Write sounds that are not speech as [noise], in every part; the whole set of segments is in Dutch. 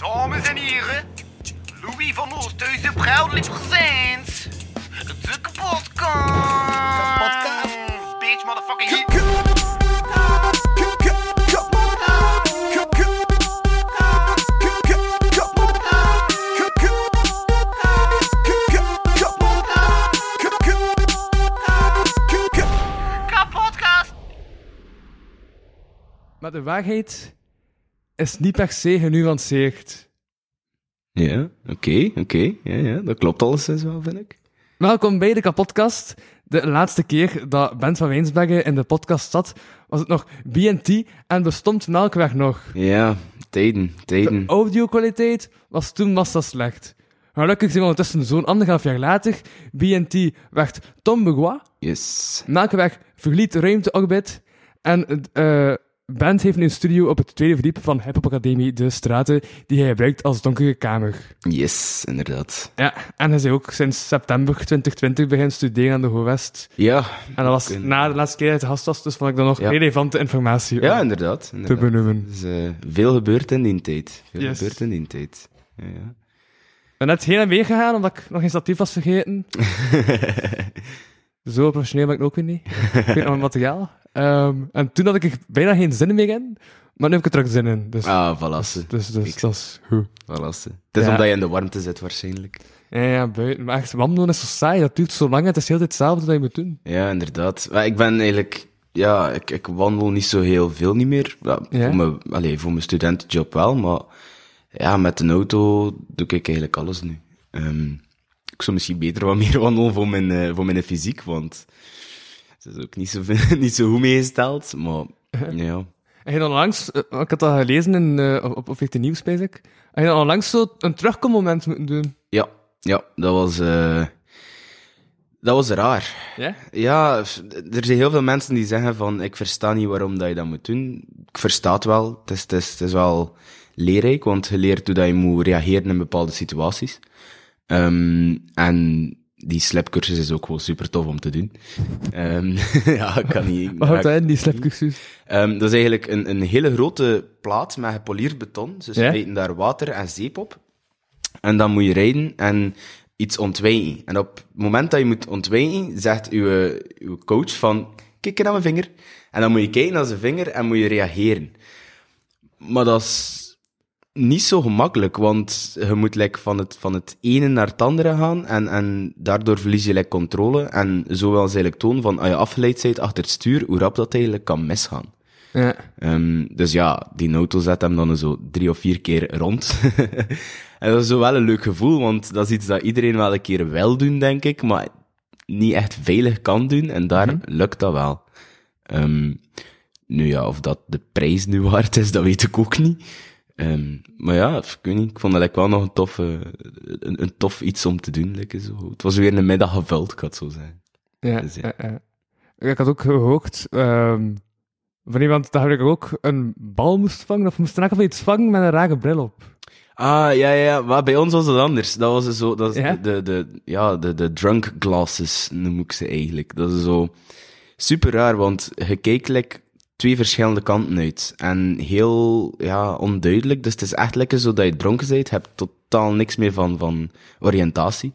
Dames en heren, Louis van Oosthuizen proudly presents de kapotkast. Kapotkast. Bitch, motherfucking hit. Maar de waarheid is niet per se genuanceerd. Ja, oké, oké. Ja, ja, dat klopt alleszins wel, vind ik. Welkom bij de kapotkast. De laatste keer dat Bent van Wijnsbergen in de podcast zat, was het nog BNT en bestond Melkweg nog. Ja, tijden, De tijden. audiokwaliteit was toen massa slecht. Gelukkig zijn we ondertussen zo'n anderhalf jaar later. BNT werd Tom Begois. Yes. Melkweg verliet Ruimteorbit. En eh Bent heeft een studio op het tweede verdiep van Hip Hop Academie De Straten, die hij gebruikt als donkere kamer. Yes, inderdaad. Ja, en hij is ook sinds september 2020 beginnen studeren aan de HOWEST. Ja. En dat was na de laatste keer dat hij gast was, dus vond ik dat nog Ja. relevante informatie Ja, inderdaad. te benoemen. Dus, eh, veel gebeurt in die tijd. Veel Yes. gebeurt in die tijd. Ja, ja. Ik ben net heen en weer gegaan, omdat ik nog geen statief was vergeten. [laughs] Zo professioneel ben ik ook weer niet. Ik weet nog mijn materiaal. Ehm, en toen had ik er bijna geen zin meer in, maar nu heb ik er terug zin in. Dus, ah, valasse. dus, dus Kijk. dat is goed. Valasse. Het is Ja. omdat je in de warmte zit, waarschijnlijk. Ja, ja, buiten. Maar echt, wandelen is zo saai. Dat duurt zo lang. Het is heel tijd hetzelfde dat je moet doen. Ja, inderdaad. Maar ik ben eigenlijk... Ja, ik, ik wandel niet zo heel veel niet meer. Ja, Ja? Voor, mijn, allee, voor mijn studentenjob wel, maar... Ja, met een auto doe ik eigenlijk alles nu. Ehm, ik zou misschien beter wat meer wandelen voor mijn, eh, voor mijn fysiek, want... Het is ook niet zo, [laughs] niet zo goed meegesteld, maar... [laughs] Ja. En je dan onlangs, eh, ik had dat gelezen in, eh, op, op 14 Nieuws, bezig. En je dan onlangs zo een terugkommoment moeten doen. Ja, ja, dat was... dat was raar. Ja? Ja, er zijn heel veel mensen die zeggen van, ik versta niet waarom dat je dat moet doen. Ik versta het wel. Het is, het is, het is wel leerrijk, want je leert hoe dat je moet reageren in bepaalde situaties. Ehm, en die slepcursus is ook wel super tof om te doen. Ehm, [laughs] ja, ik kan niet... Wat houdt dat in, die slepcursus? Ehm, dat is eigenlijk een, een hele grote plaat met gepolierd beton. Dus ze Ja? smijten daar water en zeep op. En dan moet je rijden en iets ontwijken. En op het moment dat je moet ontwijken, zegt uw, uw coach van, kijk naar mijn vinger. En dan moet je kijken naar zijn vinger en moet je reageren. Maar dat is niet zo gemakkelijk, want je moet like, van, het, van het ene naar het andere gaan en, en daardoor verlies je like, controle. En zo wil ze eigenlijk tonen van, als je afgeleid bent achter het stuur, hoe rap dat eigenlijk kan misgaan. Ja. Ehm, dus ja, die auto zet hem dan zo drie of vier keer rond. [laughs] en dat is zo wel een leuk gevoel, want dat is iets dat iedereen wel een keer wil doen, denk ik, maar niet echt veilig kan doen. En daar lukt dat wel. Ehm, nu ja, of dat de prijs nu [laughs] waard is, dat weet ik ook niet. Ehm, maar ja, ik weet niet, ik vond dat like, wel nog een tof, eh, een, een tof iets om te doen. like, zo. Het was weer een middag gevuld, ik had zo. Ja, Dus ja. Ik had ook gehoord ehm, van iemand dat ik ook een bal moest vangen, of moest in iets vangen met een rare bril op. Ah, ja, ja, maar bij ons was het anders. Dat was zo, dat is Ja? de, de, ja, de, de drunk glasses noem ik ze eigenlijk. Dat is zo super raar, want je like, twee verschillende kanten uit. En heel, ja, onduidelijk. Dus het is echt lekker zo dat je dronken bent, je hebt totaal niks meer van, van oriëntatie.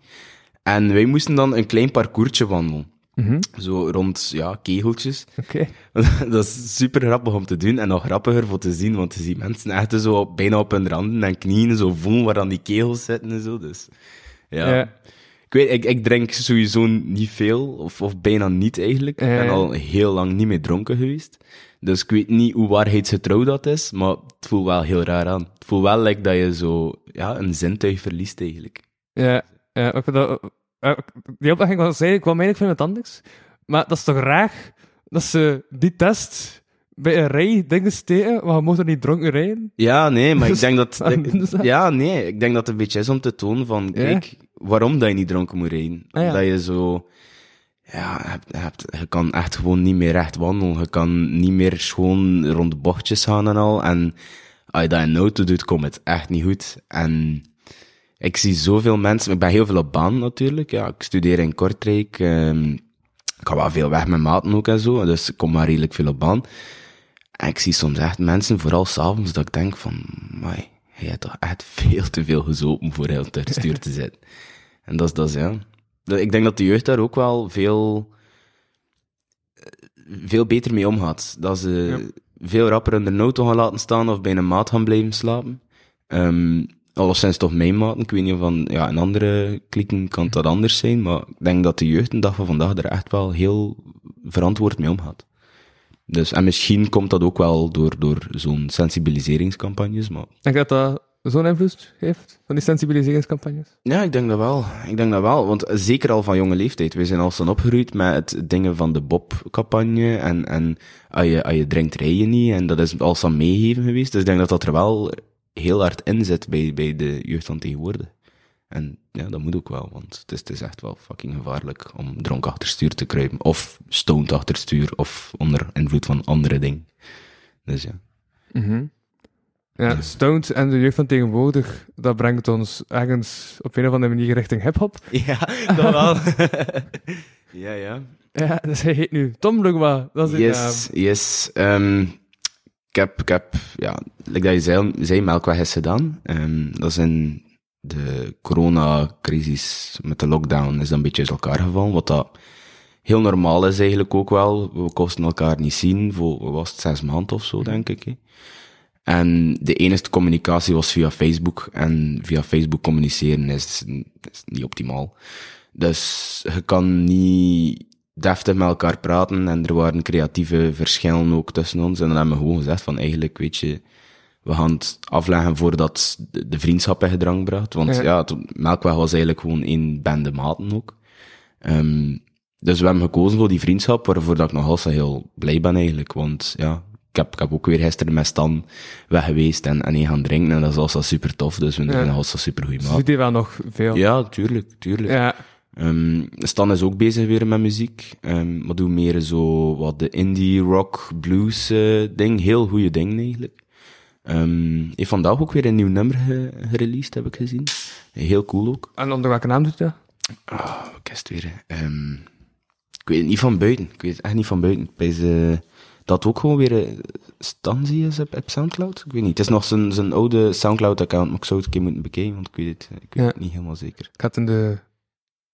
En wij moesten dan een klein parcoursje wandelen. Mhm. Zo rond, ja, kegeltjes. Oké. [laughs] dat is super grappig om te doen en nog grappiger voor te zien, want je ziet mensen echt zo bijna op hun randen en knieën zo voelen waar dan die kegels zitten en zo. Dus ja. Ja. Ik weet, ik, ik drink sowieso niet veel, of, of bijna niet eigenlijk. Ik Ja, ben al heel lang niet meer dronken geweest. Dus ik weet niet hoe waarheidsgetrouw dat is, maar het voelt wel heel raar aan. Het voelt wel like dat je zo ja, een zintuig verliest eigenlijk. Ja, ja ik vind dat, die opdracht was zei, ik kwam eigenlijk van iemand anders. Maar dat is toch raar dat ze die test bij een rij dingen steken, maar je mocht er niet dronken rijden? Ja, nee, maar ik denk dat... Waarom ja, nee, ik denk dat het een beetje is om te tonen van, kijk, waarom dat je niet dronken moet rijden. Ah, ja. Dat je zo... Ja, je, kan echt gewoon niet meer recht wandelen. Je kan niet meer gewoon rond de bochtjes gaan en al. En als je dat in auto doet, komt het echt niet goed. En ik zie zoveel mensen... Ik ben heel veel op baan natuurlijk. Ja, ik studeer in Kortrijk. ehm, ik ga wel veel weg met maten ook en zo. Dus ik kom maar redelijk veel op baan. En ik zie soms echt mensen, vooral s'avonds, dat ik denk van... Mai, je hebt toch echt [laughs] veel te veel gezopen voor heel stuur te zitten. En dat is, dat ja. Ik denk dat de jeugd daar ook wel veel, eh, veel beter mee omgaat. Dat ze Ja. veel rapper in de auto gaan laten staan of bij een maat gaan blijven slapen. Ehm alleszins toch mijn maten. Ik weet niet of van, ja, in andere klikken kan dat anders zijn, maar ik denk dat de jeugd een dag van vandaag er echt wel heel verantwoord mee omgaat. Dus, en misschien komt dat ook wel door, door zo'n sensibiliseringscampagnes, maar Denk je dat dat zo'n invloed heeft, van die sensibiliseringscampagnes? Ja, ik denk dat wel. Ik denk dat wel. Want zeker al van jonge leeftijd. We zijn al staan opgegroeid met het dingen van de Bob-campagne. En, en als, je, als je drinkt, rij je niet. En dat is al aan meegeven geweest. Dus ik denk dat dat er wel heel hard in zit bij, bij de jeugd van tegenwoordig. En ja, dat moet ook wel. Want het is, het is echt wel fucking gevaarlijk om dronken achter stuur te kruipen. Of stoned achter stuur. Of onder invloed van andere dingen. Dus ja. Mhm. Ja, Stoned en de jeugd van tegenwoordig, dat brengt ons ergens op een of andere manier richting hip-hop. [laughs] Ja, dat wel. [laughs] ja, ja. Ja, dus hij heet nu Tom Lugwa. Dat is Yes, yes. Ehm, ik heb, ik heb, ja, like dat je zei, zei Melkweg is gedaan. Ehm, dat is in de coronacrisis met de lockdown is dat een beetje uit elkaar gevallen, wat dat heel normaal is eigenlijk ook wel. We kosten elkaar niet zien voor, wat was het, zes maanden of zo, denk ik. hè. En de enige communicatie was via Facebook. En via Facebook communiceren is, is niet optimaal. Dus je kan niet deftig met elkaar praten. En er waren creatieve verschillen ook tussen ons. En dan hebben we gewoon gezegd van eigenlijk, weet je, we gaan het afleggen voordat de, vriendschap in gedrang bracht. Want Ja. ja, het- Melkweg was eigenlijk gewoon één bende maten ook. Ehm, dus we hebben gekozen voor die vriendschap, waarvoor dat ik nog altijd heel blij ben eigenlijk. Want ja, ik heb, ik heb ook weer gisteren met Stan weg geweest en, en één gaan drinken. En dat is altijd super tof, dus we Ja. altijd super goede Dus maat. doet hij wel nog veel. Ja, tuurlijk, tuurlijk. Ja. Ehm, Stan is ook bezig weer met muziek, ehm, maar doe meer zo wat de indie rock blues eh, ding. Heel goede ding eigenlijk. Ehm heeft vandaag ook weer een nieuw nummer ge- gereleased, heb ik gezien. Heel cool ook. En onder welke naam doet hij dat? Ah, het weer? Ehm, ik weet het niet van buiten. Ik weet het echt niet van buiten. Bij ze, dat ook gewoon weer eh, Stanzi is op, op Soundcloud. Ik weet niet. Het is nog zijn, zijn oude Soundcloud-account, maar ik zou het een keer moeten bekijken, want ik weet het, ik weet Ja. het niet helemaal zeker. Ik had in de...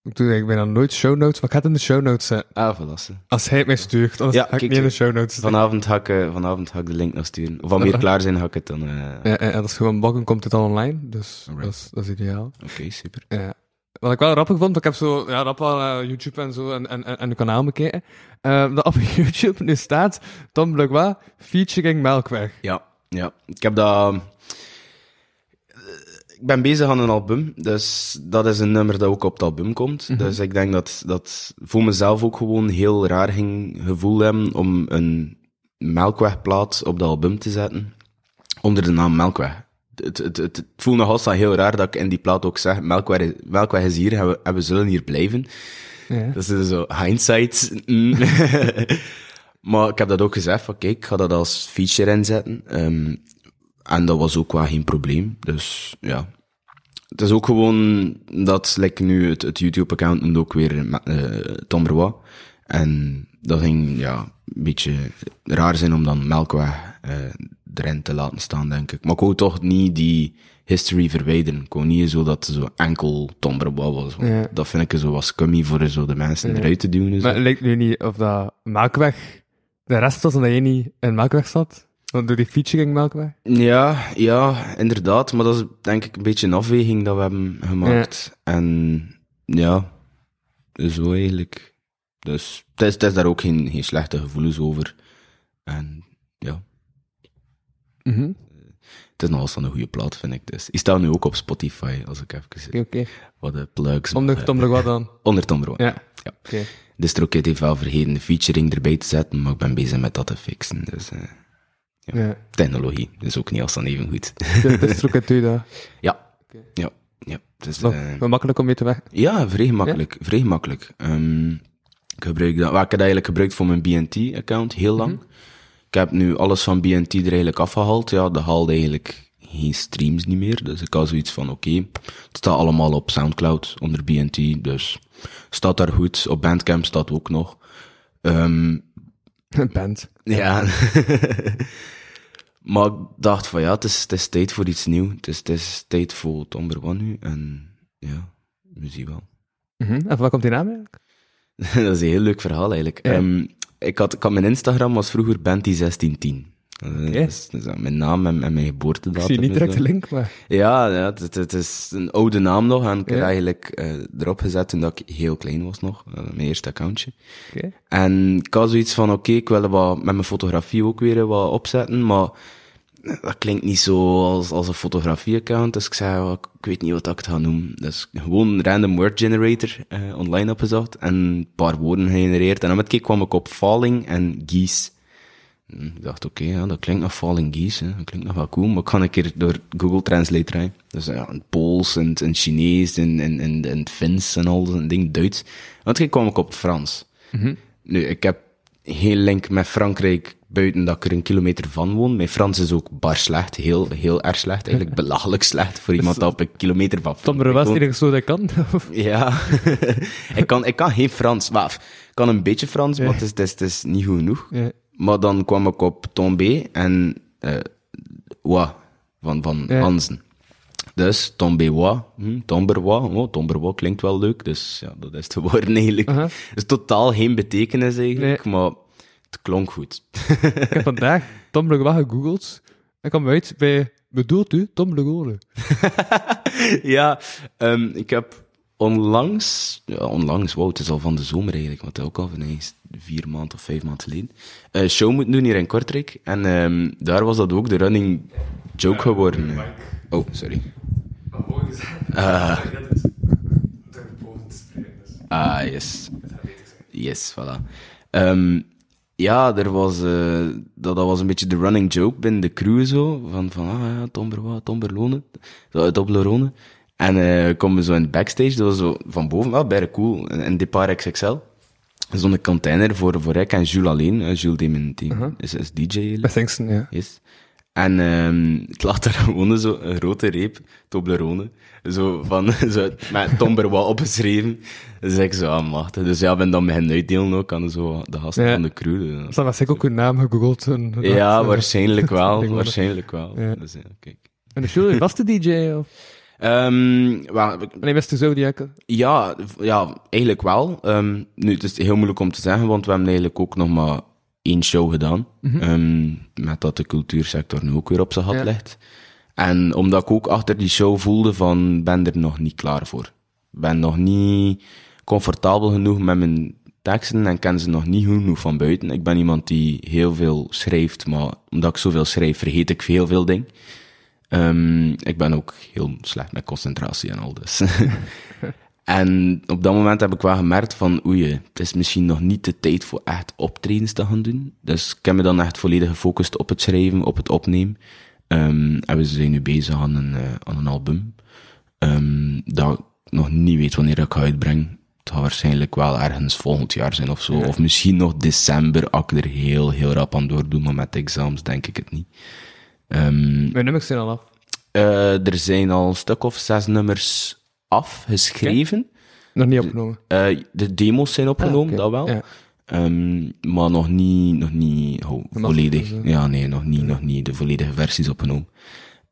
Ik doe eigenlijk bijna nooit show notes, maar ik had in de show notes zetten. Ah, voilà. Als hij het mij stuurt, anders Ja, ga ik kijk, niet in de show notes zetten. Vanavond ga ik, eh, vanavond ga ik de link nog sturen. Of wanneer we [laughs] klaar zijn, ga ik het dan... eh, Ja, en als gewoon bakken, komt het dan online. Dus dat is, dat is ideaal. Oké, super. Ja. Wat ik wel grappig vond, ik heb zo, ja, rap wel eh, YouTube en zo en, en, en, uw kanaal bekeken. Eh, dat op [laughs] YouTube nu staat Tom Blugwa featuring Melkweg. Ja, ja. Ik heb dat... Ik ben bezig aan een album, dus dat is een nummer dat ook op het album komt. Dus ik denk dat dat voor mezelf ook gewoon heel raar ging gevoel hebben om een Melkwegplaat op dat album te zetten, onder de naam Melkweg. Het, het, het, het voelt nog altijd heel raar dat ik in die plaat ook zeg, Melkweg, is- Melkweg is hier en we, en we zullen hier blijven. Ja. Dat is zo hindsight. [laughs] maar ik heb dat ook gezegd van kijk, ik ga dat als feature inzetten. Ehm, en dat was ook wel geen probleem. Dus ja. Het is ook gewoon dat like, nu het, het YouTube-account noemt ook weer uh, Tom Brois. En dat ging ja, een beetje raar zijn om dan Melkweg eh, erin te laten staan, denk ik. Maar ik wou toch niet die history verwijderen. Ik wou niet zo dat het zo enkel Tom was. want Ja. Dat vind ik zo wat scummy voor zo de mensen eruit te doen. Maar het lijkt nu niet of dat Melkweg de rest was en dat je niet in Melkweg zat. Want door die featuring Melkweg. Ja, ja, inderdaad. Maar dat is denk ik een beetje een afweging dat we hebben gemaakt. En ja, zo eigenlijk. Dus het is, het is daar ook geen, geen slechte gevoelens over. En ja, Mhm. het is nog wel een goede plaat, vind ik. Dus die staat nu ook op Spotify, als ik even Oké, oké. wat de plugs... Onder Tom eh, Blugwa dan. [laughs] Onder Tom. Ja. Ja. Oké. De Stroket heeft wel vergeten de featuring erbij te zetten, maar ik ben bezig met dat te fixen. Dus eh, Ja. technologie is ook niet als dan even goed. [laughs] Dit is ook het [laughs] ja, ja, ja. Dus, Nog wel makkelijk om mee te weg. Ja, vrij gemakkelijk. Vrij gemakkelijk. Ehm, ik gebruik dat. Ik heb dat eigenlijk gebruikt voor mijn BNT-account, heel lang. Ik heb nu alles van BNT er eigenlijk afgehaald. Ja, dat haalde eigenlijk geen streams niet meer. Dus ik had zoiets van, oké, het staat allemaal op Soundcloud onder BNT. Dus staat daar goed. Op Bandcamp staat ook nog. Een band. ja. [laughs] Maar ik dacht van ja, het is, het is tijd voor iets nieuws. Het is, het is tijd voor Tomber One nu. En ja, we zien wel. Mhm. En waar komt die naam eigenlijk? [laughs] dat is een heel leuk verhaal eigenlijk. Ja. Ehm, ik, had, ik had mijn Instagram was vroeger Benti1610. Uh, Oké. dat is, dat is mijn naam en, en mijn geboortedatum. Ik zie niet direct de link, maar... Ja, ja het, het, is een oude naam nog. En ik heb Ja. eigenlijk eh, erop gezet toen dat ik heel klein was nog. eh, mijn eerste accountje. En ik had zoiets van, oké, ik wil wat met mijn fotografie ook weer wat opzetten, maar dat klinkt niet zo als, als een fotografie-account. Dus ik zei, "Ja, ik weet niet wat ik het ga noemen. Dus gewoon een random word generator eh, online opgezocht en een paar woorden gegenereerd. En dan met keer kwam ik op falling en geese. Hm, Ik dacht, oké, ja, dat klinkt nog falling geese. Hè. Dat klinkt nog wel cool, maar ik kan een keer door Google Translate draaien. Dus ja, in Pools, en Chinees, en in, in, in het Fins en al dat ding, Duits. Want keer kwam ik op Frans. Nu, ik heb geen link met Frankrijk buiten dat ik er een kilometer van woon. Mijn Frans is ook bar slecht, heel, heel erg slecht, eigenlijk [laughs] belachelijk slecht voor iemand dat op een kilometer van Tom was enige zo dat kan. Of- [laughs] Ja, [laughs] ik, kan, ik kan geen Frans. Maar, ik kan een beetje Frans, maar het is, het, is, het is niet goed genoeg. Maar dan kwam ik op Tombé en eh wa, van, van. Hansen. Dus Tombéwa, hm, Tomberwa, oh, Tomberwa klinkt wel leuk, dus ja, dat is te worden eigenlijk. Aha. Het is totaal geen betekenis eigenlijk, maar het klonk goed. Ik heb vandaag Tom Legois gegoogeld. En kwam uit bij... Bedoelt u Tom Legois? [laughs] ja, ehm, ik heb onlangs, ja, onlangs, wow, het is al van de zomer eigenlijk, want ook al van eens vier maanden of vijf maanden geleden, een show moeten doen hier in Kortrijk. En ehm, daar was dat ook de running joke geworden. Oh, sorry. Ah. Ah, yes. Yes, voilà. Ehm, ja, er was, eh, dat, dat was een beetje de running joke binnen de crew zo. Van, van ah ja, Tomber wat, Tomberlone. Zo uit Oblerone. En eh komen we zo in de backstage, dat was zo van boven, wel bijna cool. In, in Depart XXL. Zo'n container voor, voor ik en Jules alleen. Jules die mijn team is, is DJ. Bij Singsten, ja. Yes. En ehm het lag daar [laughs] gewoon zo een grote reep Toblerone. Zo van, [laughs] zo met Tomberwa opgeschreven. Dus ik zo machtig. Dus ja, ben dan beginnen uitdelen ook aan zo de gasten Ja. van de crew. Dus- Dus dan was ik ook een naam gegoogeld. En, ja, dat, eh, waarschijnlijk [laughs] wel. waarschijnlijk wel. Ja. Dus, ja, kijk. En de show, was de DJ? Of? Ehm, wel, ik- Nee, wist u zo die ik... Ja, ja, eigenlijk wel. Ehm, nu, het is heel moeilijk om te zeggen, want we hebben eigenlijk ook nog maar één show gedaan. Ehm, met dat de cultuursector nu ook weer op zijn gat Ja. ligt. En omdat ik ook achter die show voelde van, ben er nog niet klaar voor. Ben nog niet comfortabel genoeg met mijn teksten en ken ze nog niet genoeg van buiten. Ik ben iemand die heel veel schrijft, maar omdat ik zoveel schrijf, vergeet ik heel veel dingen. Ehm, ik ben ook heel slecht met concentratie en al dus. [laughs] en op dat moment heb ik wel gemerkt van, oei, het is misschien nog niet de tijd voor echt optredens te gaan doen. Dus ik heb me dan echt volledig gefocust op het schrijven, op het opnemen. Ehm, en we zijn nu bezig aan een, eh, aan een album. Ehm, dat ik nog niet weet wanneer ik ga uitbrengen. Het gaat waarschijnlijk wel ergens volgend jaar zijn of zo. Of misschien nog december, als ik er heel, heel rap aan doordoe. Maar met de examens denk ik het niet. Ehm, Mijn nummers zijn al af. eh, er zijn al een stuk of zes nummers afgeschreven. Nog niet opgenomen. Eh, de demo's zijn opgenomen, Ah, dat wel. Ja. Ehm, maar nog niet, nog niet volledig. Ja, nee, nog niet, nog niet de volledige versies opgenomen.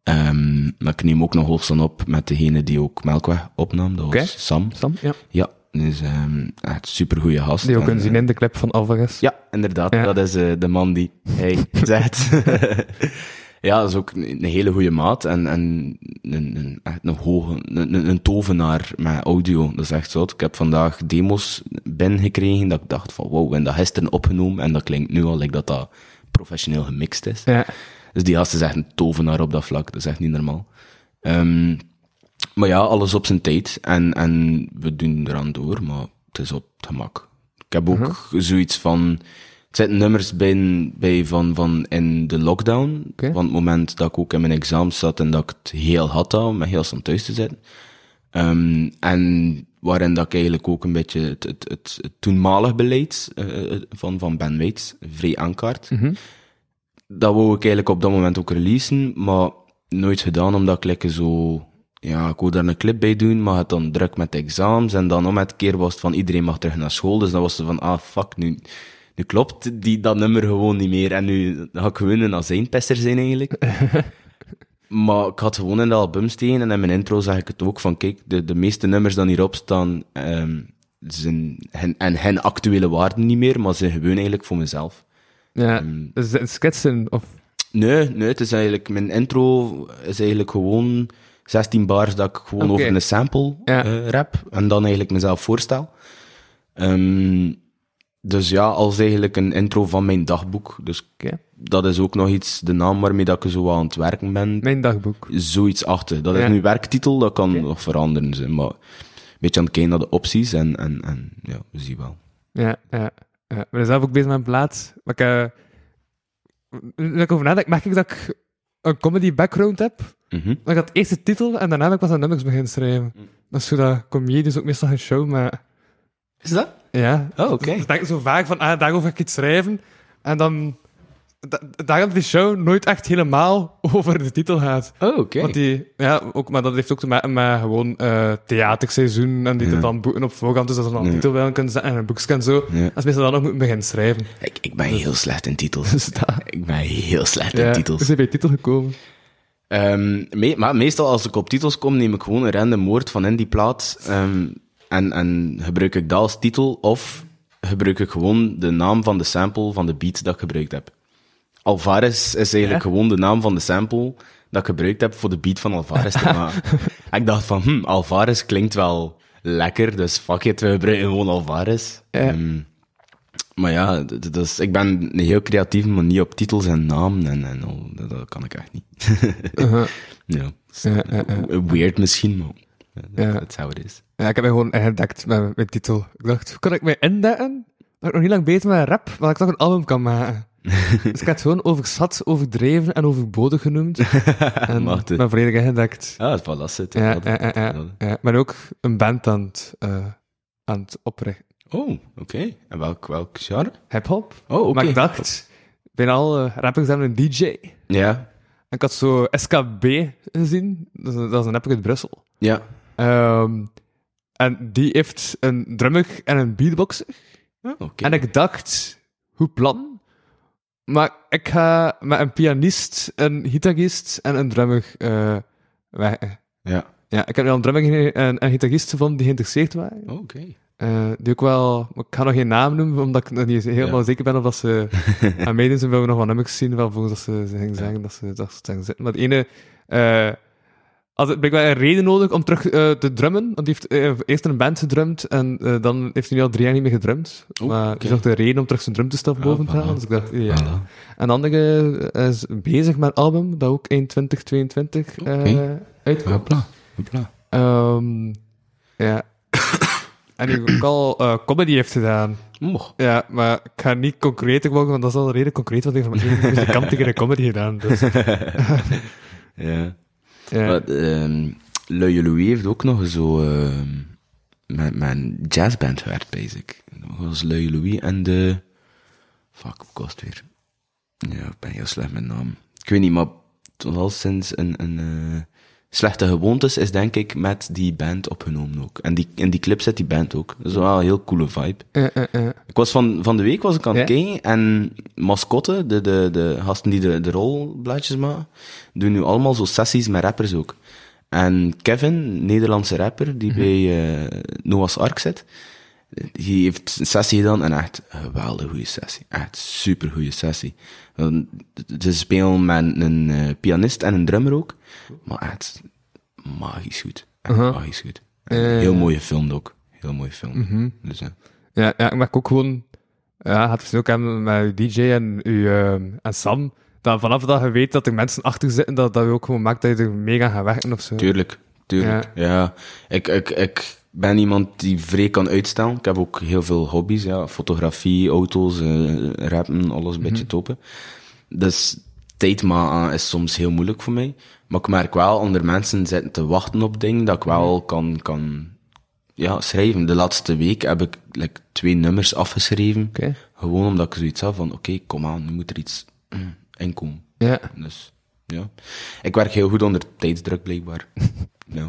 Ehm, maar ik neem ook nog hoogstand op met degene die ook Melkweg opnam. Dat was. Sam. Sam? Ja. Ja, dus ehm echt super goede gast. Die En, kunnen zien eh, in de clip van Alvarez. ja, inderdaad. Ja. Dat is eh, de man die hij [laughs] zegt. [laughs] ja, dat is ook een, hele goede maat. En, en een, een, echt een, hoge, een, tovenaar met audio. Dat is echt zo. Ik heb vandaag demos binnengekregen dat ik dacht van wow, en dat gisteren opgenomen. En dat klinkt nu al like dat dat professioneel gemixt is. Ja. Dus die gast is echt een tovenaar op dat vlak. Dat is echt niet normaal. Ehm, maar ja, alles op zijn tijd. En, en we doen eraan door, maar het is op het gemak. Ik heb ook zoiets van... Het zitten nummers bij, bij van, van in de lockdown. Oké. Van het moment dat ik ook in mijn examen zat en dat ik het heel had al, met heel snel thuis te zitten. Ehm, en waarin dat ik eigenlijk ook een beetje het, het, het, het toenmalig beleid eh, eh, van, van Ben Waits vrij aankaart dat wou ik eigenlijk op dat moment ook releasen, maar nooit gedaan, omdat ik lekker zo... Ja, ik wou daar een clip bij doen, maar het dan druk met de examens. En dan om het keer was het van iedereen mag terug naar school. Dus dan was het van, ah, fuck, nu, Nu klopt die, dat nummer gewoon niet meer. En nu ga ik gewoon een azijnpester zijn, eigenlijk. [laughs] maar ik had gewoon in de album steken en in mijn intro zeg ik het ook van, kijk, de, de meeste nummers die hierop staan, ehm zijn hen, en hen actuele waarden niet meer, maar zijn gewoon eigenlijk voor mezelf. Ja, Mm. dus het sketsen of... Nee, nee, het is eigenlijk, mijn intro is eigenlijk gewoon 16 bars dat ik gewoon over een sample Ja. eh, rap en dan eigenlijk mezelf voorstel. Ehm, dus ja, als eigenlijk een intro van mijn dagboek. Dus dat is ook nog iets, de naam waarmee dat ik zo aan het werken ben. Mijn dagboek. Zoiets achter. Dat is nu werktitel, dat kan nog veranderen zijn, maar een beetje aan het kijken naar de opties en, en, en ja, we zien wel. Ja, ja. ja. Ik ben zelf ook bezig met een plaat. Maar ik, ik over nadenk, merk ik dat ik een comedy background heb. Mhm. Dan ik had eerst de titel en daarna heb ik pas aan nummers beginnen schrijven. Mm. Dat is zo dat comedies ook meestal geen show, maar Is dat? ja. Oh, oké. Dus ik denk zo vaak van, ah, daarover ga ik iets schrijven. En dan, da, daar dat die show nooit echt helemaal [laughs] over de titel gaat. Oh, oké. Want die, ja, ook, maar dat heeft ook te maken met gewoon eh theaterseizoen en die Ja. dan boeken op voorhand, dus dat ze dan een Ja. titel wel kunnen zetten en een boekje en zo. Ja. Als mensen dan nog moeten beginnen schrijven. Ik, ik ben heel slecht in titels. [laughs] Dus dat, Ik ben heel slecht ja, in titels. Dus je bij titel gekomen. Ehm, me- maar meestal als ik op titels kom, neem ik gewoon een random woord van in die plaat. ehm, en, en gebruik ik dat als titel, of gebruik ik gewoon de naam van de sample van de beat dat ik gebruikt heb. Alvarez is eigenlijk Ja? gewoon de naam van de sample dat ik gebruikt heb voor de beat van Alvarez te maken. En [laughs] ik dacht van, hm, Alvarez klinkt wel lekker, dus fuck it, we gebruiken gewoon Alvarez. Ja. Ehm, maar ja, dus ik ben een heel creatief, maar niet op titels en namen en, en al. Dat, dat kan ik echt niet. Uh-huh. [laughs] Ja, weird misschien, maar dat is how it is. Ja, ik heb mij gewoon ingedekt met mijn titel. Ik dacht, hoe kan ik mij indekken? Dat ik nog niet lang bezig met rap, maar ik toch een album kan maken. [laughs] dus ik had het gewoon overzat, overdreven en overbodig genoemd. [laughs] En ben volledig ingedekt. Ah, het voilà, zit. Ja, ja, ja, ja, ja. Ben ook een band aan het, eh, aan het oprichten. Oh, oké. En welk, welk genre? Hip-hop. Oh, oké. Maar ik dacht, bijna alle rappers hebben een DJ. Ja, En ik had zo SKB gezien. Dat is, dat is een rapper uit Brussel. ja. Ehm, en die heeft een drummer en een beatboxer. Oké. En ik dacht, hoe plan? Maar ik ga met een pianist, een gitarist en een drummer eh werken. Ja, Ja, ik heb al een drummer en een gitarist gevonden die geïnteresseerd waren. oh, oké. Eh, die ook wel... maar Ik ga nog geen naam noemen, omdat ik nog niet helemaal Ja. zeker ben of dat ze [laughs] aan meedoen zijn. We nog wat nummers zien, wel volgens dat ze, ze gingen zeggen dat ze dat ze het gaan zitten. Maar het ene... eh had het blijkbaar een reden nodig om terug eh, te drummen. Want die heeft eh, eerst een band gedrumd en eh, dan heeft hij nu al drie jaar niet meer gedrumd. Maar oké. die zocht een reden om terug zijn drumtoestel Ah, boven te halen. Dus ik dacht, ja. Voilà. En de andere is bezig met een album, dat ook in 2022 eh Oké. uitkomt. Hopla, hopla. Ehm, ja. [coughs] en die ook al comedy heeft gedaan. Ja, maar ik ga niet concreter worden, want dat is al redelijk concreet, want ik heb één muzikant tegen een comedy gedaan. Dus, [laughs] Ja. Ja. Maar, ehm, Louis heeft ook nog zo ehm, met, een jazzband gewerkt, basic. Dat was Luie Louis en de... Fuck, kost weer? Ja, ik ben heel slecht met naam. Ik weet niet, maar het was al sinds een, een eh, slechte gewoontes is denk ik met die band opgenomen ook. En die, in die clip zit die band ook. Dat is wel een heel coole vibe. Eh, eh, eh. Ik was van, van de week was ik aan het kijken en Mascotte, de, de, de gasten die de, de rolblaadjes maken, doen nu allemaal zo sessies met rappers ook. En Kevin, Nederlandse rapper, die bij eh, Noah's Ark zit, die heeft een sessie gedaan en echt een geweldige goede sessie. Echt super goede sessie. Ze spelen met een eh, pianist en een drummer ook, maar echt magisch goed. Echt magisch goed. Ja, ja, heel ja. mooie film ook. Heel mooie film. Dus, ja. Ja, ja, ik merk ook gewoon... Ja, het is ook hebben met uw DJ en, uw, ehm, en Sam, dat vanaf dat je weet dat er mensen achter zitten, dat dat ook gewoon maakt dat je er mega gaat werken of zo. Tuurlijk, tuurlijk. Ja. Ik, ik, ik ben iemand die vrij kan uitstellen. Ik heb ook heel veel hobby's, ja. Fotografie, auto's, eh, rappen, alles een beetje toppen. Dus tijd maken is soms heel moeilijk voor mij. Maar ik merk wel, onder mensen zitten te wachten op dingen, dat ik wel kan, kan ja, schrijven. De laatste week heb ik like, twee nummers afgeschreven. Gewoon omdat ik zoiets had van, oké, kom aan, nu moet er iets mm, in komen. Ja. Dus, ja. Ik werk heel goed onder tijdsdruk, blijkbaar. [laughs] [laughs] ja.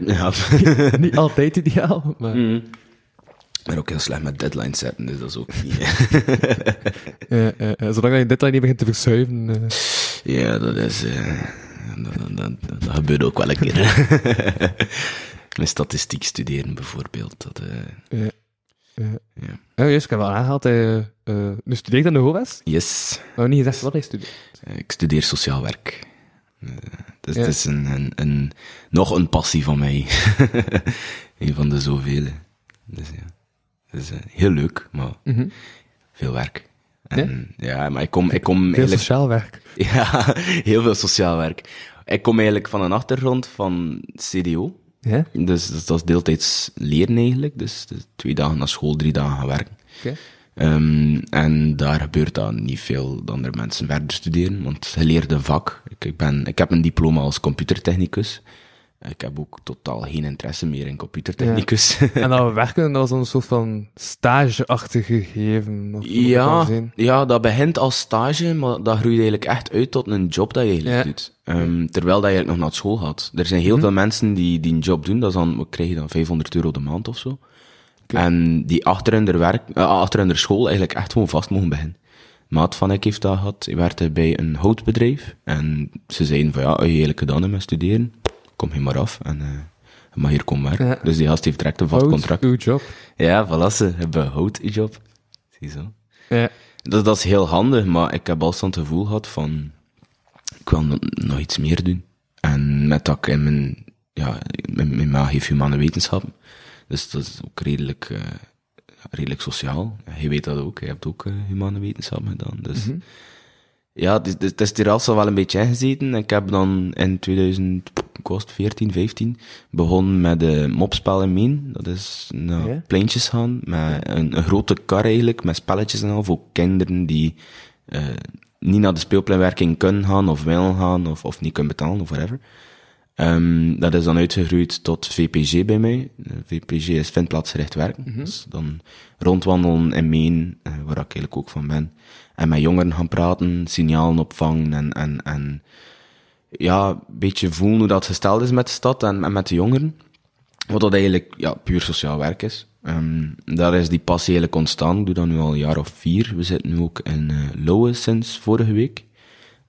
ja. [laughs] Niet altijd ideaal, maar... Mhm. ben ook heel slecht met deadlines zetten, dus dat is ook niet... [laughs] Ja, ja, ja. zolang je deadline niet begint te verzuiven. eh. ja, dat is... eh, dat, dat, dat, dat gebeurt ook wel een keer. Met statistiek studeren bijvoorbeeld. Dat, eh, ja. Ja. ja. Ja, juist, ik heb wel aangehaald. Hij, eh, nu studeert aan de HOVES. Yes, Maar niet gezegd wat hij studeert. ik studeer sociaal werk. Dus Ja. het is een, een, een, nog een passie van mij. [laughs] een van de zoveel. Dus ja, is eh, heel leuk, maar Mhm. veel werk. En, ja? maar ik kom, ik kom Veel eigenlijk... sociaal werk. [laughs] Ja, heel veel sociaal werk. Ik kom eigenlijk van een achtergrond van CDO. Ja? Dus dat, dat is deeltijds leren eigenlijk. Dus, dus twee dagen naar school, drie dagen gaan werken. Ehm, en daar gebeurt dan niet veel dan er mensen verder studeren, want je leert een vak. Ik, ik, ben, ik heb een diploma als computertechnicus. Ik heb ook totaal geen interesse meer in computertechnicus. [laughs] En dat werken, dan een soort van stageachtige gegeven. Of Ja, ja, dat begint als stage, maar dat groeit eigenlijk echt uit tot een job dat je eigenlijk Ja. doet. Ehm, terwijl dat je eigenlijk nog naar school gaat. Er zijn heel veel mensen die, die een job doen, dat is dan, krijg je dan, 500 euro de maand of zo. En die achter de werk, eh, achter de school eigenlijk echt gewoon vast mogen beginnen. Maat van ik heeft dat gehad, hij werkte bij een houtbedrijf. En ze zeiden van ja, als je eigenlijk gedaan hebt met studeren, kom je maar af en eh, je mag hier komen werken. Ja. Dus die gast heeft direct een vast contract. uw job. Ja, voilà, ze hebben hout je job. Ziezo. Ja. Dat, dat is heel handig, maar ik heb altijd het gevoel gehad van, ik wil nog- iets meer doen. En met dat ik in mijn, ja, mijn, mijn maag heeft humane wetenschappen. Dus dat is ook redelijk, eh, redelijk sociaal. Je weet dat ook, je hebt ook eh, humane wetenschappen gedaan. Dus ja, het is, het is er al wel een beetje ingezeten. Ik heb dan in 2000, ik was het 14, 15, begonnen met de mopspel in Meen. Dat is naar Ja. pleintjes gaan, met een, een grote kar eigenlijk, met spelletjes en al, voor kinderen die eh, niet naar de speelpleinwerking kunnen gaan, of willen gaan, of, of niet kunnen betalen, of whatever. Ehm, dat is dan uitgegroeid tot VPG bij mij. Eh, VPG is vindplaatsgericht werken. Dus dan rondwandelen in Meen, eh, waar ik eigenlijk ook van ben. En met jongeren gaan praten, signalen opvangen en, en, en ja, een beetje voelen hoe dat gesteld is met de stad en, en met de jongeren. Wat dat eigenlijk ja, puur sociaal werk is. Ehm, daar is die passie eigenlijk ontstaan. Ik doe dat nu al een jaar of vier. We zitten nu ook in Lowe sinds vorige week.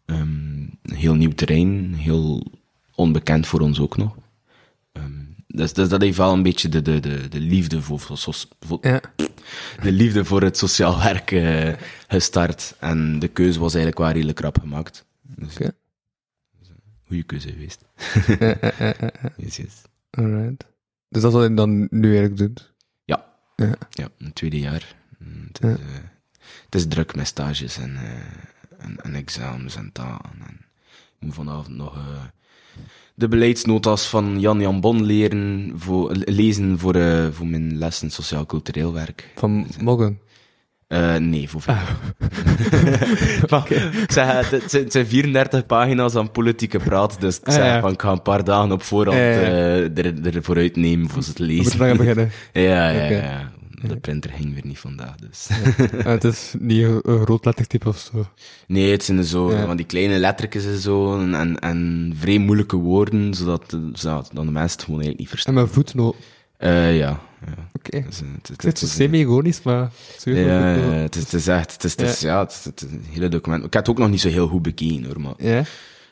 Een heel nieuw terrein, heel onbekend voor ons ook nog. Ehm, dus, dus dat heeft wel een beetje de, de, de, de liefde voor, voor, soc- voor- Ja. [laughs] de liefde voor het sociaal werk eh, gestart. En de keuze was eigenlijk wel redelijk rap gemaakt. Dus, Oké. Goede keuze geweest. Ja, ja, ja, ja, ja. [laughs] Yes, yes. Alright. Dus dat is wat je dan nu eigenlijk doet. Ja. Ja. Ja, een tweede jaar. Mm, Het Ja. eh, het is druk met stages en, eh, en, en examens en taal. En ik moet vanavond nog eh, de beleidsnota's van Jan Jan Bon leren voor, lezen voor, eh, voor mijn lessen sociaal-cultureel werk. Van morgen. Eh, nee, voor veel. Maar, [laughs] ik zeg, het, het zijn- het zijn 34 pagina's aan politieke praat, dus ik Ah, zeg ja. van, ik ga een paar dagen op voorhand Ja, ja. eh, er, er vooruit nemen voor ze moeten lezen. lang beginnen. [laughs] Ja, ja, ja. De printer ging weer niet vandaag, dus. Ah, het is niet een, een groot lettertype of zo. Nee, het zijn zo Ja. van die kleine lettertjes en zo, en, en, en vrij moeilijke woorden, zodat, zodat dan de mensen het gewoon eigenlijk niet En verstaan. mijn voetnoot. Eh, ja, ja. Oké. Dus, eh, het, is is- semi-ironisch, maar... ja, het is, het is echt, het is, het is, ja. het, is, het is een hele document. Ik heb het ook nog niet zo heel goed bekeken, hoor, maar Ja?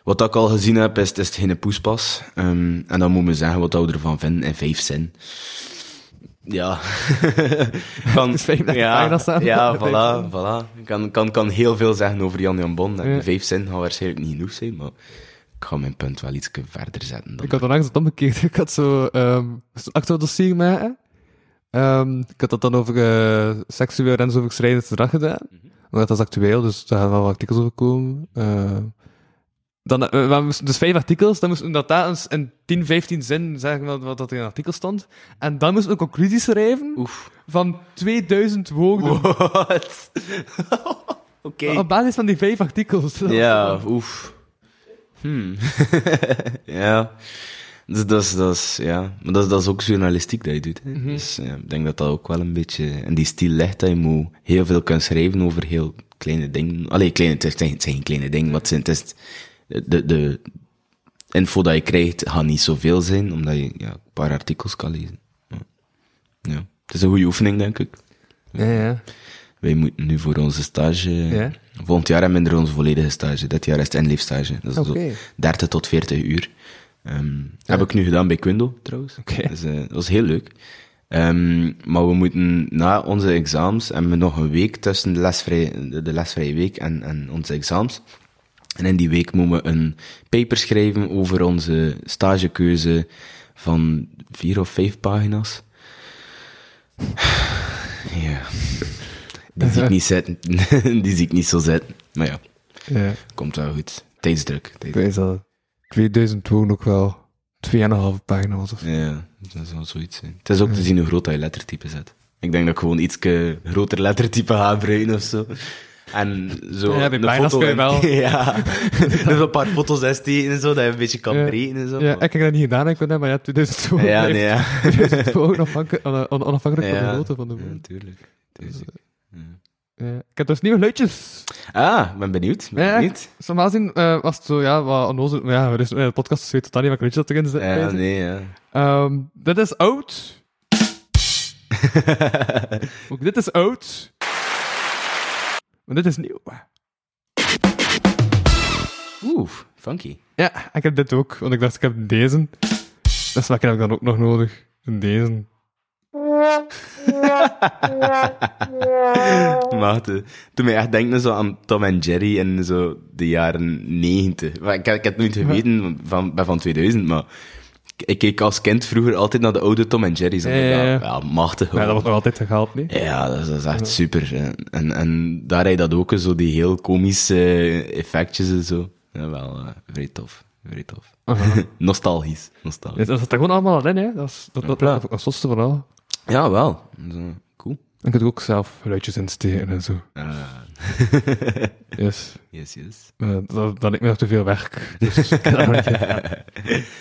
wat ik al gezien heb, is, is het geen poespas. Ehm, en dan moet men zeggen wat we ervan vinden in vijf zin. Ja. [laughs] kan, is 35 ja. Ja, Vijf [laughs] voilà, voilà. Ik kan, kan, kan heel veel zeggen over Jan Jan Bon. En Ja. vijf zin gaan waarschijnlijk niet genoeg zijn, maar ik ga mijn punt wel iets verder zetten. Dan. Ik had onlangs het omgekeerd. [laughs] Ik had zo ehm actueel dossier maken. Ehm, ik had dat dan over eh, seksueel grensoverschrijdend gedrag gedaan. Want dat is actueel, dus daar gaan wel wat artikels over komen. Eh, dan, eh, we moesten dus vijf artikels, dan moesten we inderdaad eens in 10, 15 zin zeggen wat, wat dat er in een artikel stond. En dan moesten we een conclusie schrijven Oef. van 2000 woorden. [laughs] What? [laughs] Oké. Op basis van die vijf artikels. Ja, oef. Hmm. [laughs] ja. Dus dat is, dat is, ja. Maar dat is, dat is ook journalistiek dat je doet. Hè? Dus ja, ik denk dat dat ook wel een beetje in die stijl ligt, dat je moet heel veel kunnen schrijven over heel kleine dingen. Allee, kleine, het zijn, het zijn geen kleine dingen, wat zijn, het is, de, de info dat je krijgt gaat niet zoveel zijn, omdat je ja, een paar artikels kan lezen. Ja. ja. het is een goede oefening, denk ik. Ja, ja. Wij moeten nu voor onze stage... Ja. Volgend jaar hebben we onze volledige stage. Dit jaar is het inleefstage. Dat is Oké. zo 30 tot 40 uur. Ehm, Heb ik nu gedaan bij Quindo, trouwens. Dus, eh, dat was heel leuk. Ehm, maar we moeten na onze examens, hebben we nog een week tussen de, lesvrije, de, de lesvrije week en, en onze examens. En in die week moeten we een paper schrijven over onze stagekeuze van vier of vijf pagina's. [sighs] Ja. Die zie ik niet. [laughs] Die zie ik niet zo zitten. Maar ja, ja. komt wel goed. Tijdsdruk. Tijdsdruk. weet dat 2002 ook wel 2,5 pagina was of zo. Ja, dat zou zoiets zijn. Het is ook te zien hoe groot dat je lettertype zet. Ik denk dat ik gewoon iets groter lettertype ga gebruiken of zo. En zo Ja, bij foto in- wel. [laughs] ja, dus [laughs] een paar foto's insteken en zo, dat je een beetje kan Ja. breken en zo. Ja, ik heb dat niet gedaan, ik ben dat, maar ja, 2002 ja, nee, ja. [laughs] 2002 onafhankelijk, on- on- onafhankelijk van de Ja. grootte van de Ja, woning. natuurlijk. Tuurlijk. Ja. Ik heb dus nieuwe luidjes. Ah, ik ben benieuwd. Ben Ja, benieuwd. Normaal gezien eh, was het zo, ja, wat onnozel. maar Ja, er is, de podcast dus weet totaal niet wat luidjes dat erin zit. Ja, nee, ja. Ehm, dit is oud. Ook dit is oud. Maar dit is nieuw. Oeh, funky. Ja, ik heb dit ook, want ik dacht, ik heb deze. Dus welke heb ik dan ook nog nodig? Deze. [laughs] Maar het, toen mij echt denken zo aan Tom en Jerry in zo de jaren 90. Maar ik, ik heb het nooit geweten, van, van 2000, maar ik keek als kind vroeger altijd naar de oude Tom en Jerry's. Ja, ja, ja. Ja, machtig. Ja, dat wordt nog altijd gehaald, niet? Ja, dat is, dat is echt super. En, en daar heb je dat ook, zo die heel komische eh, effectjes en zo. Ja, wel, eh, vrij tof. Vrij tof. Aha. [laughs] Nostalgisch. Nostalgisch. Dat zit er gewoon allemaal in, hè. Dat is dat, dat, dat, dat, zotste van al. Ja, wel. Zo, cool. En je kunt ook zelf geluidjes insteken en zo. Ah, [laughs] Yes. yes, yes. Uh, dat, dat lijkt me nog te veel werk. Dus [laughs] heb.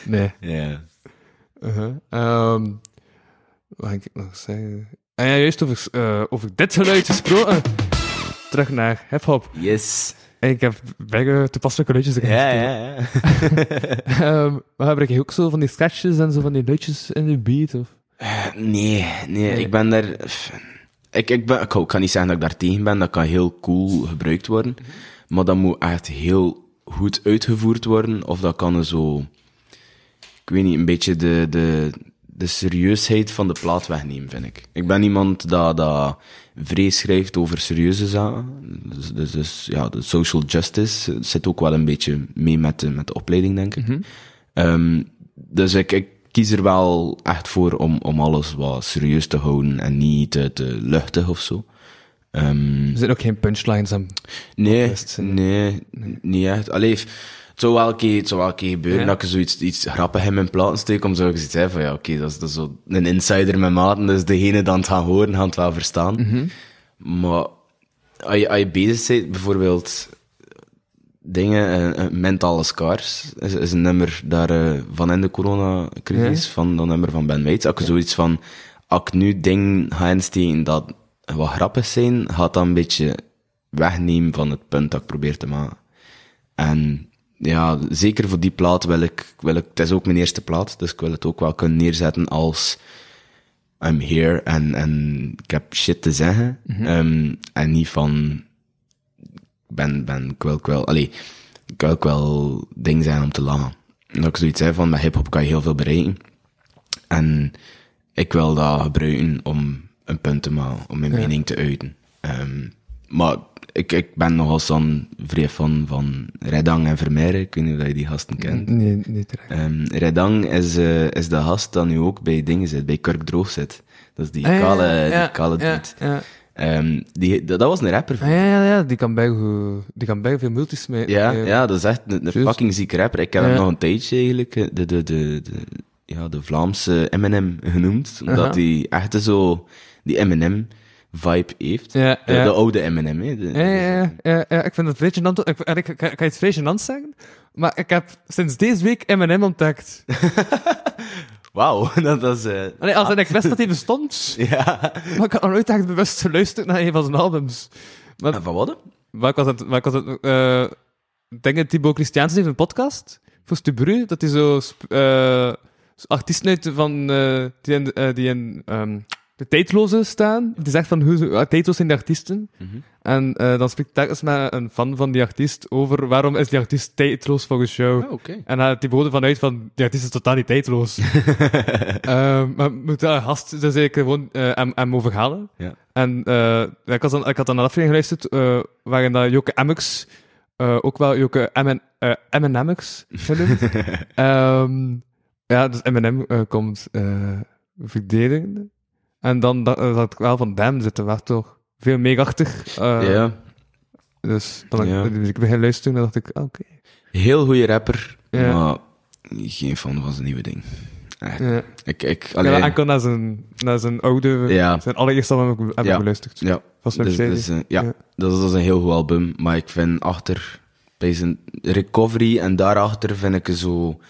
Nee. Ja. Uh-huh. Ehm, wat ging ik nog zeggen? En ja, juist over, eh, over dit geluid gesproken. Terug naar hip-hop. Yes. En ik heb bijna toepasselijke luidjes erin Ja, ja, ja. [laughs] Ehm, maar gebruik je ook zo van die sketches en zo van die luidjes in de beat? Of? Nee, nee, ik ben daar... Ik, ik, ben, ik, ik kan niet zeggen dat ik daar tegen ben, dat kan heel cool gebruikt worden. Maar dat moet echt heel goed uitgevoerd worden, of dat kan zo... Ik weet niet, een beetje de, de, de serieusheid van de plaat wegnemen, vind ik. Ik ben iemand dat, dat vrees schrijft over serieuze zaken. Dus, dus, dus ja, de social justice zit ook wel een beetje mee met de, met de opleiding, denk ik. Ehm, dus ik, ik kies er wel echt voor om, om alles wat serieus te houden en niet te, te luchtig of zo. Ehm, Er zijn ook geen punchlines aan. nee, eh, nee, niet echt. Allee, het zou wel een keer, het zou wel een keer gebeuren Ja. dat ik zoiets iets grappig in mijn platen steek, om zo iets zeggen van ja, oké, dat, is, dat is zo een insider met maten, dus degene dan het gaan horen, gaan het wel verstaan. Mhm. Maar als je, als je bezig bent, bijvoorbeeld dingen, eh, mentale scars, is, is een nummer daar eh, van in de coronacrisis, van dat nummer van Ben Weitz. Als ik zoiets van, als ik nu dingen ga insteken dat wat grappig zijn, gaat dat een beetje wegnemen van het punt dat ik probeer te maken. En ja, zeker voor die plaat wil ik, wil ik, het is ook mijn eerste plaat, dus ik wil het ook wel kunnen neerzetten als I'm here en, en ik heb shit te zeggen. Ehm, en niet van, ik ben, ben, ik wil, ik wil, allee, ik wil ook wel dingen zijn om te lachen. En dat ik zoiets zei van, met hip-hop kan je heel veel bereiken. En ik wil dat gebruiken om een punt te maken, om mijn mening te uiten. Ehm, maar ik, ik ben nogal zo'n vrij fan van Redang en Vermeijren. Ik weet niet of je die gasten kent. Nee, niet. Ehm, Redang is, eh, is de gast dat nu ook bij dingen zit, bij Kurk Droog zit. Dat is die Ah, kale, ja, die kale ja, dude. Ehm, die, dat, dat was een rapper. Ah, ja, ja, ja, die kan bij, die kan bij veel multis mee. Ja, ja, dat is echt een, fucking zieke rapper. Ik heb hem nog een tijdje eigenlijk, eh, de, de, de, de, ja, de Vlaamse Eminem genoemd. Omdat hij echt zo die Eminem-vibe heeft. Ja, de, ja. de oude Eminem, hè. De- Ja, ja, ja, ja, ja, ik vind het vrij gênant. Ik, ik, ga iets vrij gênants zeggen, maar ik heb sinds deze week M&M ontdekt. [laughs] Wauw, [laughs] dat, dat is... eh, Allee, als in ik wist dat hij bestond, [laughs] ja. maar ik had nog nooit echt bewust geluisterd naar een van zijn albums. Maar, En van wat? maar ik was het, maar ik was het, eh, denk dat Thibaut Christiaans heeft een podcast, voor Stubru, dat hij zo, zo artiesten uit van, die in, die in, ehm, de tijdloze staan. Die zegt van, hoe uh, tijdloos zijn de artiesten. Mhm. En uh, dan spreekt telkens met een fan van die artiest over waarom is die artiest tijdloos volgens jou. Oh, oké. En hij die boden vanuit van, die artiest is totaal niet tijdloos. uh, [laughs] maar moet daar gast dus eigenlijk gewoon uh, hem, hem overhalen. Ja. En uh, ik, was dan, ik had dan een aflevering geluisterd uh, waarin dat Joke uh, ook wel Joke M&Mx genoemd. um, [laughs] ja, dus M&M uh, komt uh, verdedigen. En dan dat, dat ik wel van damn zitten, was toch veel meegachtig. Uh, ja. Dus dan ja. ik, dus ik begin luisteren en dacht ik, ah, oké. Okay. Heel goede rapper, maar geen fan van zijn nieuwe ding. Echt. Ja. Ik, ik, alleen... Ja, enkel naar zijn, naar zijn oude, zijn allereerste album heb ik ja. beluisterd. Ja, dus, dus, uh, ja. ja. Dat, is, dat is een heel goed album, maar ik vind achter, bij zijn recovery en daarachter vind ik zo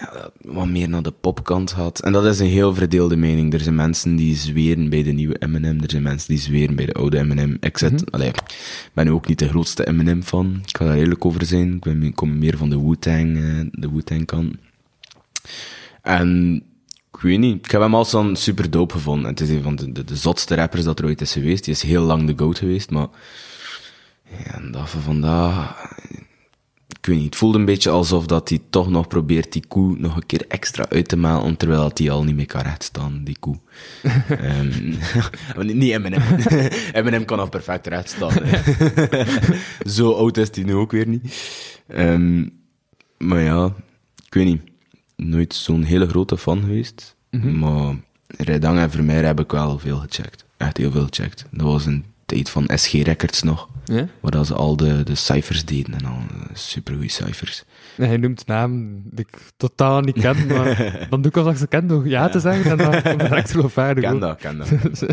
ja, wat meer naar de popkant gaat. En dat is een heel verdeelde mening. Er zijn mensen die zweren bij de nieuwe Eminem, er zijn mensen die zweren bij de oude Eminem. Ik zet, Mhm. allee, ben ook niet de grootste Eminem fan. Ik ga daar eerlijk over zijn. Ik ben, kom meer van de Wu-Tang, uh, de Wu-Tang kant. En ik weet niet, ik heb hem als dan super dope gevonden. Het is een van de, de, de zotste rappers dat er ooit is geweest. Die is heel lang de GOAT geweest, maar ja, en dat van vandaag, ik weet niet, het voelde een beetje alsof dat hij toch nog probeert die koe nog een keer extra uit te malen, terwijl dat hij al niet meer kan rechtstaan, die koe. [laughs] [laughs] um, niet Eminem. Eminem [laughs] kan nog perfect rechtstaan. Zo oud is hij nu ook weer niet. Um, maar ja, ik weet niet, nooit zo'n hele grote fan geweest. Mhm. Mm -hmm. Maar Redang en Vermeer heb ik wel veel gecheckt. Echt heel veel gecheckt. Dat was een tijd van SG Records nog. Ja? Waar ze al de, de cijfers deden en al supergoeie cijfers. Nee, hij noemt namen die ik totaal niet ken, maar [laughs] dan doe ik alsof ik ze ken door ja, ja. te zeggen en dan [laughs] ben ik direct geloofwaardig. Ken dat, ken dat. [laughs]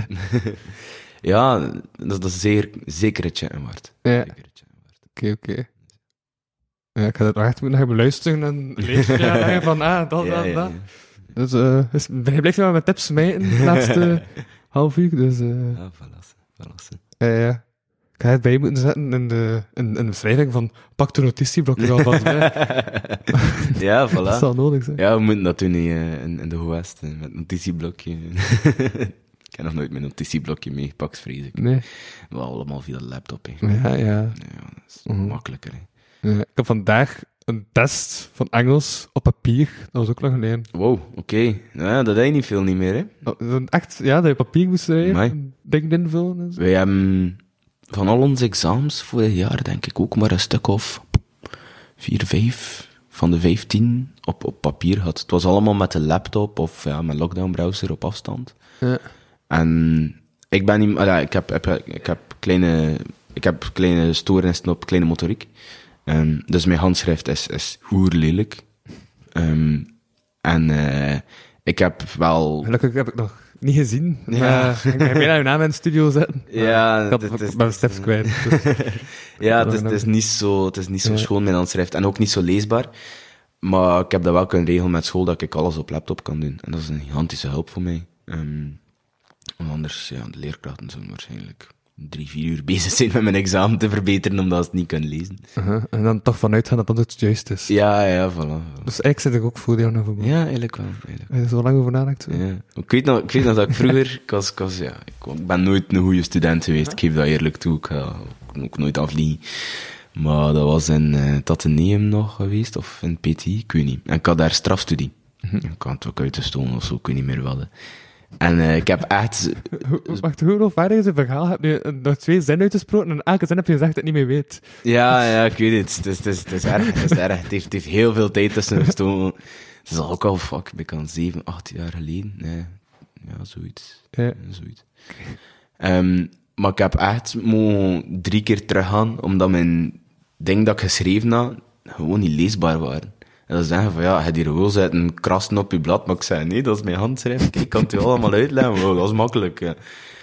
ja, dat, dat is zeker, zeker het checken waard. Ja. Oké, oké. Okay. Ja, ik ga het echt moeten gaan beluisteren en lezen van, ah, dat, ja, dat, dat. Dus, uh, dus hij blijft wel met tips mee in de laatste half uur, dus... Uh, ja, verlassen, verlassen. Ja, ja. Ik ga het bij moeten zetten in de, in, in de van pak de notitieblokje alvast bij. [laughs] ja, voilà. dat zal nodig zijn. Ja, we moeten dat doen in, in de West, uh, met notitieblokje. [laughs] ik heb nog nooit mijn notitieblokje meegepakt, vrees ik. Nee. We allemaal via de laptop. Ja, ja. ja dat is mm -hmm. makkelijker. Ja, ik heb vandaag een test van Engels op papier. Dat was ook lang geleden. Wow, oké. Okay. Nou, dat deed je niet veel niet meer, hè? Oh, echt, ja, dat je papier moest schrijven. Dingen invullen. En zo. Wij hebben van al onze examens vorig jaar, denk ik, ook maar een stuk of vier, vijf van de vijftien op, op papier had. Het was allemaal met de laptop of ja, met lockdown browser op afstand. Ja. En ik ben niet, ja, ik heb, heb, ik heb kleine, ik heb kleine stoornissen op kleine motoriek. Um, dus mijn handschrift is, is hoer lelijk. Um, en uh, ik heb wel... Gelukkig heb ik nog niet gezien. Ja. Ik ga bijna uw naam in de studio zetten. [laughs] Ja, ik had mijn steps kwijt. Dus. [laughs] ja, het is, het is niet zo, het is niet zo ja. schoon, mijn handschrift. En ook niet zo leesbaar. Maar ik heb dat wel kunnen regelen met school, dat ik alles op laptop kan doen. En dat is een gigantische hulp voor mij. Um, anders, ja, de leerkrachten zullen waarschijnlijk drie, vier uur bezig zijn met mijn examen te verbeteren, omdat ze het niet kunnen lezen. Uh -huh. En dan toch vanuit gaan dat dat het juist is. Ja, ja, voilà. voilà. Dus eigenlijk zit ik ook voor jou nog Ja, eigenlijk wel. Eigenlijk. Heb je zo lang over nadenkt? Ja. Ik weet nog, ik weet nog dat ik vroeger, ik, was, ik, was, ja, ik ben nooit een goede student geweest, ik geef dat eerlijk toe, ik ga ook nooit afliegen. Maar dat was in uh, Tateneum nog geweest, of in PT, ik weet niet. En ik had daar strafstudie. -hmm. Ik had het ook uit de stoel of zo, ik weet niet meer wat. En uh, ik heb echt... [laughs] Wacht, hoe onvaardig is het verhaal? Je nog twee zinnen uitgesproken en elke zin heb je gezegd dat je het niet meer weet? Ja, ja, ik weet het. Het is, het is, het is erg, het is erg. Het heeft, het heeft heel veel tijd tussen gestoken. Het is ook al, fuck, ik kan zeven, acht jaar geleden. Nee, ja, zoiets. Ja zoiets. Um, maar ik heb echt mogen drie keer teruggaan, omdat mijn ding dat ik geschreven had, gewoon niet leesbaar waren. En dan zeggen van, ja, je hebt hier gewoon zitten krassen op je blad. Maar ik zei, nee, dat is mijn handschrift. Kijk, ik kan het je [laughs] allemaal uitleggen. Wow, dat is makkelijk.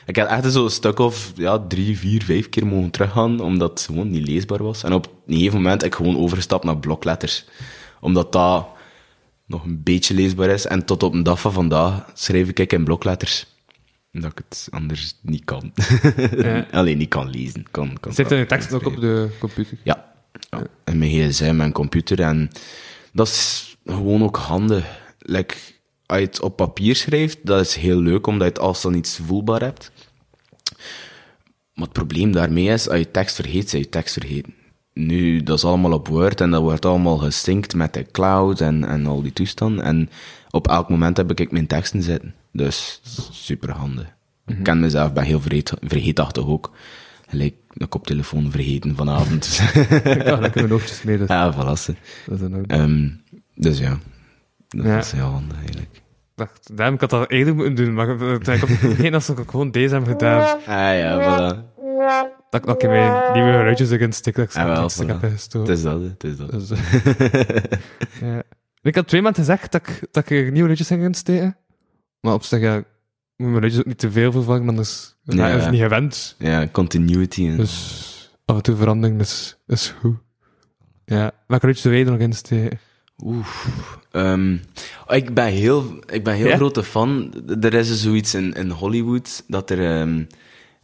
Ik heb echt zo'n stuk of ja, drie, vier, vijf keer mogen teruggaan, omdat het gewoon niet leesbaar was. En op een gegeven moment heb ik gewoon overgestapt naar blokletters. Omdat dat nog een beetje leesbaar is. En tot op een dag van vandaag schrijf ik in blokletters. Dat ik het anders niet kan. Ja. [laughs] Alleen niet kan lezen. Kan, kan Zit er een tekst ook op de computer? Ja. ja. En mijn gsm en computer. En dat is gewoon ook handig. Like, als je het op papier schrijft, dat is heel leuk, omdat je het als dan iets voelbaar hebt. Maar het probleem daarmee is, als je tekst vergeet, zijn je tekst vergeten. Nu, dat is allemaal op Word en dat wordt allemaal gesynct met de cloud en, en al die toestanden. En op elk moment heb ik mijn teksten zitten. Dus, super handig. Ik ken mezelf, ben heel vergeet, vergeetachtig ook. Gelijk de koptelefoon vergeten vanavond. [laughs] Ja, dan kunnen we oogjes mee. Dus. ja, verrassen. Dat is ook. Ehm, dus ja, dat Ja. is heel handig eigenlijk. dacht, damn, ik had dat eerder moeten doen, maar ik had geen als ik gewoon deze heb gedaan. Ah ja, voilà. Dat ik nog in mijn nieuwe geluidjes erin stik, dat ik Ah, wel, voilà. heb gestoken. Het is dat, het is dat. Dus, eh, [laughs] ja. Ik had twee maanden gezegd dat ik, dat ik nieuwe liedjes ging insteken. Maar op zich, ja, moet mijn liedjes ook niet te veel vervangen, anders Ja, ja, is het niet gewend. Ja, continuity. En... Dus af en toe verandering is, is goed. Ja, welke liedjes wil je er nog insteken? Oeh. Ehm, ik ben heel, ik ben heel Ja? grote fan. Er is zoiets in, in Hollywood dat er ehm,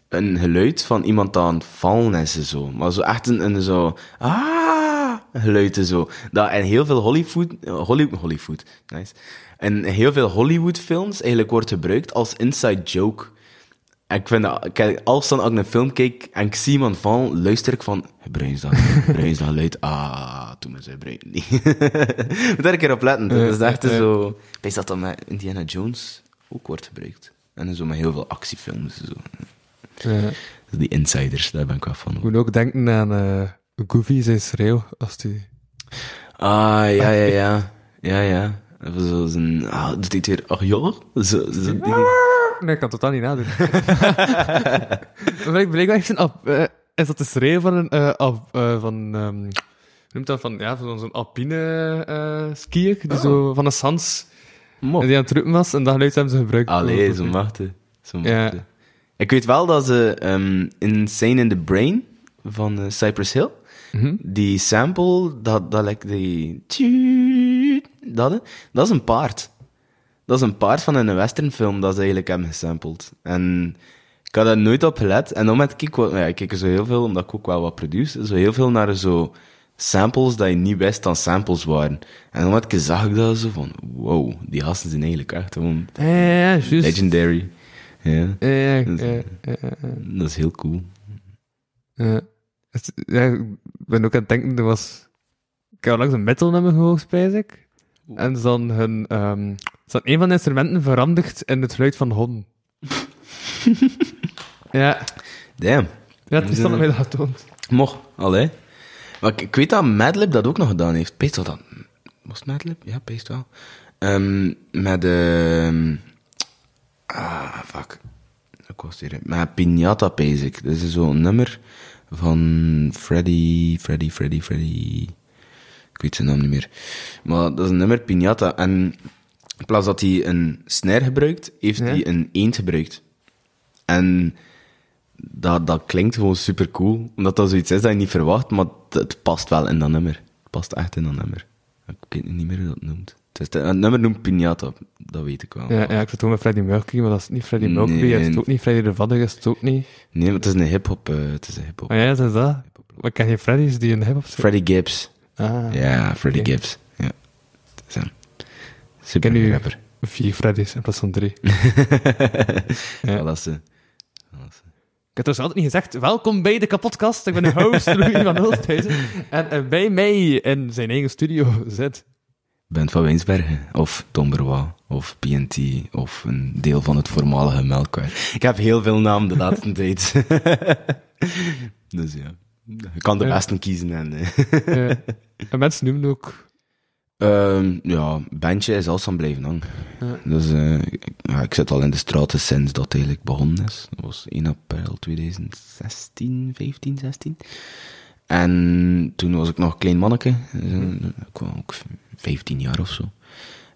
een geluid van iemand aan het vallen is en zo. Maar zo echt een, een zo. Ah! Geluid en zo. Dat in heel veel Hollywood. Hollywood, Hollywood, nice. In heel veel Hollywood-films eigenlijk wordt gebruikt als inside joke. En ik vind dat, kijk, als dan ook een film kijk en ik zie iemand vallen, luister ik van, gebruik dat, gebruik dat luid. Ah, toen me ze gebruiken niet. Moet daar een keer op letten. Dat is echt zo, ik weet dat dat met Indiana Jones ook wordt gebruikt. En zo met heel veel actiefilms. en Zo. Ja. Die insiders, daar ben ik wel van. Ik moet ook denken aan eh Goofy, zijn schreeuw, als die... Ah, ja, ja, ja. Ja, ja. Even zo zijn, ah, dat deed weer, ach ja? Zo, zo, die, Nee, ik kan het totaal niet nadoen. [laughs] maar ik blijkbaar echt een... Alp- eh, is dat de schreeuw van een... eh, van... hoe noemt dat? Van, ja, van zo'n alpine skier, die zo van een sans... Mo. Die aan het roepen was, en dat geluid hebben ze gebruikt. Allee, zo machtig. Zo Ja. machtig. Ik weet wel dat ze ehm Insane in the Brain van Cypress Hill, Mhm. die sample, dat, dat lijkt die... Dat, hè, dat is een paard. Dat is een paard van een westernfilm dat ze eigenlijk hebben gesampled. En ik had daar nooit op gelet. En dan met ik, wat- ja, ik kijk zo heel veel, omdat ik ook wel wat produce, zo heel veel naar zo samples dat je niet wist dat samples waren. En dan met ik zag ik dat zo van, wow, die gasten zijn eigenlijk echt gewoon Ja, ja, ja, juist. legendary. Ja, Ja, Dat is- dat heel cool. Ja. Ik ben ook aan het denken, er was... Ik heb langs een metal nummer gehoord, spijs ik. En ze hadden hun... ehm ze hadden een van de instrumenten veranderd in het geluid van honden. [laughs] ja, Damn. ja, het is dan mij dat getoond. Mocht, allee. Maar ik, ik weet dat Madlib dat ook nog gedaan heeft. Peest wel dat... Was het Madlib? Ja, peest wel. Ehm, met... ehm ah, fuck. Ik was hier... Met Piñata, pees ik. Dat is zo'n nummer van Freddy... Freddy, Freddy, Freddy... Ik weet zijn naam niet meer. Maar dat is een nummer, Piñata. En in plaats dat hij een snare gebruikt, heeft hij een eend gebruikt. En dat, dat klinkt gewoon super cool. Omdat dat zoiets is dat je niet verwacht, maar het, past wel in dat nummer. Het past echt in dat nummer. Ik weet niet meer hoe dat noemt. Het, is de- het nummer noemt Piñata, dat weet ik wel. Ja, ja, ik zat ook met Freddie Mercury, maar dat is niet Freddie Mercury, Nee. is het ook niet Freddie de Vadder, is het ook niet. Nee, maar het is een hip-hop. eh, het is een hip-hop. Oh ja, dat is dat. Maar ken geen Freddy's die een hip-hop. Freddie Gibbs. Ah, Ja, Freddie. Gibbs. Ja. Super ken u- rapper. Vier Freddy's in plaats van drie. [laughs] Ja. dat is, eh, is- Ik heb dus altijd niet gezegd, welkom bij de kapotkast. Ik ben de host, [laughs] Louis van Hulthuizen. En eh, bij mij in zijn eigen studio zit... Bent van Winsbergen, of Tom Berwa, of PNT, of een deel van het voormalige Melkweg. Ik heb heel veel namen de [laughs] laatste tijd. dus ja, je kan de Ja. beste kiezen. En, eh. [laughs] en mensen noemen ook... Ehm, ja, bandje is alstaan blijven hangen. Ja. Dus eh, ik, ja, ik zit al in de straten sinds dat het eigenlijk begonnen is. Dat was 1 april 2016, 15, 16. En toen was ik nog een klein manneke. Dus, eh, Ik was ook 15 jaar of zo.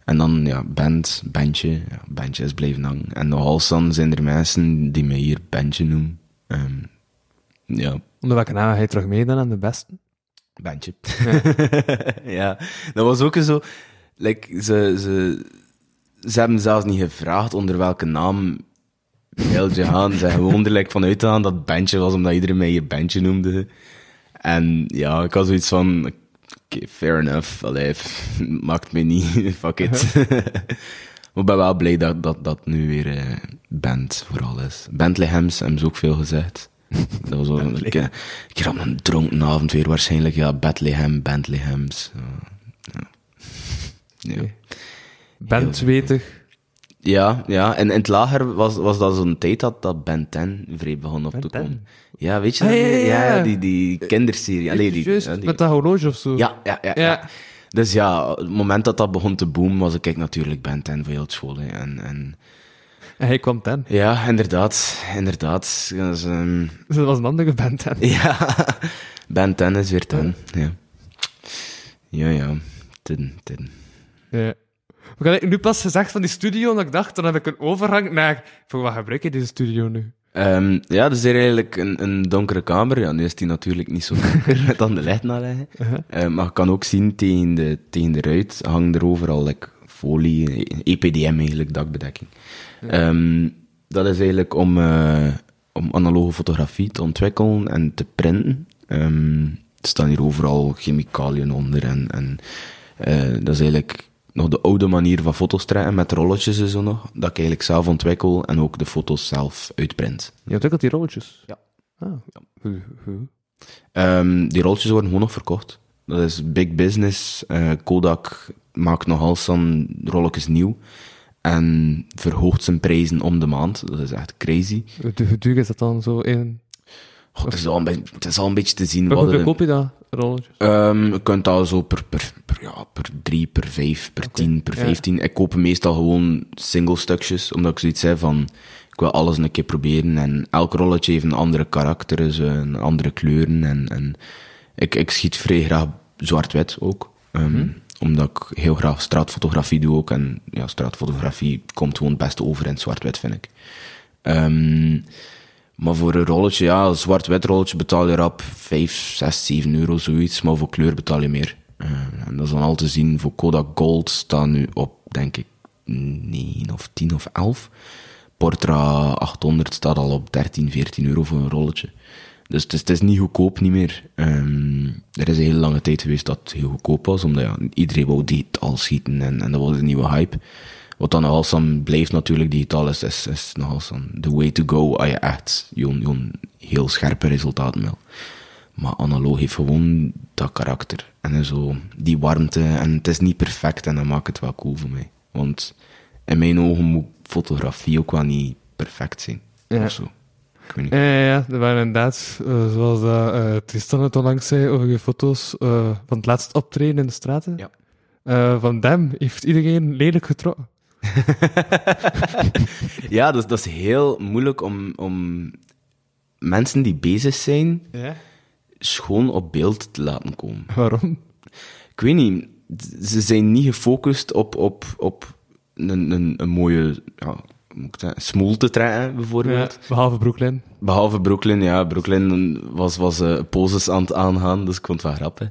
En dan, ja, band, bandje. Ja, bandje is blijven hangen. En nog alstaan zijn er mensen die mij hier bandje noemen. Ehm, ja, Onder welke naam ga je terug meedoen aan de beste? Bandje. [laughs] ja, dat was ook zo. Like, ze, ze, ze hebben zelfs niet gevraagd onder welke naam je gaan. Ze gewoon er like, vanuit gaan dat bandje was, omdat iedereen mij hier bandje noemde. En ja, ik had zoiets van, fair enough. Allee, [laughs] maakt me niet, [laughs] fuck it. Maar ben wel blij dat dat, dat nu weer eh band vooral is. Bentley Hems hebben ze ook veel gezegd. [laughs] Dat was wel een keer, keer op een dronken avond weer waarschijnlijk. Ja, Bethlehem, Bentley Hems. Ja. Ja. Ja. Bandwetig. Ja, ja. En in het lager was, was dat zo'n tijd dat, dat Ben 10 vrij begon op Ben te 10? komen. Ja, weet je Ah, dat? ja, ja, ja. ja, die, die kinderserie. Allee, die, Juist, ja, die- met dat horloge of zo. ja, ja, ja, ja. Ja. Dus ja, het moment dat dat begon te boomen, was ik natuurlijk Ben 10 voor heel school. hè. En, en En hij kwam ten. ja, inderdaad, inderdaad. Dus, ehm, dat was een andere band [laughs] ten. ja, Ben 10 is weer 10. Ja, ja, ja. Tin, tin. Ja. Ik had nu pas gezegd van die studio, dat ik dacht, dan heb ik een overgang naar... Voor wat gebruik je deze studio nu? Ehm, ja, dus hier eigenlijk een, een donkere kamer. Ja, nu is die natuurlijk niet zo donker [laughs] met aan de licht aanleggen. Eh, maar je kan ook zien tegen de, tegen de ruit hangt er overal like, folie, EPDM eigenlijk, dakbedekking. Ehm, dat is eigenlijk om, eh, om analoge fotografie te ontwikkelen en te printen. Ehm, er staan hier overal chemicaliën onder en, en eh, dat is eigenlijk nog de oude manier van foto's trekken met rolletjes en zo nog, dat ik eigenlijk zelf ontwikkel en ook de foto's zelf uitprint. Je ontwikkelt die rolletjes? Ja. Ah. Hoe? Ehm, die rolletjes worden gewoon nog verkocht. Dat is big business. Eh, Kodak maakt nog alles van rolletjes nieuw. En verhoogt zijn prijzen om de maand. Dat is echt crazy. Hoe, duur is dat dan zo in... Goh, het, is al een beetje, het is al een beetje te zien. Wat hoeveel koop je dat, rolletjes? Ehm, je kunt dat zo per, per, per, ja, per drie, per vijf, per tien, per ja. vijftien. Ik koop meestal gewoon single stukjes, omdat ik zoiets heb van, ik wil alles een keer proberen. En elk rolletje heeft een andere karakter, dus, een andere kleuren. En, en ik, ik schiet vrij graag zwart-wit ook. Ehm, Omdat ik heel graag straatfotografie doe ook. En ja, straatfotografie komt gewoon het beste over in zwart-wit, vind ik. Ehm, maar voor een rolletje, ja, een zwart-wit rolletje betaal je rap 5, 6, 7 euro, zoiets. Maar voor kleur betaal je meer. Eh, en dat is dan al te zien. Voor Kodak Gold staat nu op, denk ik, 9 of 10 of 11. Portra 800 staat al op 13, 14 euro voor een rolletje. Dus het is, het is niet goedkoop niet meer. Ehm, er is een hele lange tijd geweest dat het heel goedkoop was, omdat ja, iedereen wou digitaal schieten en, en dat was een nieuwe hype. Wat dan nogal dan blijft natuurlijk digitaal is, is, is nogal dan the way to go als je echt jo'n heel scherpe resultaten wil. Maar analoog heeft gewoon dat karakter en zo die warmte en het is niet perfect en dat maakt het wel cool voor mij. Want in mijn ogen moet fotografie ook wel niet perfect zijn. Ja. Of zo. Ik weet niet. Ja, ja, ja. Er waren inderdaad, eh, zoals dat, eh Tristan het onlangs zei, over je foto's eh, van het laatste optreden in de straten. Ja. Van Dem heeft iedereen lelijk getrokken. [laughs] Ja, dat, is- dat is heel moeilijk om, om mensen die bezig zijn Ja. schoon op beeld te laten komen. Waarom? Ik weet niet, ze zijn niet gefocust op, op, op een, een, een mooie ja, moet ik het zeggen, smoel te trekken, bijvoorbeeld. Ja, behalve Brooklyn. Behalve Brooklyn, ja. Brooklyn was, was eh, poses aan het aangaan, dus ik vond het wel grappig.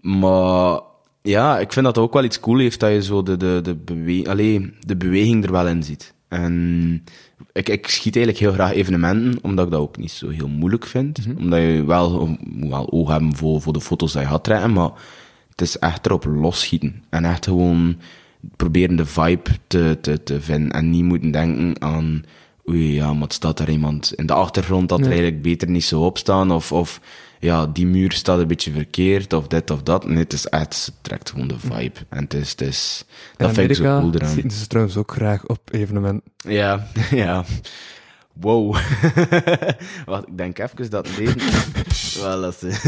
Maar ja, ik vind dat het ook wel iets cool heeft dat je zo de, de, de, bewe Allee, de beweging er wel in ziet. En ik, ik schiet eigenlijk heel graag evenementen, omdat ik dat ook niet zo heel moeilijk vind. Omdat je wel, wel oog hebben voor, voor de foto's die je gaat trekken, maar het is echt erop losschieten. En echt gewoon proberen de vibe te, te, te vinden. En niet moeten denken aan, oei, ja, maar staat daar iemand in de achtergrond dat er eigenlijk beter niet zo op staan. Of, of ja, die muur staat een beetje verkeerd, of dit of dat. Nee, het is echt, het trekt gewoon de vibe. En het is, het is dat in vind ik zo cool eraan. zien ze trouwens ook graag op evenementen. Ja, [laughs] ja. Wow. [laughs] Wacht, ik denk even dat deze... [laughs] Wel, dat is...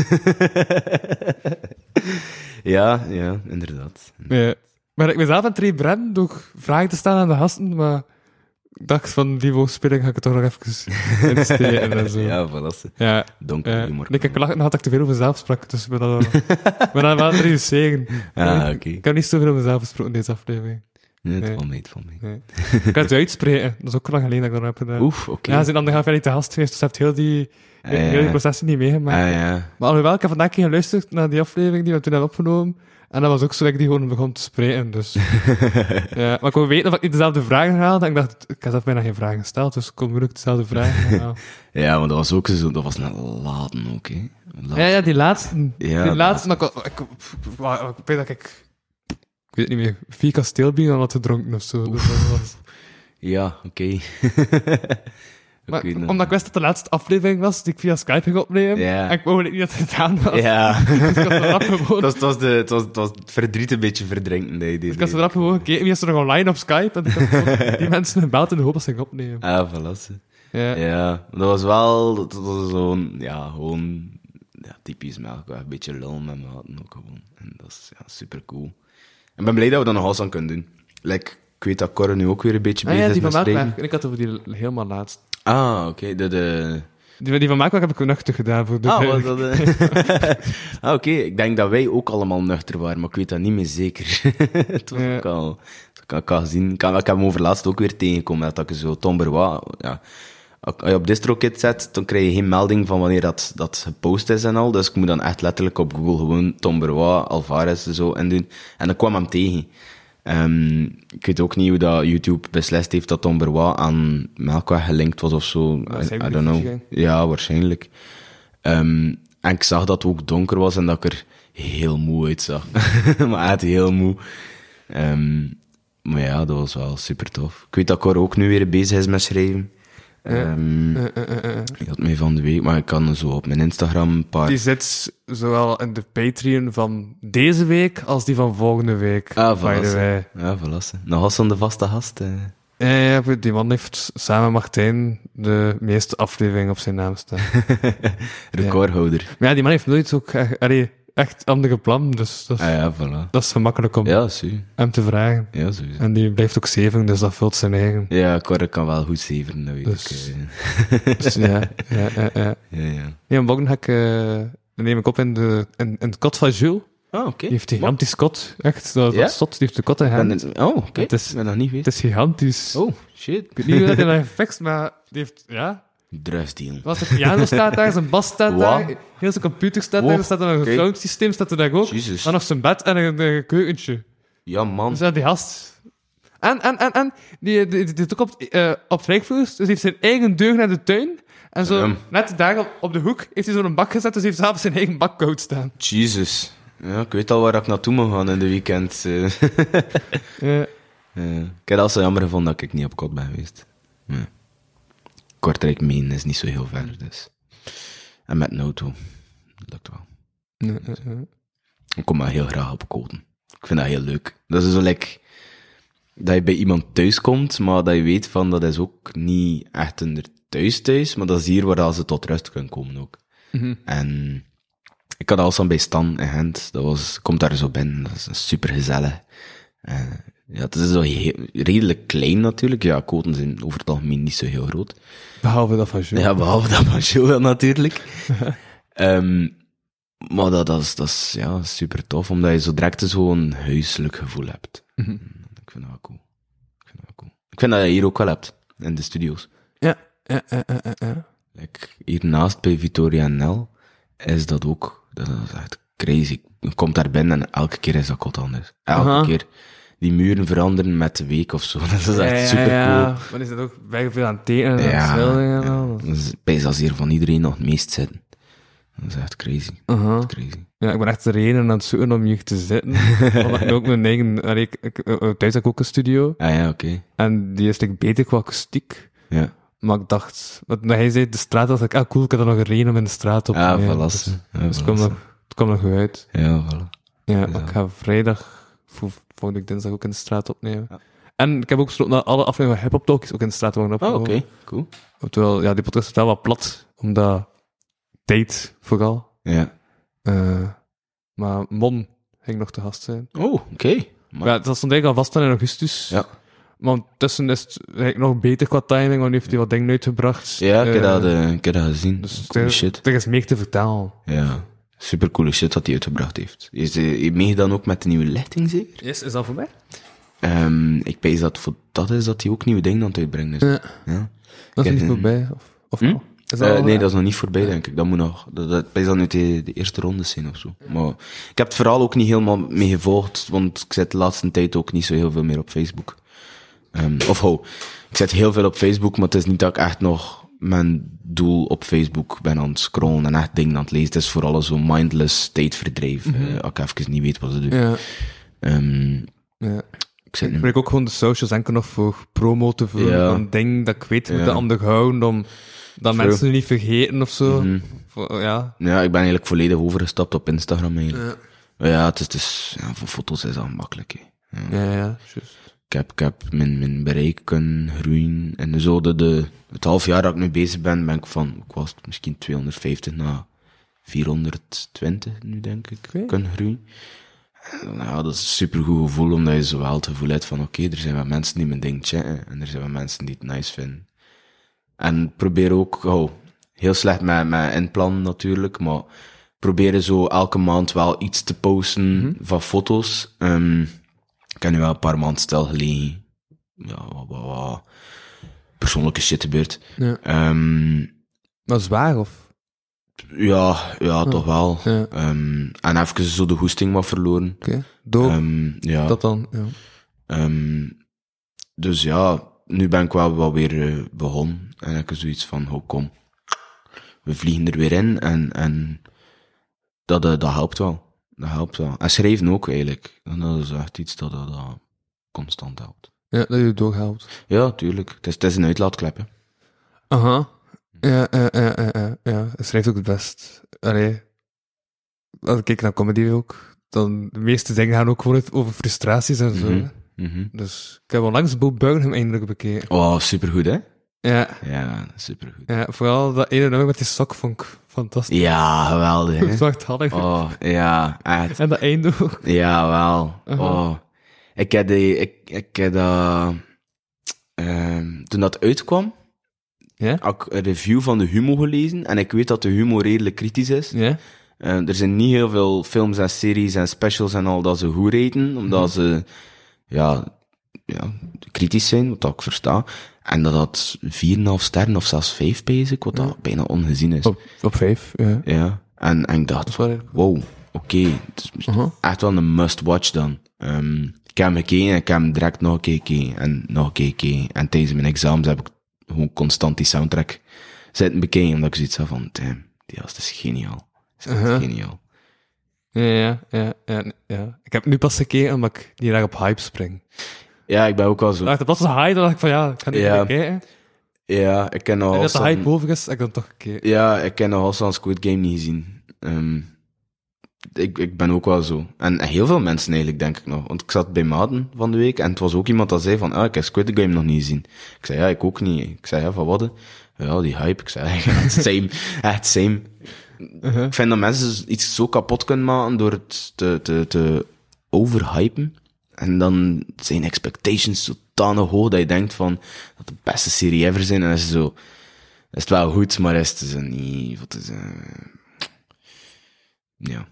ja, ja, inderdaad. Ja. Maar ik ben zelf aan het rebrennen door vragen te stellen aan de gasten, maar ik dacht van die woordspeling ga ik het toch nog even [laughs] insteken en zo. Ja, voilà. Ja. Donker humor. Nee, ik lachen had ik te veel over mezelf sprak, dus ik ben ik ben dat wel reduceren. [laughs] Ah, oké. Ik heb niet zoveel over mezelf gesproken in deze aflevering. Nee, het Nee. valt mee, het valt mee. Nee. Ik kan het [laughs] uitspreken, dat is ook lang geleden dat ik dat heb gedaan. Oef, oké. Ja, ze zijn dan nog niet te gast geweest, dus je hebt heel die, Ah, heel ja. die processen niet meegemaakt. Ah, ja. Maar alhoewel, ik heb vandaag keer geluisterd naar die aflevering die we toen hebben opgenomen. En dat was ook zo dat ik die gewoon begon te spreken. Dus. [laughs] ja, maar ik wil weten of ik niet dezelfde vragen haalde. En ik dacht, ik heb zelf bijna geen vragen gesteld, dus ik kon moeilijk dezelfde vragen. [laughs] Ja, maar dat was ook zo... Dat was een laten ook, hè. Ja, ja, die laatste. Ja, die laatste, maar ik, ik, weet dat ik... Ik weet niet meer, vier kasteelbieren en wat gedronken of zo. Dus dat was- Ja, oké. [laughs] Maar, omdat ik wist dat de laatste aflevering was, die ik via Skype ging opnemen, Ja. en ik wou niet dat het gedaan was. Ja. [laughs] Dus ik had zo rap [laughs] gewoon, Het was, de, het, was, het was het verdriet een beetje verdrinken. dat je deed. ik had zo rap gewoon gekeken, wie is er nog online op Skype, en ik had [laughs] die mensen gebeld in de hoop dat ze ging opnemen. Ah, ze. Ja. Ja, dat was wel, dat was zo'n, ja, gewoon, ja, typisch melk, een beetje lul met maten ook gewoon. En dat is, ja, super cool. En ben blij dat we dat nog eens aan kunnen doen. Like, ik weet dat Cor nu ook weer een beetje Ah bezig ja, is die van met. Melkweg. Ik had over die helemaal laatst. Ah, oké, de, de... Die, die van Melkweg heb ik nuchter gedaan. Voor de, Ah, dat, eh? [laughs] ah, oké, ik denk dat wij ook allemaal nuchter waren, maar ik weet dat niet meer zeker. [laughs] Het was Ja. ook al, dat kan ik gezien. Ik, heb- ik heb hem over laatst ook weer tegengekomen, dat ik zo Tom Berwa, ja. Als je op DistroKid zet, dan krijg je geen melding van wanneer dat, dat gepost is en al. Dus ik moet dan echt letterlijk op Google gewoon Tom Berwa, Alvarez en zo indoen. En dan kwam hem tegen. Ehm, ik weet ook niet hoe dat YouTube beslist heeft dat Tom Berwa aan Melkweg gelinkt was of zo. I, don't know. Ja, waarschijnlijk. Ehm, en ik zag dat het ook donker was en dat ik er heel moe uitzag. [laughs] maar echt heel moe. Ehm, maar ja, dat was wel super tof. Ik weet dat Cor ook nu weer bezig is met schrijven. Ehm Eh, eh, eh, eh. Ik had mij van de week, maar ik kan zo op mijn Instagram een paar... Die zit zowel in de Patreon van deze week als die van volgende week. Ah. Ja, ze. Nog als van de vaste gast. Ja, ja, die man heeft samen met Martijn de meeste afleveringen op zijn naam staan. [laughs] Recordhouder. maar ja, die man heeft nooit ook allee, echt andere plannen, dus dat is, Ah ja, voilà. dat is gemakkelijk om Ja, hem te vragen. Ja, sowieso. En die blijft ook zeven, dus dat vult zijn eigen. Ja, Cor kan wel goed zeveren, dat weet Dus- ik. eh. [laughs] Dus ja, ja, ja, ja. Ja, ja. Morgen ga ik, eh, neem ik op in, de, in, in het kot van Jules. Ah, oké. Die heeft een gigantisch kot, echt. Dat, Ja? dat zot, die heeft de kot in ben hand. Oh, oké. Het is- Ik ben nog niet Het geweest. is gigantisch. Oh, shit. Ik weet niet hoe dat hij [laughs] dat heeft gefixt, maar die heeft, ja... Druisdeal. Wat de piano staat daar, zijn bas staat daar, heel zijn computer staat Wow, daar, er staat er een soundsysteem, staat er daar ook. Jezus. Dan nog zijn bed en een, een keukentje. Ja, man. Dus ja, die gast... En, en, en, en, die, die, die ook op, eh op dus die heeft zijn eigen deur naar de tuin. En zo, Damn. net daar op, op de hoek, heeft hij zo'n bak gezet, dus hij heeft zelf zijn eigen bak koud staan. Jesus. Ja, ik weet al waar ik naartoe moet gaan in de weekend. eh. Ja. [laughs] Ja. Ik heb al zo jammer gevonden dat ik niet op kot ben geweest. Ja. Kortrijk Meen is niet zo heel ver, dus. En met een auto. Dat lukt wel. Ik kom maar heel graag op koten. Ik vind dat heel leuk. Dat is zo like, dat je bij iemand thuis komt, maar dat je weet van, dat is ook niet echt een thuis thuis, maar dat is hier waar ze tot rust kunnen komen ook. Mhm. En ik had al bij Stan in Gent, dat was, komt daar zo binnen, dat is super gezellig. Ja, het is heel, redelijk klein natuurlijk, ja, koten zijn over het algemeen niet zo heel groot. Behalve dat van Jules. Ja, behalve dat van Joel natuurlijk. [laughs] Ehm, maar dat, dat, is, dat is ja, super tof, omdat je zo direct zo'n huiselijk gevoel hebt. Mhm. Ik vind dat wel cool. Ik vind dat wel cool. Ik vind dat je hier ook wel hebt, in de studio's. Ja, ja, ja, ja, ja. Like, hiernaast bij Victoria NL is dat ook, dat is echt crazy. Je komt daar binnen en elke keer is dat kot anders. Elke keer. Die muren veranderen met de week of zo. [laughs] Dat is echt Ja, ja, super cool. ja. Maar is dat ook bij veel aan het tekenen en schilderen en al? Dat is bij als hier van iedereen nog het meest zitten. Dat is echt crazy. Aha. Crazy. Ja, ik ben echt de reden aan het zoeken om hier te zitten. [laughs] Omdat ik ook mijn eigen... Ik, ik, eh, thuis heb ik ook een studio. Ah ja, oké. En die is like, beter qua akoestiek. Ja. Maar ik dacht... Want hij zei de straat, dacht ik, ah cool, ik heb er nog een reden om in de straat op te Ah, nemen. voilà. Dus, Ja, dus het kwam nog, het kwam nog uit. Ja, voilà. Ja, Ja. maar ik ga vrijdag, voor, volgende dinsdag ook in de straat opnemen. Ja. En ik heb ook besloten dat alle afleveringen van Hip Hop Talk is ook in de straat worden Oh, opgenomen. oké. Cool. Terwijl, ja, die podcast is wel wat plat, omdat tijd vooral. Ja. Eh, maar Mon ging nog te gast zijn. Oh, oké. Maar- Ja, dat stond eigenlijk al vast dan in augustus. Ja. Maar ondertussen is het nog beter qua timing, want nu heeft hij wat dingen uitgebracht. Ja, ik heb Eh, dat, eh, ik heb dat gezien. Dus er, shit. er is meer te vertellen. Ja. Super coole shit dat hij uitgebracht heeft. Is hij meegedaan ook met de nieuwe lichting, zeker? Yes, is dat voor mij? Ehm, ik pees dat voor dat is dat hij ook nieuwe dingen aan het uitbrengen is. Ja. Ja. Dat is niet voorbij, of, of Hm? Is Eh, nee, dat is nog niet voorbij, denk ik. Dat moet nog, dat, dat pees dat nu de, de eerste ronde zijn of zo. Maar ik heb het verhaal ook niet helemaal mee gevolgd, want ik zit de laatste tijd ook niet zo heel veel meer op Facebook. Ehm, of ho, ik zit heel veel op Facebook, maar het is niet dat ik echt nog mijn doel op Facebook ben aan het scrollen en echt dingen aan het lezen. Het is vooral zo'n mindless tijdverdrijf, eh, als ik even niet weet wat ze doen. Ja. Ehm, Ja. Ik zit Ik nu... gebruik ook gewoon de socials enkel nog voor promo te voeren. Ja. Een ding dat ik weet moet Ja. te onderhouden, om dat mensen het niet vergeten of zo. Mhm. Voor- ja. Ja, ik ben eigenlijk volledig overgestapt op Instagram eigenlijk. Ja, Maar ja, het is, het is, ja, voor foto's is dat makkelijk. Hè. Ja. ja, ja. juist. Ik heb, ik heb mijn, mijn bereik kunnen groeien. En zo de, de, het half jaar dat ik nu bezig ben, ben ik van, ik was misschien 250 naar 420 nu, denk ik, Oké. kunnen groeien. En, ja, dat is een supergoed gevoel, omdat je zo wel het gevoel hebt van, oké, er zijn wel mensen die mijn ding checken, en er zijn wel mensen die het nice vinden. En probeer ook, oh, heel slecht met, met inplannen natuurlijk, maar proberen zo elke maand wel iets te posten van foto's. Ehm, ik heb nu wel een paar maanden stilgelegen. Ja, wat, wat, wat persoonlijke shit gebeurd. Ja. Ehm, Maar zwaar, of? ja, ja, toch wel. Ja. Ehm, en even zo de hoesting wat verloren. Oké. Door Ehm, ja. dat dan, ja. Ehm, dus ja, nu ben ik wel, wel weer eh, begonnen. En ik heb zoiets van, oh kom, we vliegen er weer in. En, en dat, eh, dat helpt wel. Dat helpt wel. En schrijven ook eigenlijk. En dat is echt iets dat, dat, dat constant helpt. Ja, dat je doorhelpt. Ja, tuurlijk. Het is, het is een uitlaatklep, hè. Aha. Ja, ja, ja, ja, ja, ja. Hij schrijft ook het best. Allee. Als ik kijk naar comedy ook, dan de meeste dingen gaan ook gewoon over frustraties en zo. Mhm. Dus ik heb onlangs Bob Burnham eindelijk bekeken. Oh, supergoed, hè? Ja, Ja, supergoed. ja, vooral dat ene nummer met die sok vond ik fantastisch. Ja, geweldig, hè? [laughs] handig. Oh, ja, echt. En dat einde ook. Ja, wel. Oh. Ik heb die, ik, ik heb dat, ehm, toen dat uitkwam, Ja? had ik een review van de Humo gelezen, en ik weet dat de Humo redelijk kritisch is. Ja? Eh, er zijn niet heel veel films en series en specials en al dat ze goed reten, omdat Mhm. ze, ja, ja, kritisch zijn, wat ik versta. En dat dat 4,5 sterren of zelfs 5 bezig, wat dat bijna ongezien is. Op, op vijf, ja. Ja, en, en ik dacht, wow, oké, het is Uh-huh. echt wel een must-watch dan. Ehm, ik heb hem gekeken en ik heb hem direct nog een keer gekeken en nog een keer gekeken. En tijdens mijn examens heb ik gewoon constant die soundtrack zitten bekijken, omdat ik zoiets had van, damn, die gast is geniaal. Is Uh-huh. geniaal. Ja, ja, ja, ja, ja. Ik heb nu pas gekeken omdat ik niet erg op hype spring. Ja, ik ben ook wel zo. dacht, dat was een hype, dan dacht ik van ja, ik ga nu Ja. kijken. Ja, ik ken En nog dat de hype boven is, ik dan toch gekeken. Ja, ik ken nog Stan Squid Game niet gezien. Ehm, ik, ik ben ook wel zo. En heel veel mensen eigenlijk, denk ik nog. Want ik zat bij Maden van de week en het was ook iemand dat zei van, ah, ik heb Squid Game nog niet gezien. Ik zei, ja, ik ook niet. Ik zei, ja, van wat? Ja, die hype. Ik zei, [laughs] echt same. Echt same. Uh-huh. Ik vind dat mensen iets zo kapot kunnen maken door het te, te, te overhypen. En dan zijn expectations zodanig hoog dat je denkt van, dat de beste serie ever zijn. En dan is het zo, is het wel goed, maar is het zo niet, wat is, eh ja.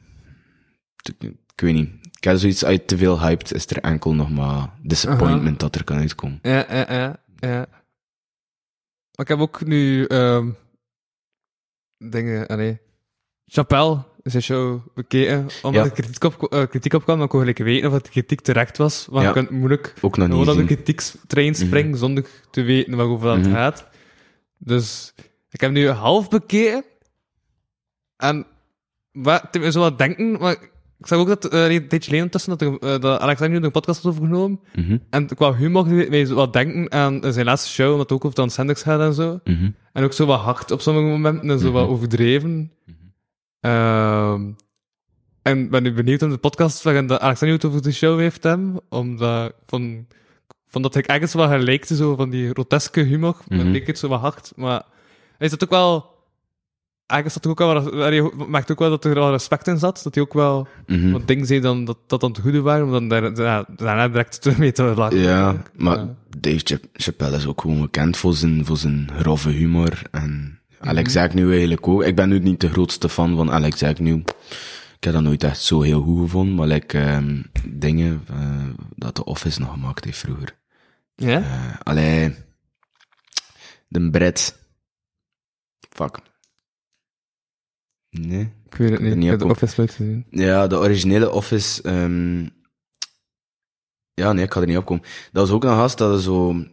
Ik, ik weet niet. Ik heb zoiets uit te veel hyped, is er enkel nog maar disappointment dat er kan uitkomen. Ja, ja, ja, ja. Maar ik heb ook nu ehm dingen, ah nee. Chappelle, zijn show bekeken, omdat Ja. er kritiek op, eh, kritiek op kwam, dan kon ik weten of het kritiek terecht was, want Ja. je kunt moeilijk Ook nog niet op de kritiekstrein springen zonder te weten waarover dat Mhm. gaat. Dus ik heb nu half bekeken en wat, het deed me zo wat denken, maar ik zag ook dat eh, een tijdje geleden tussen dat, er, eh, dat Alexander een podcast had overgenomen. Mhm, En qua humor deed mij zo wat denken aan zijn laatste show, omdat het ook over Dan Sanders gaat en zo. mhm, En ook zo wat hard op sommige momenten en zo wat overdreven. Ehm, en ik ben nu benieuwd om de podcast waarin dat Alexander het over de show heeft hem, omdat ik vond, vond dat ik ergens wel gelijkte, zo van die groteske humor, maar Mhm. leek het zo wat hard, maar hij zat ook wel, ergens zat ook wel, hij maakte ook wel dat er wel respect in zat, dat hij ook wel mhm. wat dingen zei dan, dat dat dan het goede waren, om dan daar, daar- daarna direct [laughs] terug te laten. Ja, maar Ja. Dave Chap- Chappelle is ook gewoon bekend voor zijn, voor zijn grove humor. En. Alex Agnew eigenlijk ook. Ik ben nu niet de grootste fan van Alex Agnew. Ik heb dat nooit echt zo heel goed gevonden, maar like, ehm, dingen eh, dat The Office nog gemaakt heeft vroeger. Ja? Eh allee, de Brett. Fuck. Nee. Ik weet het niet. Ik heb de Office nooit gezien. Ja, de originele Office. ehm ja, nee, ik ga er niet op komen. Dat was ook een gast dat zo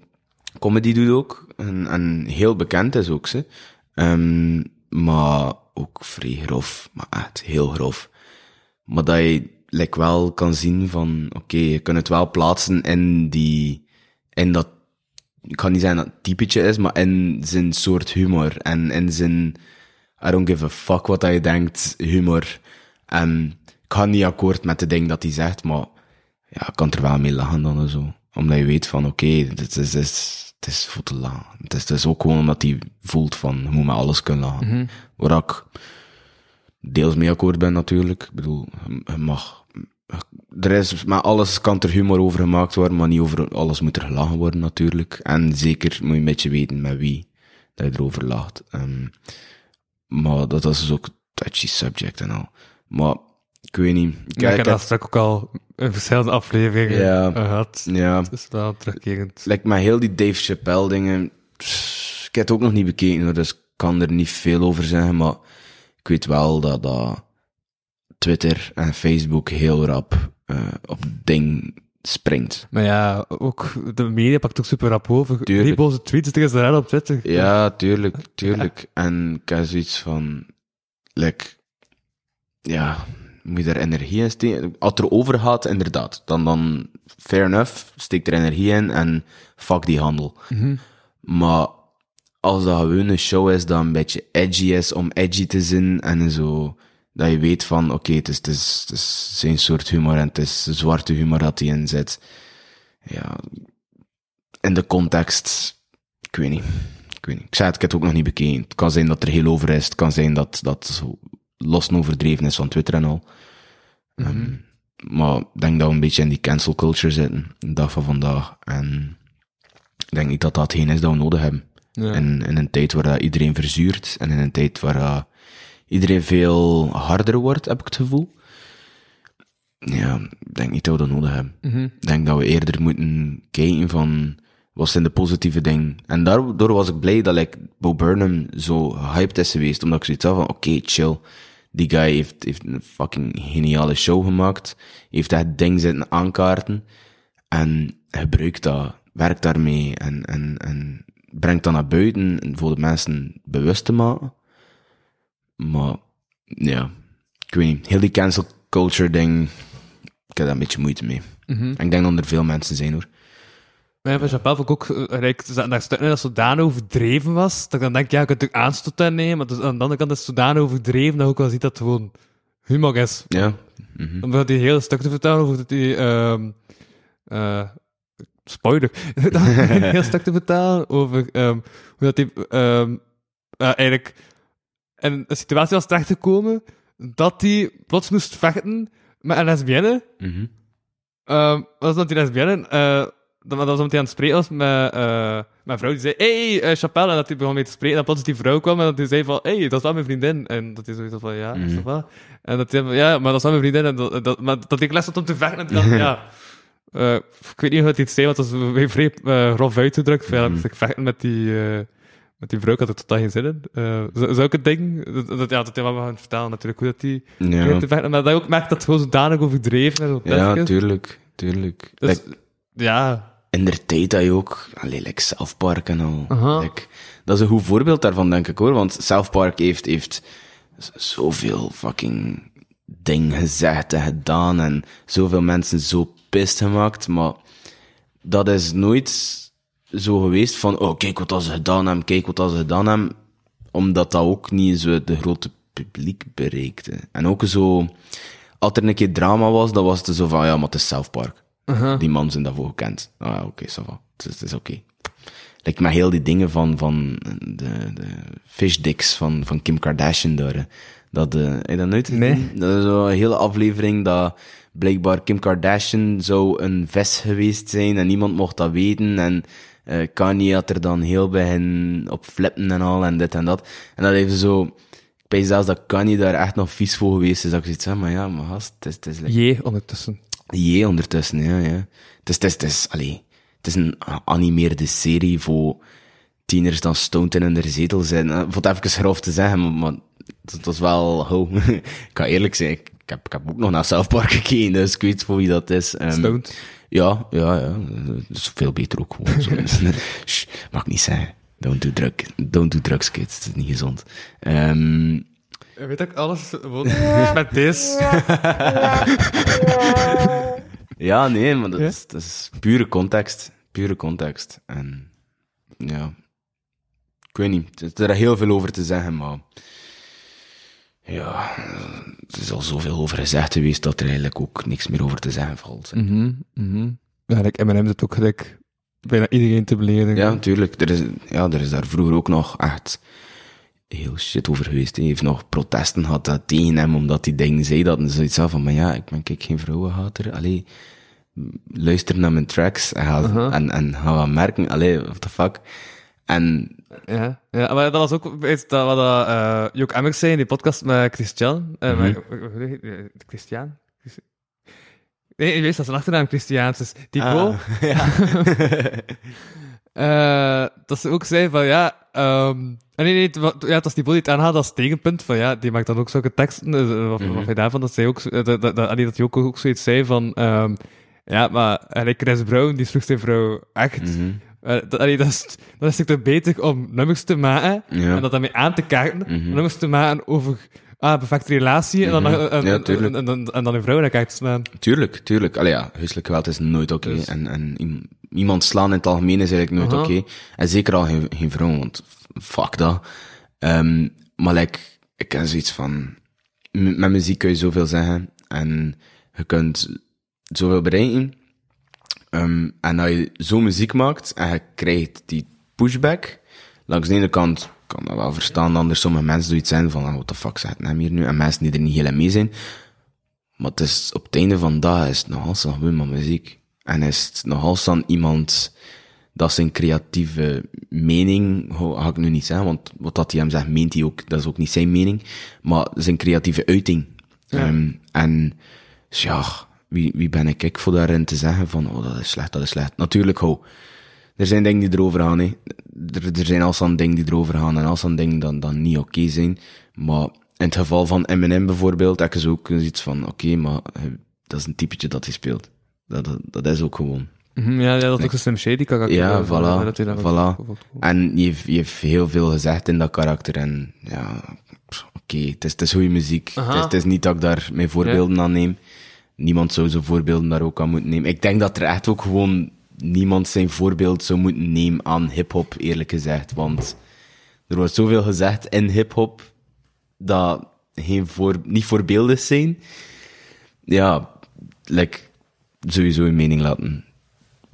comedy doet ook. En, en heel bekend is ook, ze. Ehm, maar ook vrij grof. Maar echt heel grof. Maar dat je like wel kan zien van, oké, je kunt het wel plaatsen in die, in dat, ik kan niet zeggen dat het typetje is, maar in zijn soort humor en in zijn, I don't give a fuck wat je denkt, humor. En ik ga niet akkoord met de ding dat hij zegt, maar ja, ik kan er wel mee lachen dan en zo. Omdat je weet van, oké, dit is, dit is, het is voor te. Het is, het is ook gewoon omdat hij voelt van, je moet met alles kunnen lachen. Waar ik deels mee akkoord ben natuurlijk. Ik bedoel, je- mag, er is, maar alles kan er humor over gemaakt worden, maar niet over alles moet er gelachen worden natuurlijk. En zeker moet je een beetje weten met wie dat je erover lacht. Ehm, maar dat is dus ook touchy subject en al. Maar, ik weet niet. Ik, Ja, ik ik heb dat straks ook al in verschillende afleveringen Ja. eh, gehad. ja, Het is wel terugkerend. like met heel die Dave Chappelle dingen, pff, ik heb het ook nog niet bekeken, hoor, dus ik kan er niet veel over zeggen, maar ik weet wel dat, dat Twitter en Facebook heel rap eh, op ding springt. Maar ja, ook de media pakt ook super rap over. Tuurlijk. Die boze tweets tegen zijn op Twitter. Ja, tuurlijk, tuurlijk. En ik heb zoiets van, like, ja, moet je er energie in steken? Als het er over gaat, inderdaad, dan, dan, fair enough, steek er energie in en fuck die handel. Maar als dat gewoon een show is dat een beetje edgy is om edgy te zijn en zo, dat je weet van, oké, het, is, het, is, het is zijn soort humor en het is zwarte humor dat hij in zit. Ja, in de context, ik weet niet. Ik weet niet. Ik zei het, ik heb het ook nog niet bekeken. Het kan zijn dat er heel over is. Het kan zijn dat dat zo los en overdreven is van Twitter en al. Ehm, maar ik denk dat we een beetje in die cancel culture zitten, de dag van vandaag. En ik denk niet dat dat hetgeen is dat we nodig hebben. Ja. In, in een tijd waar dat iedereen verzuurt en in een tijd waar iedereen veel harder wordt, heb ik het gevoel. Ja, ik denk niet dat we dat nodig hebben. Mhm. Ik denk dat we eerder moeten kijken van, wat zijn de positieve dingen? En daardoor was ik blij dat like, Bo Burnham zo hyped is geweest, omdat ik zoiets had van, oké, chill. Die guy heeft, heeft een fucking geniale show gemaakt, heeft dat ding zitten aankaarten, en gebruikt dat, werkt daarmee, en, en, en brengt dat naar buiten voor de mensen bewust te maken. Maar, ja, ik weet niet, heel die cancel culture ding, ik heb daar een beetje moeite mee. En ik denk dat er veel mensen zijn hoor. Maar ja, bij Chappelle vond ik ook, rijk, stukken in dat zodanig overdreven was, dat ik dan denk, ja, je kunt natuurlijk aanstoot aan nemen, maar dus aan de andere kant is het zodanig overdreven dat ook wel ziet dat het gewoon humor is. Ja. Om dat die hele stuk te vertellen over dat die, ehm eh spoiler, [laughs] dat een [laughs] heel stuk te vertellen over ehm hoe dat die, ehm eh, eigenlijk in een situatie was terechtgekomen dat hij plots moest vechten met een lesbienne. Mhm. Ehm was dat die lesbienne, eh dat, dat was omdat hij aan het spreken was met, eh een vrouw die zei, hey, eh, Chappelle, en dat hij begon mee te spreken, en plots die vrouw kwam en dat hij zei van, hey, dat is wel mijn vriendin, en dat hij zoiets van, ja, ça va. En dat hij van, ja, maar dat is wel mijn vriendin, en dat, dat, maar dat ik les had om te vechten, en dacht [laughs] ja, eh, ik weet niet hoe het iets zei, want dat was weer vrij grof uitgedrukt, ja, dat ik vechten met die, eh, met die vrouw, ik had er totaal geen zin in. Zo- zulke dingen, dat, dat, ja, dat hij wel gaan vertellen natuurlijk, hoe dat die Ja. te vechten, maar dat je ook merkt dat het gewoon zodanig overdreven en zo ja, is. tuurlijk, tuurlijk. Dus, Like, ja, in der tijd dat je ook, allee, like South Park en al. Like, dat is een goed voorbeeld daarvan, denk ik hoor. Want South Park heeft, heeft zoveel fucking ding gezegd en gedaan en zoveel mensen zo pist gemaakt, maar dat is nooit zo geweest van, oh, kijk wat dat ze gedaan hebben, kijk wat dat ze gedaan hebben, omdat dat ook niet zo de grote publiek bereikte. En ook zo, als er een keer drama was, dan was het zo van, ja, maar het is South Park. Die man zijn daarvoor gekend. Ah, ja, oké, ça va. Het is, oké. Like met heel die dingen van, van de, de fish dicks van, van Kim Kardashian daar. Dat, eh, heb je dat nooit gezien? Nee. Dat is zo'n hele aflevering dat blijkbaar Kim Kardashian zou een vis geweest zijn en niemand mocht dat weten. En eh Kanye had er dan heel bij hen op flippen en al en dit en dat. En dat heeft zo... Ik weet zelfs dat Kanye daar echt nog vies voor geweest is. Dat ik zoiets zeg, maar ja, maar gast, het is, het is like- J ondertussen. J ondertussen, ja, ja. Het is, het is, het is, allee, het is een animeerde serie voor tieners dan stoned in hun zetel zijn. Eh, Voor het even grof te zeggen, maar, het was wel, ho, [laughs] ik ga eerlijk zijn, ik, ik heb, ik heb ook nog naar South Park gekeken, dus ik weet voor wie dat is. Ehm, Stoned. Ja, ja, ja. Dat is veel beter ook gewoon. Zo. [laughs] Shh, mag ik niet zeggen. Don't do, drug, don't do drugs, kids. Het is niet gezond. Ehm, weet ook alles met deze. [laughs] Ja, nee, maar dat, Ja? is, dat is pure context. Pure context. En ja, ik weet niet. Er is er heel veel over te zeggen, maar ja, er is al zoveel over gezegd geweest dat er eigenlijk ook niks meer over te zeggen valt. Mhm, mhm. Ja, like M&M zit ook gelijk bijna iedereen te beledigen. Ja, natuurlijk. Er is, ja, er is daar vroeger ook nog echt heel shit over geweest. Hij heeft nog protesten gehad dat tegen hem, omdat die dingen zei dat. En zoiets af van, maar ja, ik ben kijk geen vrouwenhater. Allee, luister naar mijn tracks en ga, Aha. en, en ga wat merken. Allee, what the fuck. En Ja, ja, maar dat was ook iets dat wat dat, eh Jook Emmers zei in die podcast met Christian. eh, Mhm. met- hij? Eh, Christian? Christi- Nee, je weet dat zijn achternaam Christiaans is. Typo. Ah, [laughs] ja. [laughs] Eh, dat ze ook zei van ja, en nee, nee, het, ja, het was die die het aanhaalde als tegenpunt van ja, die maakt dan ook zulke teksten. eh, wat, wat hij daarvan, dat zij ook, eh, dat, dat, dat, ook, ook zoiets zei van ehm, ja, maar eigenlijk Chris Brown, die sloeg zijn vrouw echt. Eh, dat, allee, dat, is, dat is beter om nummers te maken Ja. en dat daarmee aan te kaarten, Mhm. nummers te maken over ah, perfecte relatie en dan, Mhm. en, en, Ja, en, dan een vrouw naar slaan. Tuurlijk, tuurlijk. Allee, ja, huiselijk geweld is nooit oké. Dus- En, en iem- iemand slaan in het algemeen is eigenlijk nooit oké. En zeker al geen, geen vrouw, want fuck dat. Ehm, maar like, ik ken zoiets van... Met muziek kun je zoveel zeggen. En je kunt zoveel bereiken. Ehm, en als je zo muziek maakt en je krijgt die pushback, langs de ene kant kan dat wel verstaan, anders sommige mensen zoiets zijn van, ah, what the fuck zegt hem hier nu? En mensen die er niet helemaal mee zijn. Maar het is, op het einde van de dag is het nogal zo maar muziek. En is het nogal dan iemand dat zijn creatieve mening, ga ik nu niet zeggen, want wat dat hij hem zegt, meent hij ook, dat is ook niet zijn mening, maar zijn creatieve uiting. Ehm, en, dus ja, wie, wie ben ik, ik voor daarin te zeggen van, oh, dat is slecht, dat is slecht. Natuurlijk, ho, er zijn dingen die erover gaan, hè. Er, er zijn alsdan dingen die erover gaan en alsdan dingen dan, dan niet oké zijn. Maar in het geval van Eminem bijvoorbeeld, heb ik dus ook iets van, oké, maar eh, dat is een typetje dat hij speelt. Dat, dat, dat is ook gewoon. Mhm, Ja, ja, dat is ook een Slim Shady karakter. Ja, voilà, dat voilà. En je heeft, je heeft heel veel gezegd in dat karakter en ja, oké, het, is, het is goede muziek. Het is, het is niet dat ik daar mijn voorbeelden aan neem. Niemand zou zijn voorbeelden daar ook aan moeten nemen. Ik denk dat er echt ook gewoon niemand zijn voorbeeld zou moeten nemen aan hip-hop, eerlijk gezegd. Want er wordt zoveel gezegd in hip-hop dat geen voor, niet voorbeeldig zijn. Ja, like, sowieso je mening laten.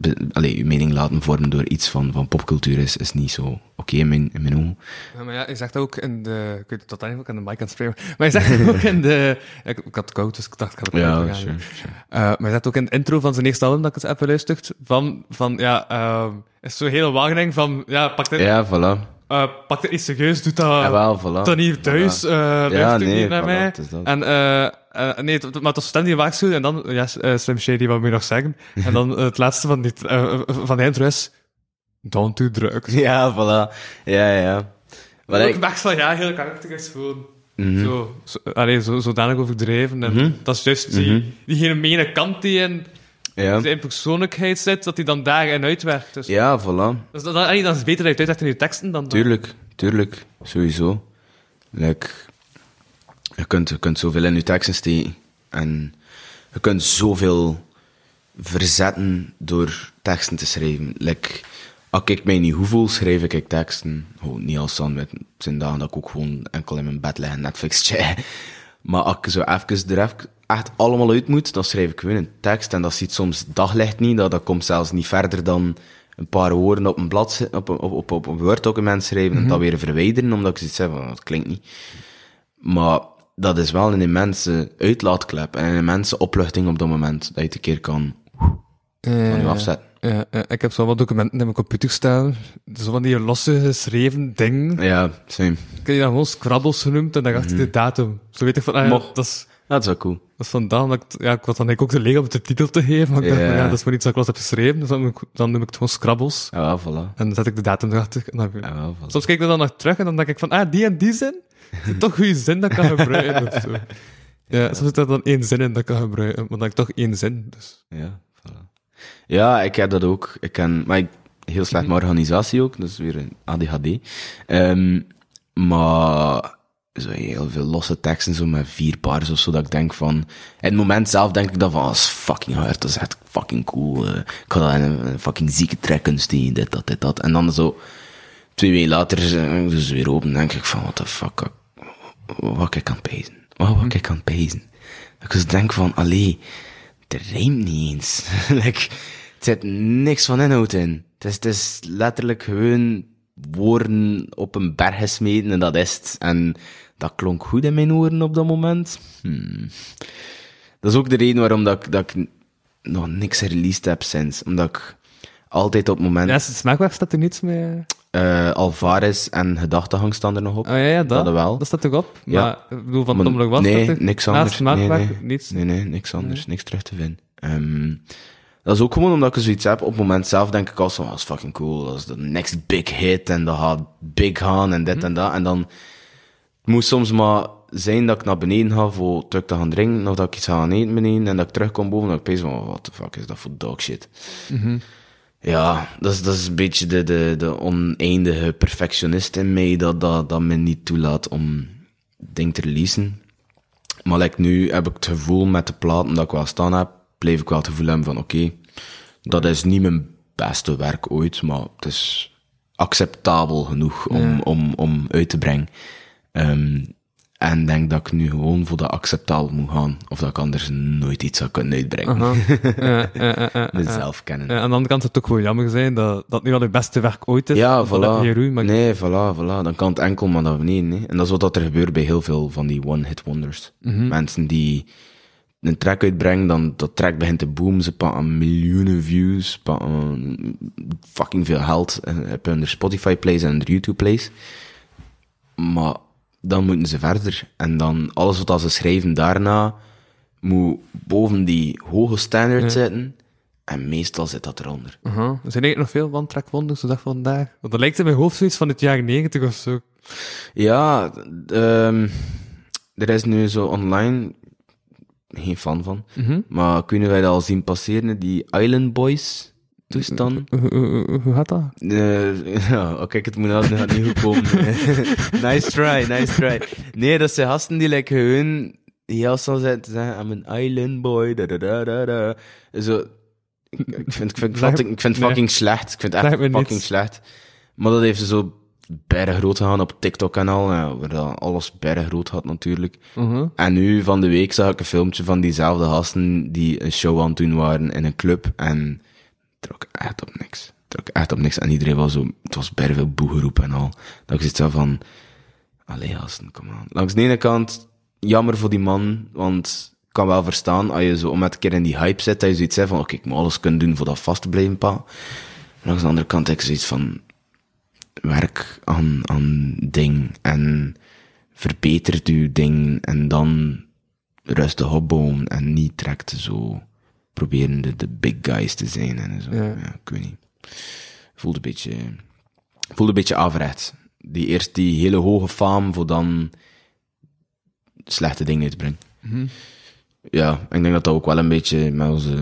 Be- Allee, je mening laten vormen door iets van, van popcultuur is, is niet zo oké in, mijn, in mijn ogen. Ja, maar ja, je zegt ook in de... Ik weet het totaal niet ik aan de mic aan het spreken ben, Maar je zegt ook [laughs] in de... Ik, ik had het koud, dus ik dacht, ik ga het Ja, sure, sure. Eh, maar je zegt ook in de intro van zijn eerste album dat ik het heb beluisterd, van, van ja, ehm is zo'n hele wagening van, ja, pak dit, Ja, voilà. eh, pak niet serieus, doe dat, Jawel, voilà. doe dat niet thuis, Voilà. eh luister nee, niet naar voilà, mij. het is dat. En, eh, eh, nee, maar was stem die waarschuwde, en dan, ja, eh, Slim Shady, wat moet je nog zeggen? En dan eh, het laatste van, dit, eh, van de intro is, don't do drugs. Ja, voilà. Ja, ja. Wat ik van, ja, heel karakter is gewoon Mhm. zo, zo, allee, zo, zodanig overdreven. En Mhm. dat is juist die, Mhm. die gemene kant die in ja. zijn persoonlijkheid zit, dat hij dan daarin uitwerkt. Dus, ja, voilà. dus dat, allee, dat is beter dat je het uitwerkt in je teksten dan... Tuurlijk, tuurlijk. Sowieso. Like, je, kunt, je kunt zoveel in je teksten steken. En je kunt zoveel verzetten door teksten te schrijven. Like, als ik mij niet hoe voel, schrijf ik teksten. Gewoon niet als dan met zijn dagen dat ik ook gewoon enkel in mijn bed lig en Netflix. [laughs] Maar als ik zo even er even echt allemaal uit moet, dan schrijf ik gewoon een tekst. En dat ziet soms daglicht niet. Dat, dat komt zelfs niet verder dan een paar woorden op een blad, op, een- op, op, op een Word-document schrijven en dat weer verwijderen, omdat ik zoiets heb van, dat klinkt niet. Maar dat is wel een immense uitlaatklep en een immense opluchting op dat moment, dat je het een keer kan van je afzetten. Ja, ja, ik heb zo wat documenten in mijn computer staan. Zo van die losse geschreven dingen. Ja, same. Ik heb die dan gewoon scrabbles genoemd en dan achter de datum. Zo weet ik van, ah, dat is... Dat is wel cool. Dat is vandaar, omdat ik, ja, ik was dan ook te leeg om het de titel te geven, maar ik dacht, Ja. dat is maar iets dat ik los heb geschreven, dus dan, noem ik- dan noem ik het gewoon Scrabbles. Ja, wel, voilà. En dan zet ik de datum erachter. En dan, Ja, wel, voilà. Soms kijk ik er dan nog terug en dan denk ik van, ah, die en die zin, toch goede zin dat ik kan gebruiken, of zo. [laughs] Ja, soms zit er dan één zin in dat ik kan gebruiken, maar dan heb ik toch één zin, dus. Ja, voilà. Ja, ik heb dat ook. Ik ken, maar ik, heel slecht met organisatie ook, is weer een ADHD. Ehm, maar zo heel veel losse teksten, zo met vier bars of zo, dat ik denk van... In het moment zelf denk ik dan van, oh, dat is fucking hard, dat is echt fucking cool. eh, ik ga dat in een, fucking zieke track kunnen steken, dit, dat, dit, dat. En dan zo, twee weken later, dus weer open, denk ik van, what the fuck, wat- ik aan pezen? Wat ik aan pezen? Dat ik dus denk van, allee, het rijmt niet eens. [laughs] like, het zit niks van inhoud in. Het is, het is letterlijk gewoon woorden op een berg gesmeten en dat is het. En dat klonk goed in mijn oren op dat moment. Hmm. Dat is ook de reden waarom dat ik, dat nog niks gereleased heb sinds. Omdat ik altijd op het moment... Ja, smaakwerk staat er niets mee. Eh, Alvarez en Gedachtegang staan er nog op. Oh ja, ja, dat. Dat wel. Dat staat toch op? Ja. Maar, ik bedoel, van Maar Tom was nee, niks Naast anders. Nee, smaakwerk, nee. niets. Nee, nee, niks anders. Niks terug te vinden. Ehm, dat is ook gewoon omdat ik zoiets heb. Op het moment zelf denk ik al zo, oh, dat is fucking cool. Dat is de next big hit en dat gaat big gaan en dit Mhm. en dat. En dan het moet soms maar zijn dat ik naar beneden ga voor terug te gaan drinken, of dat ik iets ga gaan eten beneden en dat ik terugkom boven en dat ik pees van, what the fuck is dat voor dog shit. Mhm. Ja, dat is, dat is een beetje de, de, de oneindige perfectionist in mij dat, dat, dat me niet toelaat om dingen te releasen. Maar like nu heb ik het gevoel met de platen dat ik wel staan heb, blijf ik wel het gevoel hebben van oké, dat is niet mijn beste werk ooit, maar het is acceptabel genoeg om, om, om uit te brengen. Ehm, en denk dat ik nu gewoon voor dat acceptabel moet gaan, of dat ik anders nooit iets zou kunnen uitbrengen. Aha. [laughs] Ja, ja, ja, ja, ja. Mezelf kennen. Aan de andere kant zou het ook gewoon jammer zijn dat dat nu al het beste werk ooit is. Ja, dat heb voilà. maar Nee, voilà, voilà. Dan kan het enkel maar naar beneden. Hè. En dat is wat er gebeurt bij heel veel van die one-hit wonders. Mhm. Mensen die een track uitbrengen, dan dat track begint te boomen. Ze pakken miljoenen views, pakken fucking veel geld. eh, Hebben hun Spotify plays en hun YouTube plays. Maar dan moeten ze verder. En dan alles wat ze schrijven daarna, moet boven die hoge standaard zitten. En meestal zit dat eronder. Aha. Er zijn eigenlijk nog veel one-track wonders de dag van vandaag. Want dat lijkt in mijn hoofd zoiets van het jaar 90 of zo. Ja, ehm, er is nu zo online, geen fan van, Mhm. maar kunnen wij dat al zien passeren, die Island Boys toestand? Hoe, gaat dat? Eh, [laughs] ja, oh, kijk, het moet nou gaat niet goed komen. [laughs] nice try, nice try. Nee, dat zijn gasten die like gewoon heel snel zijn te zeggen, I'm an island boy, da da da da da. Zo, ik, ik vind, ik vind, [laughs] ik vind nee. fucking slecht. Ik vind echt fucking niets. slecht. Maar dat heeft ze zo berg groot gegaan op TikTok-kanaal, ja, waar dat alles berg groot had natuurlijk. Mhm. En nu van de week zag ik een filmpje van diezelfde gasten die een show aan het doen waren in een club. En trok echt op niks. Het trok echt op niks. En iedereen was zo, het was veel boegeroep en al. Dat ik zoiets had van, allee gasten, kom aan. Langs de ene kant, jammer voor die man, want ik kan wel verstaan, als je zo om met een keer in die hype zit, dat je zoiets zegt van, oké, ik moet alles kunnen doen voor dat vast pa. Langs de andere kant heb ik zoiets van, werk aan, aan ding en verbetert uw ding en dan rustig opbouwen en niet direct zo proberen de, de big guys te zijn en zo. Ja. Ja. ik weet niet. Voelde een beetje, voelde een beetje averechts. Die eerst die hele hoge faam voor dan slechte dingen uitbrengen. Ja, ik denk dat dat ook wel een beetje met onze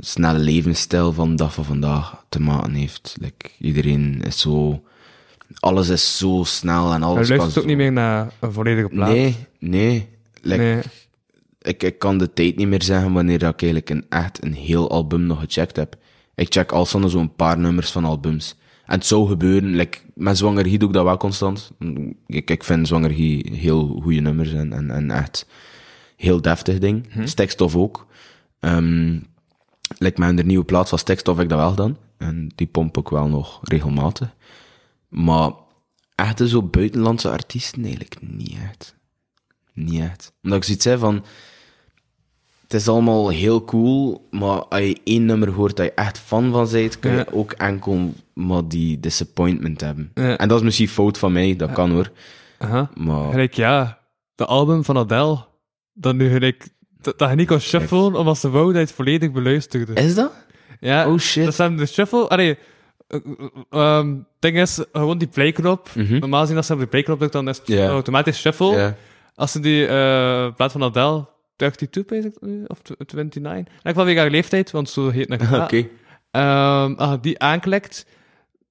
snelle levensstijl van de dag van vandaag te maken heeft. Like, iedereen is zo, alles is zo snel en alles kan luistert ook niet meer naar een volledige plaat. Nee, nee. Like, Nee. Ik, ik kan de tijd niet meer zeggen wanneer ik eigenlijk een, echt een heel album nog gecheckt heb. Ik check al snel zo'n paar nummers van albums. En het zou gebeuren, like, met Zwangergie doe ik dat wel constant. Ik, ik vind Zwangergie heel goede nummers en, en, en echt heel deftig ding. Stikstof ook. Ehm like met een nieuwe plaat van Stikstof heb ik dat wel gedaan. En die pomp ik wel nog regelmatig. Maar echt zo buitenlandse artiesten eigenlijk niet echt. Niet echt. Omdat ik zoiets zei van... Het is allemaal heel cool, maar als je één nummer hoort dat je echt fan van bent, kun je Ja. ook enkel maar die disappointment hebben. Ja. En dat is misschien fout van mij, dat kan hoor. Aha. Maar Gelijk, ja, de album van Adele, dat nu gelijk, dat, dat je niet kon shuffelen, omdat ze wou dat je het volledig beluisterde. is dat? Ja, Oh, shit. Dat zijn de shuffle, allee, eh, eh, ehm, ding is, gewoon die playknop. Mhm. Normaal gezien als ze op de playknop drukt, dan is het automatisch shuffle. Als ze die eh plaat van Adele, 32 weet ik nu, of 29, in ieder geval weer haar leeftijd, want zo heet het. Oké. Ehm, als je die aanklikt,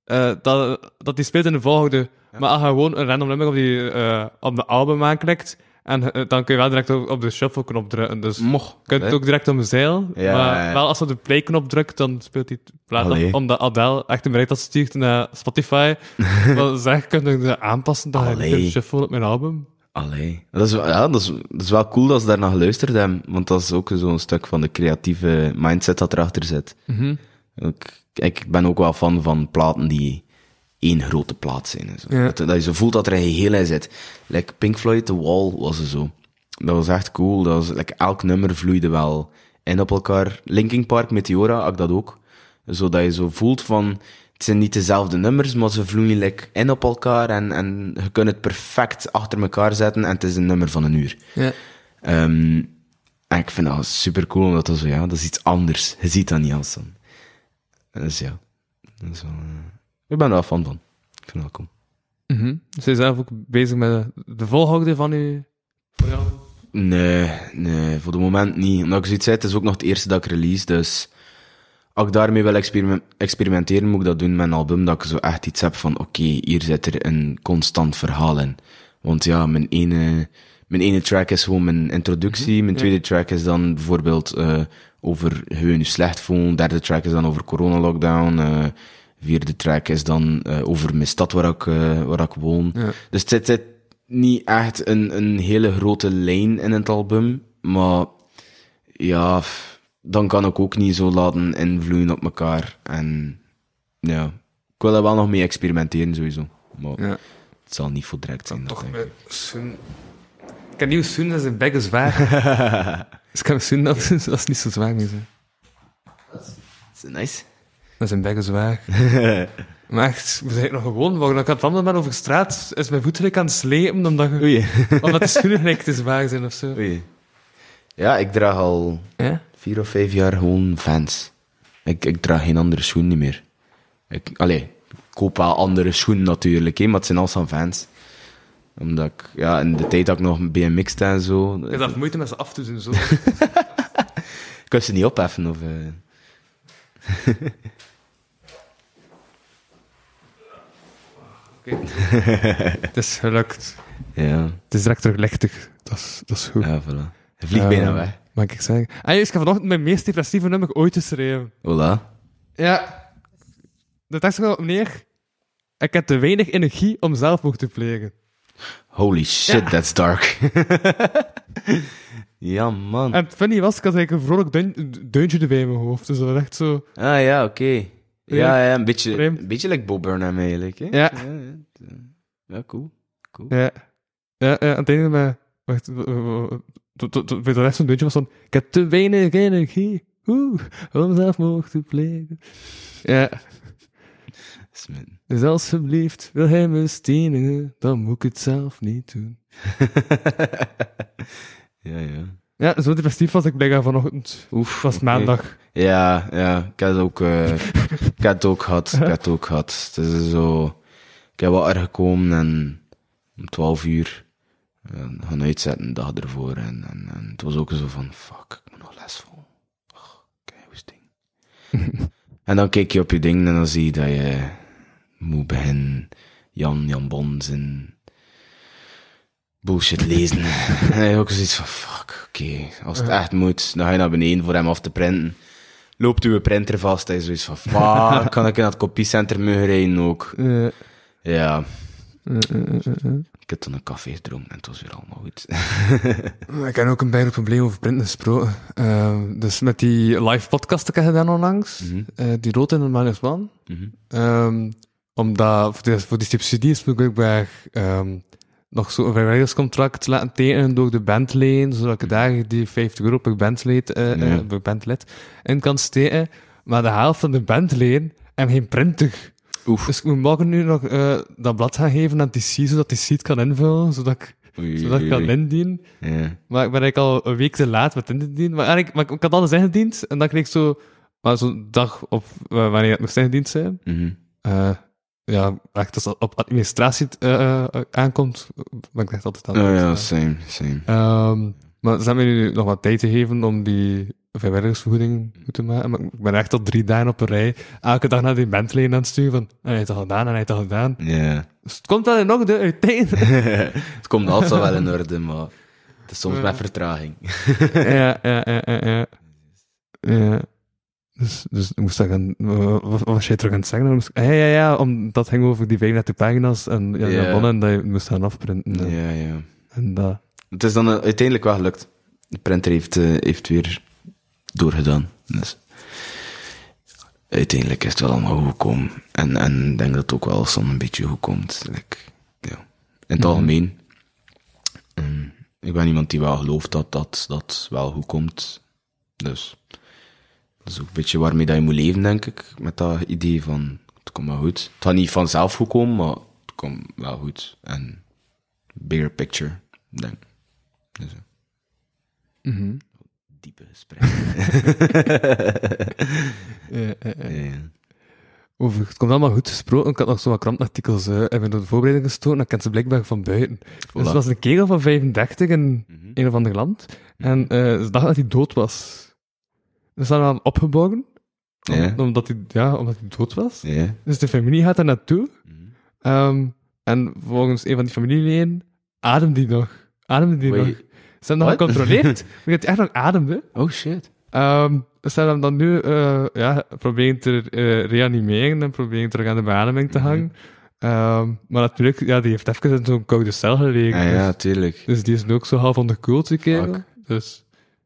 eh, dat, dat die speelt in de volgorde Maar als je gewoon een random nummer op, die, eh, op de album aanklikt, en eh, dan kun je wel direct op, op de shuffle-knop drukken. Dus je Mocht. kunt het ook direct omzeilen. Ja, maar ja, wel als je op de play-knop drukt, dan speelt hij plaat. Omdat Adele echt een bericht had gestuurd naar Spotify. [laughs] dan zeg, kun je aanpassen dat je shuffelen op mijn album. Allee. Dat is, wel- ja, dat, is, dat is wel cool dat ze daar naar geluisterd hebben. Want dat is ook zo'n stuk van de creatieve mindset dat erachter zit. Mhm. Ik, ik ben ook wel fan van platen die één grote plaat zijn. En zo. Ja. Dat, dat je zo voelt dat er een geheel in zit. Like Pink Floyd, The Wall was er zo. Dat was echt cool. Dat was, like, elk nummer vloeide wel in op elkaar. Linkin Park, Meteora, had ik dat ook. Zodat je zo voelt van... Het zijn niet dezelfde nummers, maar ze vloeien like, in op elkaar. En, en je kunt het perfect achter elkaar zetten en het is een nummer van een uur. Ja. Ehm, en ik vind dat super cool, omdat dat zo, ja, dat is iets anders. Je ziet dat niet als dan. Dus ja, dat is wel, eh, ik ben er wel fan van. Ik vind dat cool. Mhm. Dus je zelf ook bezig met de volgorde van je programma? Nee, nee, voor de moment niet. Omdat ik zoiets zei, het is ook nog het eerste dat ik release, dus als ik daarmee wil experime- experimenteren, moet ik dat doen met een album, dat ik zo echt iets heb van, oké, hier zit er een constant verhaal in. Want ja, mijn ene, mijn ene track is gewoon mijn introductie, mijn tweede track is dan bijvoorbeeld eh, over gewoon je slecht voelen, derde track is dan over corona-lockdown, eh, vierde track is dan eh, over mijn stad waar ik, waar ik woon. Ja. Dus het zit, zit niet echt een, een hele grote lijn in het album, maar ja, dan kan ik ook niet zo laten invloeien op elkaar. En ja, ik wil er wel nog mee experimenteren sowieso. Maar Ja. het zal niet voor direct zijn. dat Toch ik. Soen. Ik heb nieuw Soen, dat is een bek is zwaar. [laughs] dus ik heb Soen, dat is, [laughs] dat is niet zo zwaar meer. zijn. Is het nice? Dat is een bek is zwaar. [laughs] maar echt, we zijn nog gewoon, maar ik had wandelen maar over straat, is mijn voet gelijk aan het slepen, omdat, je, Oei. omdat de schoenen gelijk te zwaar zijn of zo. Oei. Ja, ik draag al Ja? Vier of vijf jaar gewoon Vans. Ik, ik draag geen andere schoenen meer. Ik, allee, ik koop wel andere schoenen natuurlijk, hè, maar het zijn al van Vans. Omdat ik, ja, in de tijd dat ik nog BMX en zo. Ik had moeite met ze af te doen, zo. [laughs] Ik kan ze niet opheffen of... eh. [laughs] Oké. Het is gelukt. Ja, Het is direct terug lichtig. Dat is, dat is goed. ja, voilà. Je vliegt bijna weg. Mag ik zeggen? Ah, ik heb vanochtend mijn meest depressieve nummer ooit geschreven. Hola. Ja. De tekst gaat op neer. Ik heb te weinig energie om zelfmoord te plegen. Holy shit, Ja. that's dark. [laughs] ja, man. En het funny was, ik had eigenlijk een vrolijk deun- deuntje erbij in mijn hoofd. Dus dat was echt zo... Ah ja, oké. Ja, ja, een beetje, Vreemd. een beetje like Bob Burnham eigenlijk. Hè? Ja. Ja, ja, ja, cool. cool. Ja. Ja, ja aan het einde. Wacht, bij de rest van het deuntje was van... Ik heb te weinig energie. Oeh, om zelfmoord te plegen. Ja. Smitten. Dus alsjeblieft, wil hij me stenen, dan moet ik het zelf niet doen. [laughs] ja, ja. Ja, zo depressief was ik blijkbaar vanochtend. Oef. Was oké. maandag. Ja, ja. Ik heb het ook, eh, [laughs] ik het ook gehad. Ik heb het ook gehad. Het is zo... Ik heb erg gekomen en om 12 uur gaan uitzetten, dag ervoor. En, en, en het was ook zo van, fuck, ik moet nog les vol. Kijk, hoe is ding? [laughs] en dan kijk je op je ding en dan zie je dat je moet beginnen Jan, Jan Bons en bullshit lezen. [laughs] [laughs] en dan ook zoiets van, fuck, oké, als het echt moet, dan ga je naar beneden voor hem af te printen. Loopt uw printer vast, en je zoiets van, fuck, kan ik in dat kopiecenter mogen rijden ook? Ja, heb toen een café gedronken en het was weer allemaal goed. [laughs] Ik heb ook een bijna probleem over printen gesproken. Eh, dus met die live podcast die ik heb gedaan onlangs, Mhm. eh, die rood in de Minus One, Mhm. Ehm, omdat voor, de, voor die subsidies moet ik bij ehm, nog zo'n vrijwilligerscontract laten tekenen door de bandleen, zodat ik daar die 50 euro per bandlid, eh, Ja. eh, per bandlid in kan steken. Maar de helft van de bandleen en geen printer. Oef. Dus ik moet morgen nu nog eh, dat blad gaan geven aan TC, zodat die sheet kan invullen, zodat ik, Oei, zodat ik kan indienen. Ja. Maar ik ben eigenlijk al een week te laat met indienen. Maar, eigenlijk, maar ik, had alles ingediend en dan kreeg ik zo, maar zo'n dag op eh, wanneer het moest ingediend zijn. Mhm. Eh, ja, echt als het op administratie aankomt, ben ik echt altijd aan Oh het ja, same, same. Ehm, Maar ze hebben nu nog wat tijd te geven om die vrijwilligersvergoeding goed te maken. Maar ik ben echt al drie dagen op een rij, elke dag naar die bandleden aan het sturen van, en hij heeft dat gedaan, en hij heeft dat gedaan. Ja. Dus het komt wel in orde, uiteindelijk. [laughs] het komt altijd wel in orde, maar het is soms met vertraging. ja, ja, ja, ja, ja. Ja. Dus, dus ik moest zeggen, wat, wat was jij terug aan het zeggen? Moest ja, ja, ja, omdat het ging over die 35 pagina's en ja, bonnen en dat je moest gaan afprinten. En, Ja, ja. en dat. Het is dan eh, uiteindelijk wel gelukt. De printer heeft, eh, heeft weer doorgedaan. Dus uiteindelijk is het wel allemaal goed gekomen. En, en ik denk dat het ook wel soms een beetje goed komt. Like, ja. In het algemeen. Ehm, ik ben iemand die wel gelooft dat dat, dat wel goed komt. Dus dat is ook een beetje waarmee dat je moet leven, denk ik. Met dat idee van, het komt wel goed. Het gaat niet vanzelf goed komen, maar het komt wel goed. En bigger picture, denk ik. Dus, Mhm. diepe gesprekken. [laughs] Ja, ja. Over, het komt allemaal goed gesproken. Ik had nog zo wat krantartikels uh, in de voorbereiding gestoken. Dan kent ze blijkbaar van buiten. Dus het was een kerel van 35 in Mhm. een of ander land. En eh, ze dachten dat hij dood was. Ze zijn dan opgeborgen. om- omdat, hij, ja, omdat hij dood was. Dus de familie gaat daar naartoe. Mhm. Ehm, en volgens een van die familieleden ademde die nog. Ademde die Wait. nog. Ze hebben nog gecontroleerd. [laughs] maar hij echt nog ademde. Oh shit. Ehm ze hebben hem dan nu eh, ja, proberen te eh, reanimeren en proberen terug aan de beademing te Mhm. hangen. Ehm, maar natuurlijk, ja, die heeft even in zo'n koude cel gelegen. Ja, ja, Dus, tuurlijk. dus die is nu ook zo half onderkoeld, die kerel. Dus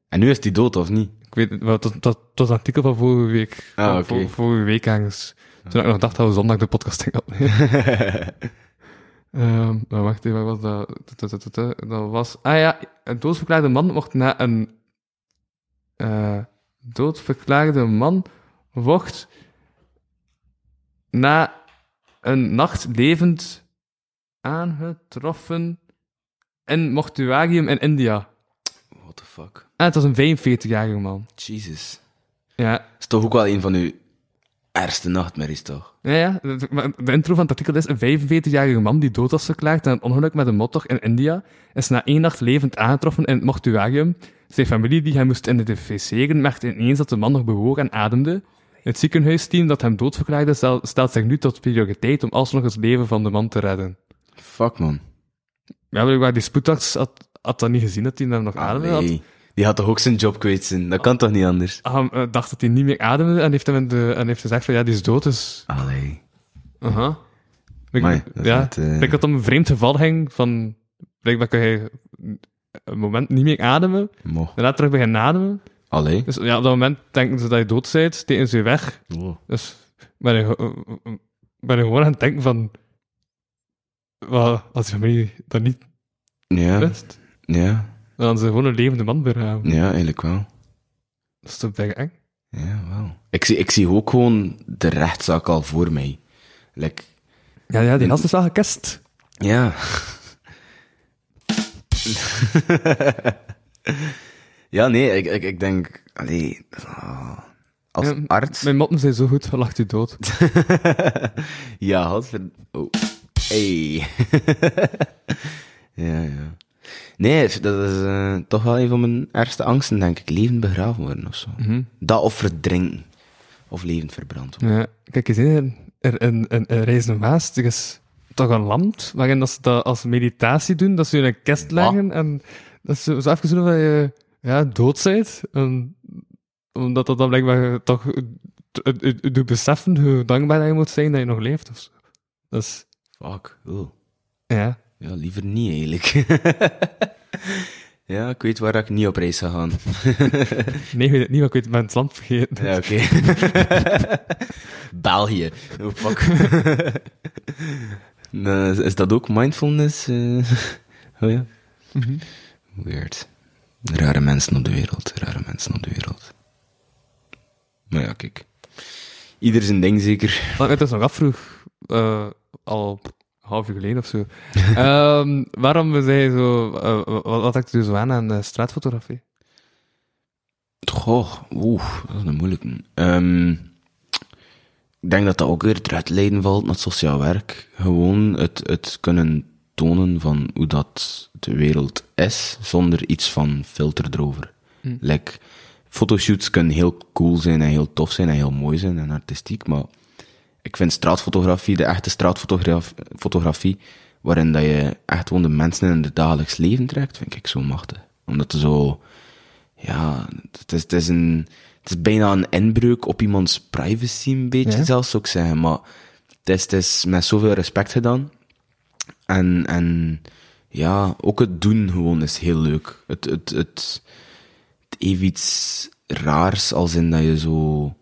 En nu is die dood, of niet? ik weet het, dat, was een artikel van vorige week. Ah, oké. vor- vorige week ergens. Toen ik nog dacht dat we zondag de podcast gingen [laughs] Ehm, maar wacht even, wat was dat? Dat- was... Ah ja, een doodverklaarde man mocht na een... eh doodverklaarde man wordt na een nacht levend aangetroffen in mortuarium in India. What the fuck? En het was een 45-jarige man. Jesus. Ja, is toch ook wel een van uw ergste nachtmerries, toch? Ja, ja. De, maar intro van het artikel is een 45-jarige man die dood was verklaard na een ongeluk met een motor in India, is na één nacht levend aangetroffen in het mortuarium. Zijn familie die hem moest identificeren merkte ineens dat de man nog bewoog en ademde. Het ziekenhuisteam dat hem doodverklaarde stel- stelt zich nu tot prioriteit om alsnog het leven van de man te redden. Fuck, man. Ja, blijkbaar die spoedarts had, had dat niet gezien dat hij hem nog ademde. Had. Die had toch ook zijn job kwijt zijn? Dat kan toch niet anders? ah, eh, dacht dat hij niet meer ademde en heeft, hem de, en heeft gezegd van ja, die is dood, dus... Allee. Aha. Ik, Amai, ja, net, eh, ik denk dat het om een vreemd geval ging van... Blijkbaar kan je een moment niet meer ademen, Mo. daarna terug beginnen ademen. Allee. Dus ja, op dat moment denken ze dat je dood bent, steken ze je weg. Oh. Dus ben je, eh, ben je gewoon aan het denken van... Wat, als je familie dat niet Ja, ja, dan hadden ze gewoon een levende man begraven. ja, eigenlijk wel. Dat is toch bijna eng? Ja, wel. Ik zie, ik zie ook gewoon de rechtszaak al voor mij. Like, Ja, ja, die gast is wel gekest. ja. ja, nee, ik, ik, ik denk, allee, ah, als Ja, arts. Mijn motten zijn zo goed, lacht u dood. [laughs] ja, had. Oh. Hey. [laughs] ja, ja. Nee, dat is eh, toch wel een van mijn ergste angsten, denk ik. Levend begraven worden of zo. Mhm. Dat of verdrinken. Of levend verbrand worden. Ja, kijk eens in, er in, in Reizen Maas, er is toch een land waarin dat ze dat als meditatie doen, dat ze je in een kist leggen en dat ze zo even dat je ja, dood bent. En, omdat dat dan blijkbaar toch doet beseffen hoe dankbaar dat je moet zijn dat je nog leeft. Of zo. Fuck. Oh. ja. Ja, liever niet eigenlijk. [laughs] ja, ik weet waar ik niet op reis ga gaan. [laughs] Nee, ik weet het niet, maar ik weet mijn land vergeten. ja, oké. [laughs] België. Oh, fuck. Nou, is- dat ook mindfulness? eh? oh ja? Mhm. Weird. Rare mensen op de wereld, rare mensen op de wereld. Maar ja, kijk. Ieder zijn ding zeker. Wat ik dus nog afvroeg, eh, al half uur geleden of zo, [laughs] Ehm, waarom zei je zo, eh, wat, had dus zo aan aan eh, straatfotografie? Goh, oeh, dat is een moeilijke. Ehm, ik denk dat dat ook weer het uitleiden valt naar het sociaal werk. Gewoon het, het kunnen tonen van hoe dat de wereld is, zonder iets van filter erover. Like, fotoshoots kunnen heel cool zijn en heel tof zijn en heel mooi zijn en artistiek, maar ik vind straatfotografie, de echte straatfotografie, waarin dat je echt gewoon de mensen in het dagelijks leven trekt, vind ik zo machtig. Omdat het zo, ja, het is, het is een, het is bijna een inbreuk op iemands privacy, een beetje Ja. zelfs, zou ik zeggen, maar het is, het is met zoveel respect gedaan. En, en ja, ook het doen gewoon is heel leuk. Het, het, het, het heeft iets raars als in dat je zo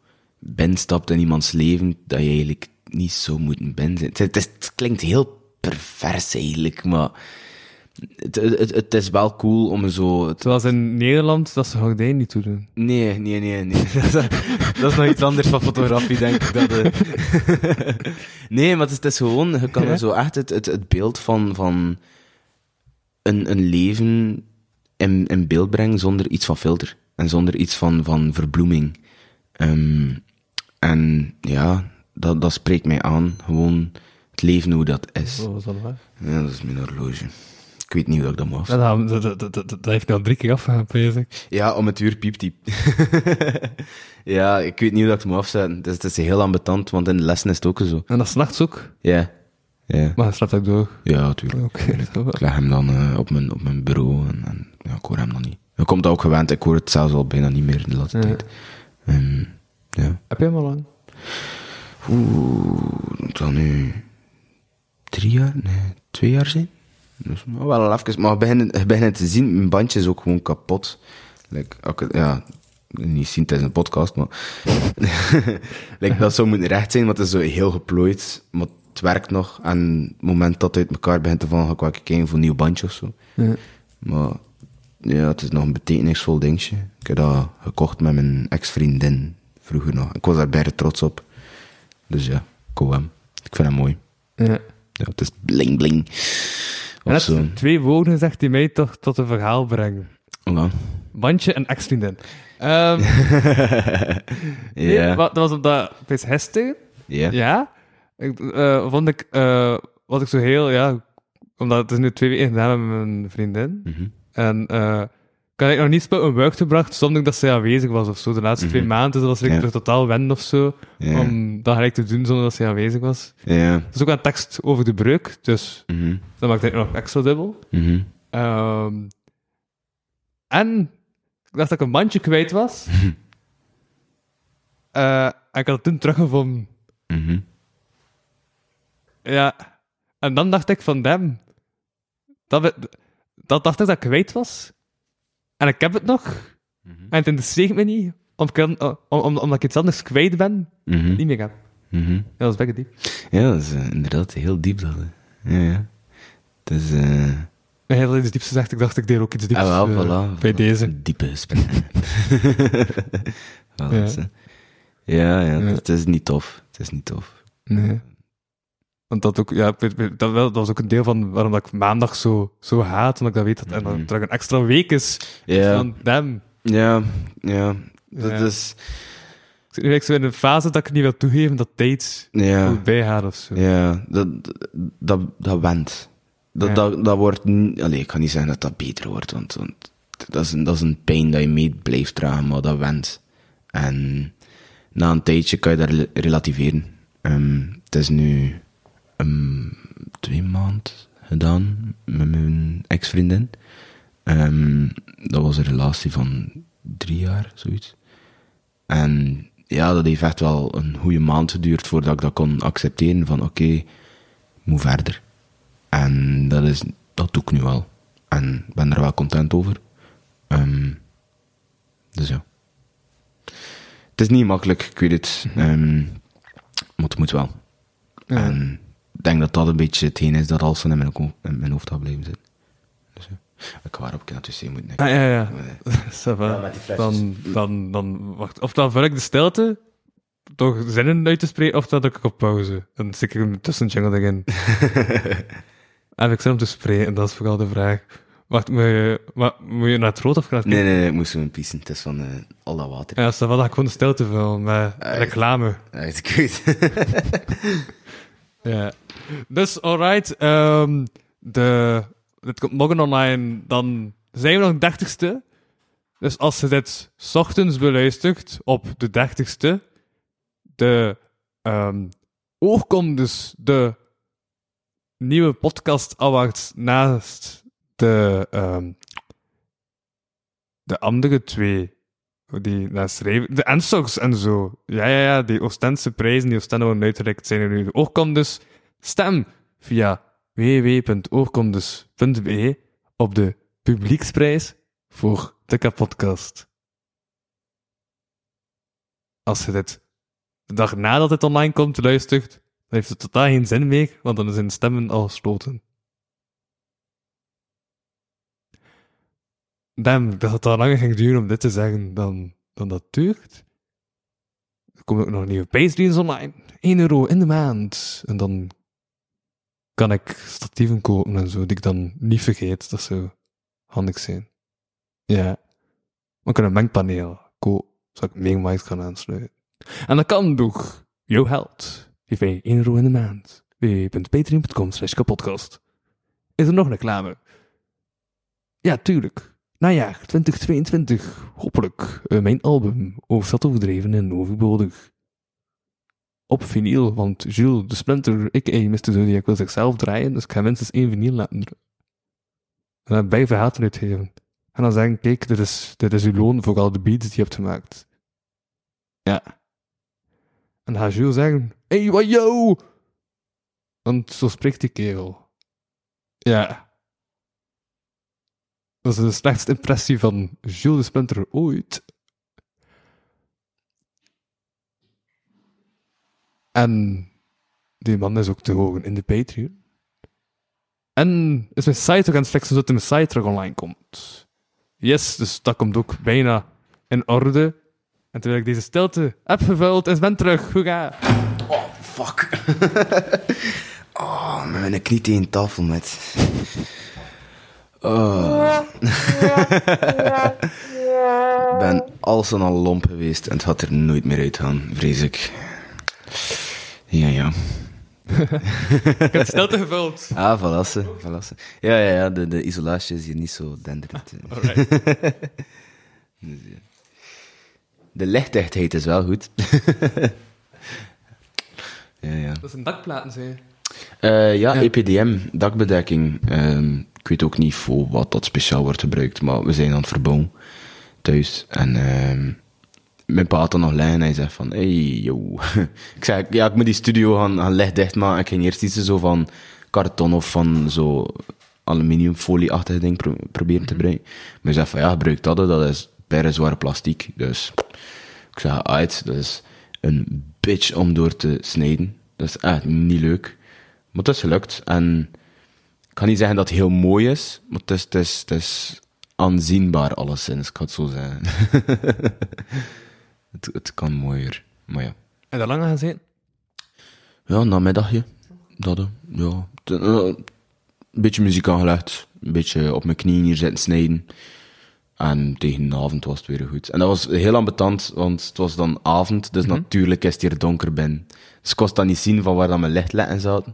binnenstapt in iemands leven dat je eigenlijk niet zo moet binnen zijn. Het, het, is- het klinkt heel pervers eigenlijk, maar het, het, het is wel cool om zo... Zoals in Nederland, dat ze gordijnen niet toedoen. Nee, nee, nee, nee. [laughs] dat, is, nog iets anders van fotografie, denk ik. Dat, eh. [laughs] nee, maar het is, het is gewoon, je kan Ja? zo echt het, het, het beeld van, van een, een leven in, in beeld brengen zonder iets van filter. En zonder iets van, van verbloeming. Ehm, en ja, dat, dat spreekt mij aan. Gewoon het leven hoe dat is. Was dat? Ja, dat is mijn horloge. Ik weet niet hoe ik dat moet Ja, dat, dat, dat, dat, heeft nu al drie keer afgegaan, bezig. Ja, om het uur piept die. [laughs] ja, ik weet niet hoe ik het moet afzetten. Het is, het is heel ambetant, want in de lessen is het ook zo. En dat is nachts ook. Ja. Ja, Maar hij slaapt ook door. ja natuurlijk. Wel. Ik leg hem dan eh, op, mijn, op mijn bureau en, en ja, ik hoor hem dan niet. Ik kom dat ook gewend, ik hoor het zelfs al bijna niet meer in de laatste Ja. tijd. Ehm, ja. Heb je hem al lang? Oeh, dan nu drie jaar? Nee, twee jaar zijn? Dus nou, wel al even, maar je begint te zien, mijn bandje is ook gewoon kapot. Like, het- ja, niet zien tijdens een podcast, maar... [laughs] like, dat zou moeten recht zijn, want het is zo heel geplooid, maar het werkt nog. En het moment dat het uit elkaar begint te vallen, ga ik kijken voor een nieuw bandje of zo. Ja. Maar ja, het is nog een betekenisvol dingetje. Ik heb dat gekocht met mijn ex-vriendin vroeger nog. Ik was daar bijna trots op. Dus ja, hou hem. Ik vind hem mooi. Ja. Ja, het is bling bling. En zo. twee woorden zegt die mij toch tot een verhaal brengen. Dan? Bandje en ex-vriendin. Ehm [laughs] nee, Ja. wat- dat was op dat bij Heste. Ja. Ja. Ik, eh, vond ik, eh, was ik zo heel, ja, omdat het is nu twee weken gedaan met mijn vriendin. Mhm. En eh ik had ik nog niet spel een buik gebracht zonder dat zij aanwezig was of zo. De laatste twee maanden, dus dat was ik Mhm. Ja. er totaal wennen of zo. Ja. Om dat gelijk te doen zonder dat zij aanwezig was. Ja. Er is ook een tekst over de breuk, dus Mhm. dat maakt het nog extra dubbel. Mhm. Ehm, en ik dacht dat ik een mandje kwijt was. [laughs] Eh, en ik had het toen teruggevonden. Mhm. Ja. En dan dacht ik van, damn. Dat, dat dacht ik dat ik kwijt was. En ik heb het nog. En het interesseert me niet. Om, om, om, omdat ik iets anders kwijt ben. Mhm. Niet meer heb. Mhm. Ja, dat is best diep. Ja, dat is eh, inderdaad heel diep. Dat, hè. ja, ja. Het is... eh hij had iets dieps gezegd. Ik dacht, ik deed ook iets dieps. ah, wel, eh, voilà, Bij voilà. deze. Diepe gesprekken. [laughs] [laughs] Voilà, Ja. ja, ja, Ja. Het is niet tof. Het is niet tof. Nee. Want dat ook, ja, dat, wel, dat was ook een deel van waarom dat ik maandag zo, zo haat, omdat ik dat weet dat en Mhm. terug een extra week is. Ja, Van, damn. ja, ja. Dat Ja. is... Ik zit nu eigenlijk zo in een fase dat ik niet wil toegeven dat tijd Ja. goed bijgaat of zo. Ja, dat, dat, dat went. Dat, Ja. dat, dat wordt... Allee, ik kan niet zeggen dat dat beter wordt, want, want dat, is een, dat is een pijn dat je mee blijft dragen, maar dat went. En na een tijdje kan je dat rel- relativeren. Ehm, het is nu um, twee maanden gedaan met mijn ex-vriendin. Ehm, dat was een relatie van drie jaar, zoiets. En ja, dat heeft echt wel een goede maand geduurd voordat ik dat kon accepteren van oké, ik moet verder. En dat, is, dat doe ik nu wel. En ik ben er wel content over. Ehm, dus ja. Het is niet makkelijk, ik weet het. Ehm, maar het moet wel. Ja. En denk dat dat een beetje hetgeen is dat alles in mijn, in mijn hoofd gaat blijven zitten. Dus ja. Ik waarop ik naar het wc moet. Ah, ja, ja. Nee. [laughs] Va. Ja, dan, dan, dan, wacht. Of dan vul ik de stilte door zinnen uit te spreken, of dan druk ik op pauze. En dan stik ik. Heb ik zin om te spreken? Dat is vooral de vraag. Wacht, moet je, maar, moet je naar het rood of naar het Nee, nee, nee, ik moest pissen. Het is van eh, al dat water. Ja, stel wel dat ik gewoon de stilte vul met Ah, reclame. Ja, het is goed. [laughs] [laughs] Ja. Dus, alright. ehm de, dit komt morgen online, dan zijn we nog de 30ste. Dus als je dit 's ochtends beluistert op de 30ste, de oorkomt dus de nieuwe podcast awards naast de, ehm, de andere twee. Die naast schrijven. De Ensogs en zo. Ja, ja, ja. Die Oostense prijzen die Oostende worden uitgereikt zijn er nu. Dus. Stem via www.oorkomdus.be op de publieksprijs voor de kapodcast. Als je dit de dag nadat het online komt luistert, dan heeft het totaal geen zin meer, want dan zijn stemmen al gesloten. Damn, dat het al langer ging duren om dit te zeggen dan, dan dat duurt. Er komen ook nog nieuwe Patreons online. 1 euro in de maand. En dan kan ik statieven kopen en zo, die ik dan niet vergeet. Dat zou handig zijn. Ja. Ik kan een mengpaneel kopen, zodat ik Megamite kan aansluiten. En dat kan door jouw held. Geef mij 1 euro in de maand. www.patreon.com slash kapodcast. Is er nog reclame? Ja, tuurlijk. Najaar 2022. Hopelijk. eh, mijn album. Overzat overdreven en overbodig. Op vinyl, want Jules de Splinter, ik en Mr. Zodiac wil zichzelf draaien, dus ik ga minstens één vinyl laten. En dan bij verhaten uitgeven. En dan zeggen, kijk, dit is, dit is uw loon voor al de beats die je hebt gemaakt. Ja. En dan gaat Jules zeggen, hey, wat yo! Want zo spreekt die kerel. Ja. Dat is de slechtste impressie van Jules de Splinter ooit. En die man is ook te horen in de Patreon. En is mijn site ook aan het fixen zodat mijn site terug online komt. Yes, dus dat komt ook bijna in orde. En terwijl ik deze stilte heb gevuld, is Ben terug. Hoe ga? Oh, fuck. [laughs] oh, met mijn knie tegen tafel met. Oh. Ik [laughs] ben alles en al lomp geweest en het gaat er nooit meer uit gaan, vrees ik. Ja, ja. [laughs] Ik heb stilte gevuld. Ah, valasse, valasse. Ja, ja, ja, de, de isolatie is hier niet zo denderend. eh. [laughs] Alright. De lichtdichtheid is wel goed. ja, ja. Dat zijn dakplaten, zei je. Eh, ja, Ja. EPDM, dakbedekking. Ehm, ik weet ook niet voor wat dat speciaal wordt gebruikt, maar we zijn aan het verbouwen thuis. En ehm, mijn pa had er nog lijn en hij zegt van, hey, yo. [laughs] ik zei, ja, ik moet die studio gaan, gaan lichtdicht maken. Ik ging eerst iets zo van karton of van zo aluminiumfolie-achtige ding pro- proberen te gebruiken. Maar hij zegt van, ja, gebruik dat, dat is bijna zware plastiek. Dus ik zeg, uit, dat is een bitch om door te snijden. Dat is echt niet leuk. Maar het is gelukt. En ik kan niet zeggen dat het heel mooi is, maar het is, het is, het is aanzienbaar alleszins, ik ga het zo zeggen. [laughs] het, het kan mooier. Maar ja. En dat lang gaan zitten? Ja, een namiddagje. Dat, hè. ja. Eh, Een beetje muziek aangelegd. Een beetje op mijn knieën hier zitten snijden. En tegen de avond was het weer goed. En dat was heel ambetant, want het was dan avond, dus natuurlijk is het hier donker binnen. Dus ik kon dan niet zien van waar dan mijn lichtletten zaten.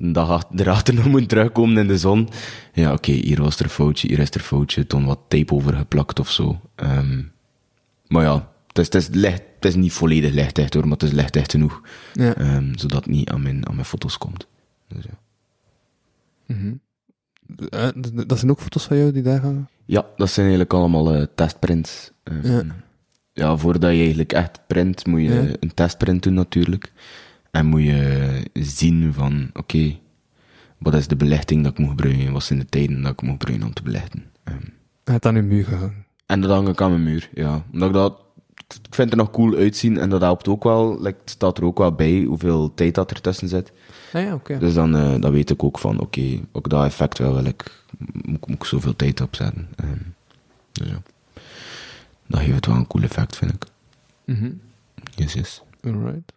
Een dag ach- erachter nog moet terugkomen in de zon. Ja, oké, hier was er een foutje, hier is er een foutje. Toen wat tape over geplakt of zo. Ehm, maar ja, het is, het, is licht, het is niet volledig lichtdicht hoor, maar het is lichtdicht genoeg. Ja. Ehm, zodat het niet aan mijn, aan mijn foto's komt. Dus ja. Eh, d- dat zijn ook foto's van jou die daar hangen? Ja, dat zijn eigenlijk allemaal eh, testprints. Eh, Ja. ja. voordat je eigenlijk echt print, moet je Ja. een testprint doen natuurlijk. En moet je zien van, oké, wat is de belichting dat ik moet gebruiken? Wat zijn de tijden dat ik moet gebruiken om te belichten? Ehm, Hij heeft aan uw muur gehangen. en dat hang ik aan mijn muur, ja. Omdat ik dat, ik vind het er nog cool uitzien en dat helpt ook wel. Like, het staat er ook wel bij hoeveel tijd dat er tussen zit. Ah ja, oké. Dus dan, eh, dan weet ik ook van, oké, ook dat effect wel wil ik, moet, moet ik zoveel tijd opzetten. Ehm, dus ja. Dat geeft het wel een cool effect, vind ik. Mhm. Yes, yes. Alright.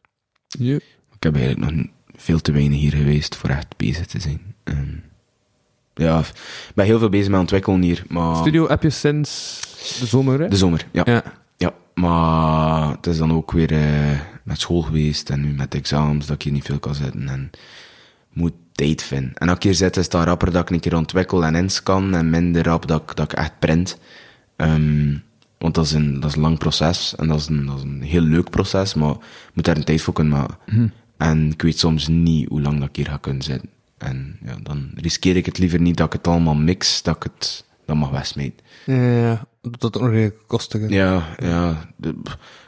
Yep. Ik heb eigenlijk nog veel te weinig hier geweest voor echt bezig te zijn. Ehm, ja, ik ben heel veel bezig met ontwikkelen hier, maar... Studio heb je sinds de zomer, hè? De zomer, ja. Ja. Ja, maar het is dan ook weer eh, met school geweest en nu met examens dat ik hier niet veel kan zitten. En moet tijd vind. En als ik hier zit, is het rapper dat ik een keer ontwikkel en inscan, en minder rap dat, ik- dat ik echt print. Ehm, want dat is, een, dat is een lang proces, en dat is een, dat is een heel leuk proces, maar je moet daar een tijd voor kunnen maken. En ik weet soms niet hoe lang dat ik hier ga kunnen zitten. En ja, dan riskeer ik het liever niet dat ik het allemaal mix, dat ik het dan mag wegsmijten. Ja. Dat dat nog redelijk kostig. Ja, ja. De,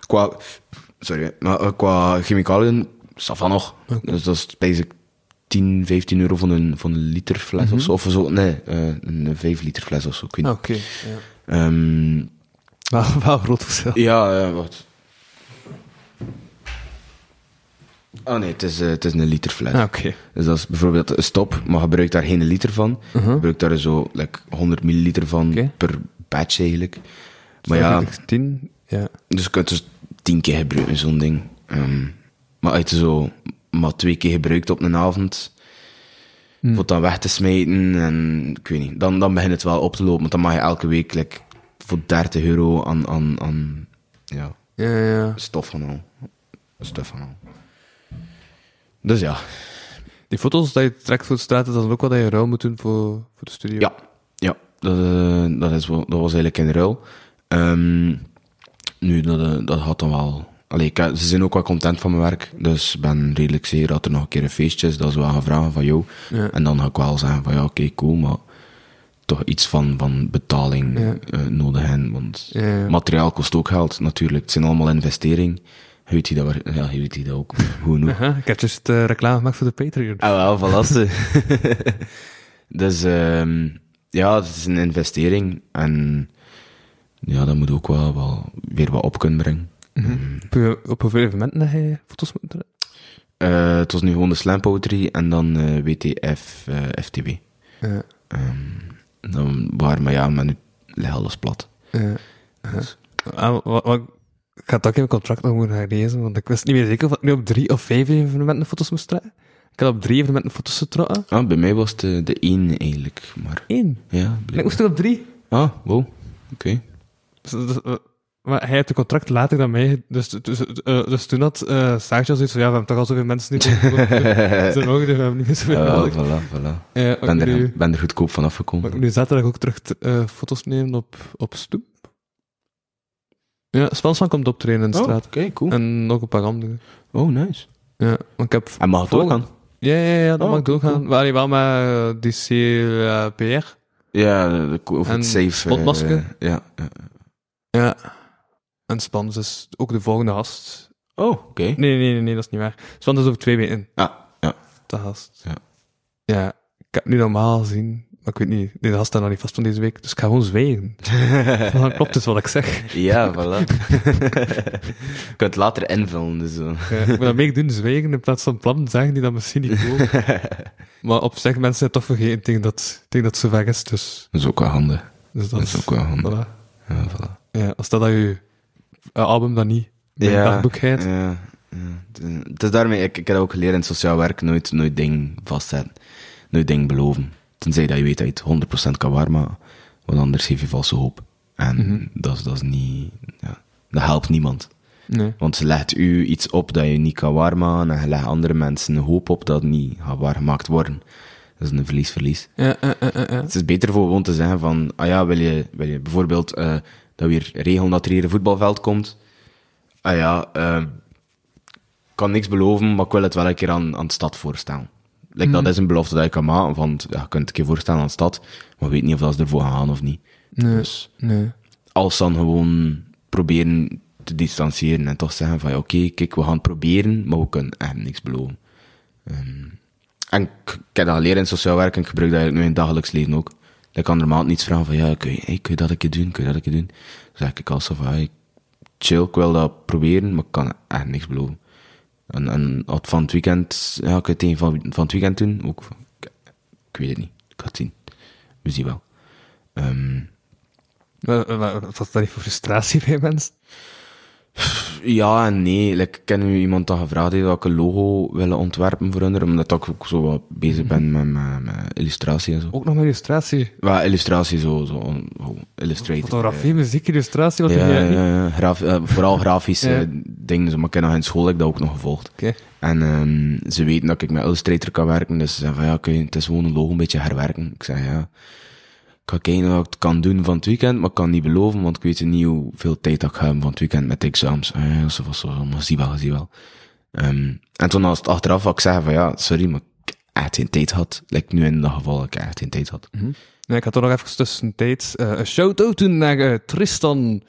qua, sorry, maar eh, qua chemicaliën, ça va nog. Dus dat is basic 10, 15 euro van een, van een liter fles of zo. Of zo, nee, eh, een 5 liter fles of zo. Oké. ja. Ehm, Wel, wel groot verschil. ja, ja, wat. Oh nee, het is, eh, het is een liter fles. Ah, Oké. Dus dat is bijvoorbeeld een stop, maar gebruik daar geen liter van. Gebruik daar zo like, 100 milliliter van per batch eigenlijk. Maar ja, 10. Ja. dus je kunt dus tien keer gebruiken, zo'n ding. Ehm, maar als je zo maar twee keer gebruikt op een avond, Hmm. voor het dan weg te smijten, en ik weet niet, dan, dan begint het wel op te lopen. Want dan mag je elke week like, voor 30 euro aan, aan, aan ja, Ja, ja. stof van al. Stof van al. Dus ja, Die foto's dat je trekt voor de straat, is dat ook wat je ruil moet doen voor, voor de studio? Ja, ja dat, eh, dat, is dat was eigenlijk in ruil. Ehm, nu, dat, eh, dat had dan wel... Allee, ik, ze zijn ook wel content van mijn werk, dus ik ben redelijk zeker dat er nog een keer een feestje is, dat ze wel gaan vragen van jou. Ja. En dan ga ik wel zeggen van ja, oké, cool, maar toch iets van, van betaling Ja. eh, nodig hebben, want ja. materiaal kost ook geld, natuurlijk. Het zijn allemaal investeringen. Weet die dat, waar- ja, weet die dat ook [laughs] genoeg. Aha, ik heb dus uh, reclame gemaakt voor de Patreon. Ah, wel, verlassen. [laughs] [laughs] dus, ehm ja, het is een investering. En ja, dat moet ook wel, wel weer wat op kunnen brengen. Op, je- op hoeveel evenementen heb je foto's moeten trekken? Eh, het was nu gewoon de slam poetry en dan eh, WTF, eh, FTW. Ja. Ehm, dan waren, maar ja, maar nu ligt alles plat. Ja. Ah, wat, ga het ook in mijn contract nog moeten gaan lezen, want ik wist niet meer zeker of ik nu op drie of vijf evenementen foto's moest trekken. Ik had op drie evenementen foto's getrokken. Ah, bij mij was het de, de één eigenlijk, maar Eén. ja, En ik moest er op drie. Ah, wow, oké. Dus, dus, eh, maar hij had een contract later dan mij, dus, dus, eh, dus toen had uh, Saartje zoiets van, ja, we hebben toch al zoveel mensen niet [laughs] Ze mogen er we hebben niet zoveel Ja, nodig. voilà, voilà. Eh, Ik ben nu, er, ben er goedkoop van afgekomen. ik nu zaterdag ook terug eh, foto's nemen op, op stoep? Ja, Spansman komt optreden in de Oh, straat. oké, cool. En nog een paar anderen. Oh, nice. Ja, want ik heb... En mag het doorgaan? Ja, ja, ja, dat Oh, mag doorgaan. cool. Wel, wel met uh, DC uh, PR. Ja, de, de, over En het safe. eh, ja, ja. Ja. En Spans is ook de volgende gast. Oh, oké. Nee, nee, nee, nee, dat is niet waar. Spans is over twee weken Ah, ja. de gast. Ja. Ja, ik heb nu normaal gezien, maar ik weet niet, de gast staat nog niet vast van deze week, dus ik ga gewoon zwijgen. Dan [laughs] klopt dus wat ik zeg. Ja, voilà. [laughs] Je kunt het later invullen, dus zo. Ja, ik moet dat meer doen, zwijgen, in plaats van plannen zeggen die dat misschien niet komen. [laughs] maar op zich, mensen zijn toch vergeten tegen dat, tegen dat het zover is, dus, Dat is ook wel handig. dus dat Dat is ook wel handig. Voilà. Ja, voilà. Ja, als dat dat je eh, album dan niet bij je dagboek heet. Ja, ja. Het is- Het is daarmee, ik, ik heb ook geleerd in sociaal werk, nooit, nooit ding vastzetten. Nooit ding beloven. Tenzij dat je weet dat je het 100% kan waarmaken, want anders geef je valse hoop. En Mhm. dat, dat is niet, ja, dat helpt niemand. Nee. Want ze legt u iets op dat je niet kan waarmaken en je legt andere mensen een hoop op dat niet gaat waargemaakt worden. Dat is een verlies-verlies. Ja, ja, ja, ja. Het is beter voor gewoon te zeggen van, ah ja, wil je, wil je bijvoorbeeld eh, dat weer regelen dat er hier een voetbalveld komt? Ah ja, eh, ik kan niks beloven, maar ik wil het wel een keer aan, aan de stad voorstellen. Like, Dat is een belofte dat je kan maken, van, ja, je kunt het keer voorstellen aan de stad, maar weet niet of dat ze ervoor gaan of niet. Nee. Dus Nee. als dan gewoon proberen te distancieren en toch zeggen van, ja, oké, kijk, we gaan het proberen, maar we kunnen echt niks beloven. Ehm, en ik, heb dat geleerd in sociaal werk en ik gebruik dat eigenlijk nu in het dagelijks leven ook. Ik kan maand niets vragen van, ja, kun je, hey, kun je dat een keer doen, kun je dat een keer doen? Dan zeg ik altijd van, hey, chill, ik wil dat proberen, maar ik kan echt niks beloven. En, en het van het weekend, ja, ik het tegen van, van het weekend doen, ook, ik, weet het niet, ik ga het zien. We zien wel. Maar, wat is dat niet voor frustratie bij mensen? Ja en nee. Like, ik ken nu iemand dat gevraagd heeft dat ik een logo willen ontwerpen voor hun, omdat ik ook zo wat bezig ben met, met, met illustratie en zo. Ook nog met illustratie. Wel, illustratie zo, zo, illustrated. Fotografie, muziek, illustratie, wat Ja, ja, je? ja, ja. Graf- eh, vooral grafische Ja. dingen. zo, Maar ik heb nog in school heb ik dat ook nog gevolgd. En ehm, ze weten dat ik met Illustrator kan werken, dus ze zeggen van ja, kun je, het is gewoon een logo een beetje herwerken. Ik zeg ja, ik ga kijken wat ik kan doen van het weekend, maar ik kan niet beloven, want ik weet niet hoeveel tijd dat ik ga hebben van het weekend met de examens. Ah, ja, zo was zo, maar zie wel, zie wel. Ehm, en toen als het achteraf wat ik zeggen van ja, sorry, maar ik echt geen tijd had. Like nu in dat geval, ik echt geen tijd had. Nee, ik had toch nog even tussentijds eh, een shout-out doen naar eh, Tristan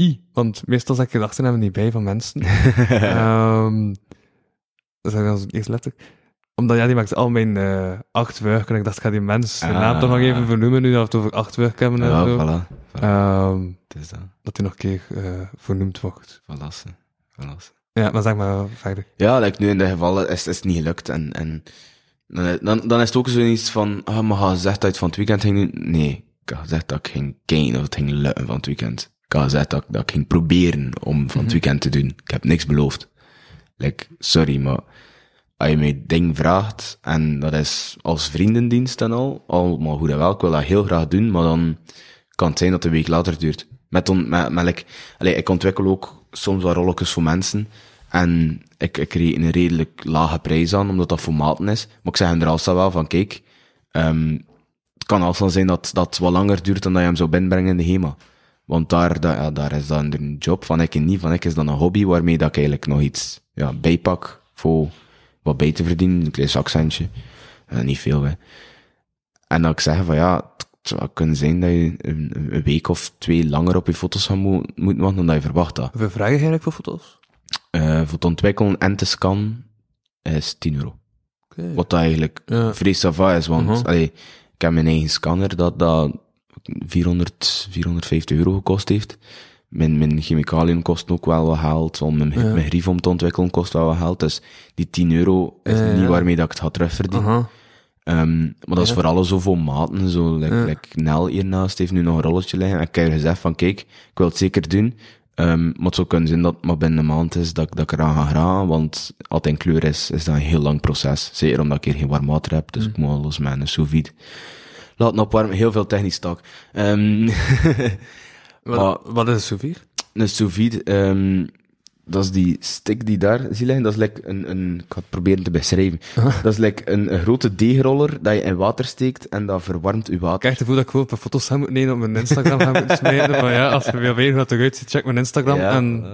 I. Want meestal zeg ik gedachten hebben niet bij van mensen. [laughs] Ehm dat is dan eerst letterlijk. Omdat ja, die maakt al mijn eh artwork. En ik dacht, ik ga die mens zijn naam toch nog even vernoemen, nu dat we het over artwork hebben en Ja, zo. voilà. voilà. Ehm, het is dat. dat die nog een keer eh, vernoemd wordt. Verlassen. Verlassen. Ja, maar zeg maar verder. Ja, like nu in de gevallen is, is het niet gelukt. En, en dan, dan, dan is het ook zoiets van, ah, maar ga gezegd dat het van het weekend ging doen. Nee, ik had gezegd dat ik ging of het ging lukken van het weekend. Ik had gezegd dat, ik- dat ik ging proberen om van het weekend te doen. Ik heb niks beloofd. Like, sorry, maar als je mij ding vraagt, en dat is als vriendendienst en al, allemaal goed en wel, ik wil dat heel graag doen, maar dan kan het zijn dat het een week later duurt. Met, on, met, met like, ik ontwikkel ook soms wat rolletjes voor mensen, en ik, ik kreeg een redelijk lage prijs aan, omdat dat voor is. Maar ik zeg hen er altijd wel van, kijk, ehm, het kan altijd zijn dat dat wat langer duurt dan dat je hem zou binnenbrengen in de HEMA. Want daar, daar, daar is dan een job van ik en niet, van ik is dan een hobby waarmee dat ik eigenlijk nog iets ja, bijpak voor wat bij te verdienen. Een klein zakcentje. Eh, niet veel, hè. En dat ik zeg van ja, het zou kunnen zijn dat je een, een week of twee langer op je foto's gaan mo- moeten wachten dan dat je verwacht had. Hoeveel vragen eigenlijk voor foto's? Eh, voor het ontwikkelen en te scannen is 10 euro. Wat eigenlijk Ja. sava is, want allee, ik heb mijn eigen scanner dat, dat 400, 450 euro gekost heeft. Mijn, mijn chemicaliën kosten ook wel wat geld, want mijn, Ja. mijn grief om te ontwikkelen kost wel wat geld. Dus die 10 euro is niet waarmee dat ik het ga terugverdienen. Ehm, maar dat is Ja. vooral zo voor maten. Zo, like, like Nel hiernaast heeft nu nog een rolletje liggen. En ik heb gezegd van, kijk, ik wil het zeker doen. Ehm, maar het zou kunnen zijn dat het maar binnen een maand is dat, ik- dat ik eraan ga geraken. Want als het in kleur is, is dat een heel lang proces. Zeker omdat ik hier geen warm water heb. Dus ik moet alles met een sous vide laten opwarmen. Heel veel technisch tak. Ehm [laughs] Wat, wat is een souvenir? een sous vide, ehm, dat is die stick die daar zie liggen. Dat is like een, een, ik ga het proberen te beschrijven. [laughs] Dat is like een, een grote deegroller dat je in water steekt en dat verwarmt je Ik water. krijg het gevoel dat ik een paar foto's zou moeten nemen op mijn Instagram gaan moeten smijten. Van ja, als je wil weten hoe dat eruit ziet, check mijn Instagram en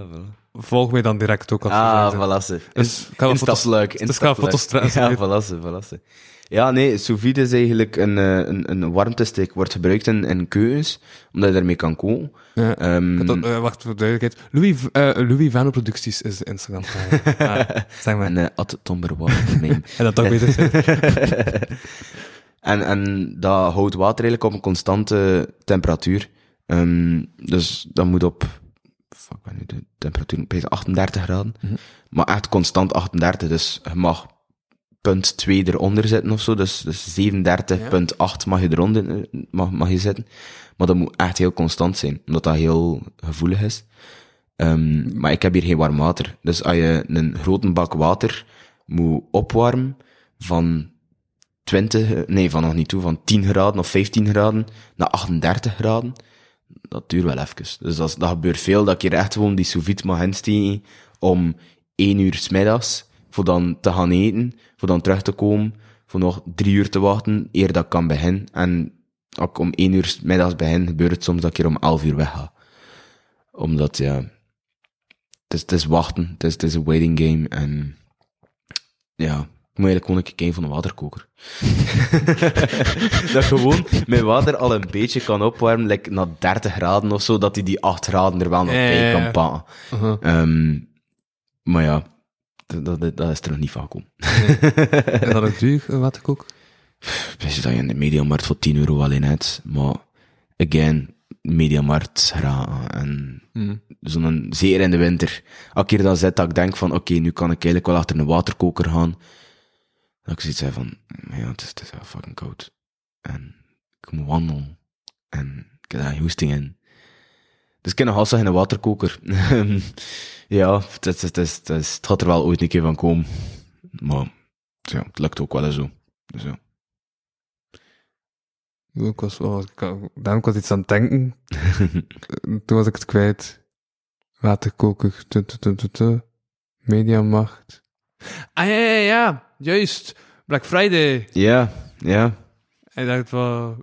volg mij dan direct ook als Ah, valasse. Dus ik ga wel foto's- dus ik ga foto's Ja, valasse, valasse. Ja, nee, sous vide is eigenlijk een, eh, een, een warmtesteek. Wordt gebruikt in, in keukens, omdat je daarmee kan koken. Ja. Ehm, dat, eh, wacht voor duidelijkheid. Louis, eh Louis Vano Producties is Instagram. ah, [laughs] zeg maar. en uh, at Tomberwater. nee. En dat ook beter zijn. [laughs] En, en dat houdt water eigenlijk op een constante temperatuur. Ehm, dus dat moet op, fuck, wat nu de temperatuur, ik weet 38 graden. Maar echt constant 38, dus je mag punt 2 eronder zitten of zo. Dus, dus 37,8 mag je eronder mag, mag je zitten. Maar dat moet echt heel constant zijn, omdat dat heel gevoelig is. Ehm, maar ik heb hier geen warm water. Dus als je een grote bak water moet opwarmen van 20, eh, nee, van nog niet toe, van 10 graden of 15 graden naar 38 graden, dat duurt wel even. Dus dat, gebeurt veel, dat ik hier echt gewoon die sous mag insteken om 1 uur 's middags, voor dan te gaan eten, voor dan terug te komen, voor nog 3 uur te wachten, eer dat ik kan beginnen. En als ik om 1 uur middags begin, gebeurt het soms dat ik hier om 11 uur wegga. Omdat, ja, het is, het is wachten, het is, het is een waiting game, en ja, ik moet eigenlijk gewoon een keer kijken van een waterkoker. [laughs] dat gewoon mijn water al een beetje kan opwarmen, like naar 30 graden of zo, dat hij die 8 graden er wel nog bij kan pakken. Uh-huh. Ehm, maar ja, dat, dat, dat is er nog niet van gekomen. Is dat ook duur, een waterkook? Weet je dat je in de mediamarkt voor 10 euro alleen hebt, maar again, mediamarkt geraken en Hmm. zo'n, zeker in de winter. Als ik hier dan zit, dat ik denk van, oké, nu kan ik eigenlijk wel achter een waterkoker gaan. Dat ik zoiets heb van, ja, het is, het is wel fucking koud. En ik moet wandelen. En ik heb daar geen hoesting in. Dus ik heb nog altijd geen waterkoker. [laughs] ja, het, het, het, het gaat er wel ooit een keer van komen. Maar ja, het lukt ook wel eens zo. Dus ja. Ik was, wel, ik, daarom was iets aan het denken. [laughs] Toen was ik het kwijt. Waterkoker, tu, tu, tu, tu, tu. Mediamacht. Ah ja, ja, ja, juist. Black Friday. Ja, ja. Ik dacht wel,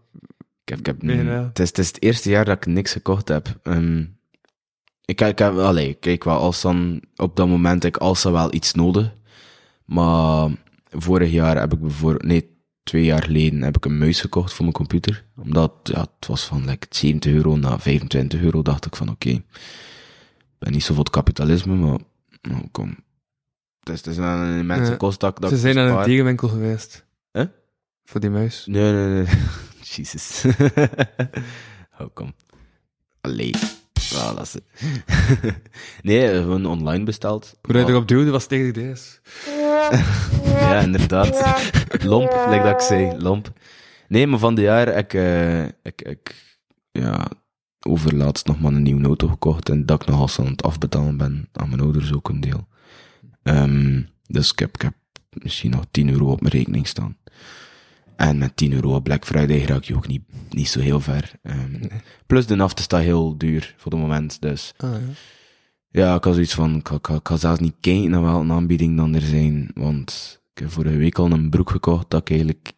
Ik heb, ik heb, Nee, het, is, het is het eerste jaar dat ik niks gekocht heb. Ehm, ik, ik heb, allee, kijk wel, als dan, op dat moment ik als wel iets nodig. Maar vorig jaar heb ik bijvoorbeeld, nee, twee jaar geleden heb ik een muis gekocht voor mijn computer. Omdat, ja, het was van like, 70 euro naar 25 euro, dacht ik van oké. Ik ben niet zo voor het kapitalisme, maar, nou, kom. Het is, het is een immense Ja. kost dat, ze zijn aan een tegenwinkel geweest. Huh? Voor die muis. Nee, nee, nee. [laughs] Jezus. [laughs] oh, kom. Allee. Ah, dat is [laughs] nee, gewoon online besteld. Hoe je erop duwde was tegen deze. [laughs] Ja, inderdaad. Lomp, like dat ik zei. Lomp. Nee, maar van de jaar ik, eh, ik, ik ja, overlaatst nog maar een nieuwe auto gekocht en dat ik nog als aan het afbetalen ben aan mijn ouders ook een deel. Ehm, dus ik heb, ik heb misschien nog 10 euro op mijn rekening staan. En met 10 euro op Black Friday raak je ook niet, niet zo heel ver. Ehm, Plus de naft is dat heel duur voor het moment, dus... Ah, ja. Ja, ik had zoiets van, ik, ik, ik ga zelfs niet kijken naar welke aanbieding dan er zijn, want ik heb vorige week al een broek gekocht dat ik eigenlijk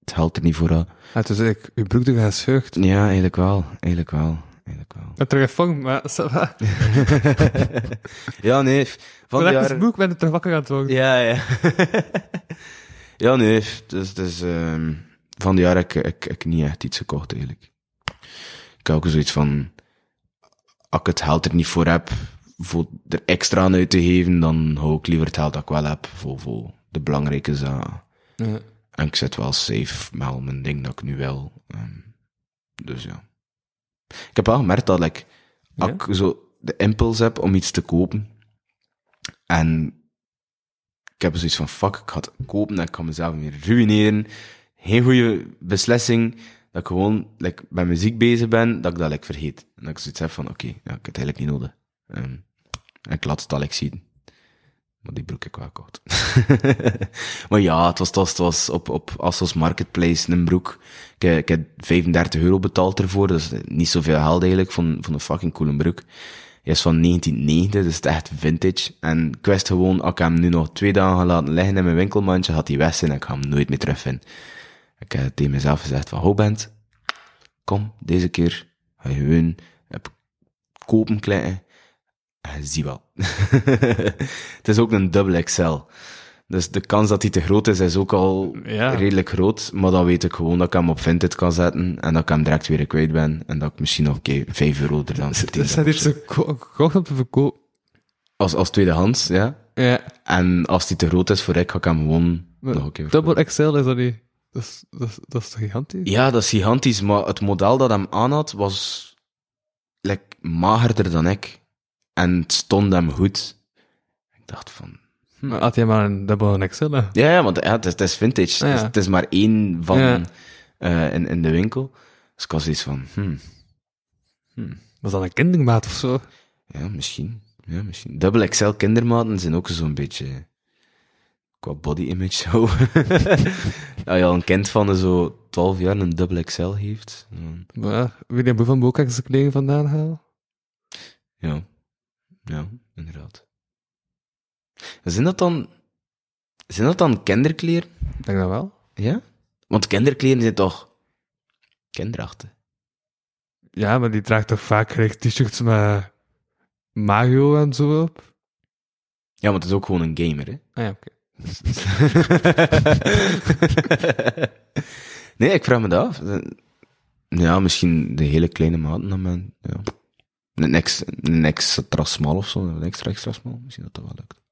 het geld er niet voor had. Ah, toen zei ik, uw broek er gescheurd. Ja, eigenlijk wel, eigenlijk wel, eigenlijk wel. Terug gevangen, maar ça va. ja, nee, van het jaar... boek ben ik terug wakker aan het worden. Ja, ja. [laughs] ja, nee, dus, dus ehm, van de jaar heb ik, ik, ik niet echt iets gekocht eigenlijk. Ik heb ook zoiets van, als ik het geld er niet voor heb, voor er extra aan uit te geven, dan hou ik liever het geld dat ik wel heb voor, voor de belangrijke zaken. Ja. En ik zit wel safe met al mijn ding dat ik nu wil. ehm, dus ja. Ik heb wel gemerkt dat like, als Ja? ik zo de impuls heb om iets te kopen. En ik heb zoiets van, fuck, ik ga het kopen en ik ga mezelf weer ruïneren. Geen goede beslissing. Dat ik gewoon like, met muziek bezig ben, dat ik dat like, vergeet. En dat ik zoiets heb van, oké, ja, ik heb het eigenlijk niet nodig. Ehm, en ik laat het al like, zien. Maar die broek ik wel gekocht. [laughs] maar ja, het was, het was, het was op, op Assos Marketplace een broek. Ik, ik heb 35 euro betaald ervoor, dus niet zoveel geld eigenlijk, van, van een fucking coole broek. Is van 1990, dus het is echt vintage. En ik wist gewoon, ik hem nu nog twee dagen laten liggen in mijn winkelmandje, gaat hij weg zijn en ik ga hem nooit meer terugvinden. Ik heb tegen mezelf gezegd van, hou bent, kom, deze keer ga je gewoon op kopen klikken. En je ziet wel. [laughs] het is ook een dubbel XL. Dus de kans dat hij te groot is, is ook al Ja. redelijk groot. Maar dan weet ik gewoon dat ik hem op Vinted kan zetten. En dat ik hem direct weer kwijt ben. En dat ik misschien nog keer 5 euro er dan verdiend Dus heb hij heeft zo. ze ko- gekocht om te verkopen. Als, als tweedehands, ja. Ja. En als die te groot is voor ik, ga ik hem gewoon Maar nog een keer. Double XL is dat niet. Dat is, dat is, dat is toch gigantisch? Ja, dat is gigantisch. Maar het model dat hem aan had, was like, magerder dan ik. En het stond hem goed. Ik dacht van... Maar had hij maar een Double XL? hè? Ja, ja want ja, het, is, het is vintage. Ah, ja. Het, is, het is maar één van Ja. eh, in, in de winkel. Dus ik was iets van... Hmm, Was dat een kindermaat of zo? ja, misschien. Ja, misschien. Double XL kindermaten zijn ook zo'n beetje... Qua body image zo. [laughs] Als je al een kind van zo 12 jaar een double XL heeft. dan- Maar William Boe van Boekak zijn kleding vandaan halen? Ja. Ja, inderdaad. Zijn dat dan... Zijn dat dan kinderkleren? Ik denk dat wel. Ja? Want kinderkleren zijn toch... Kinderachtig. Ja, maar die draagt toch vaak gelijk t-shirts met Mario en zo op? Ja, want het is ook gewoon een gamer, hè? Ah ja, oké. [laughs] nee, ik vraag me dat af. Ja, misschien de hele kleine maten dan men, ja. Een extra, een extra smal of zo, een extra extra smal. Misschien dat dat wel lukt.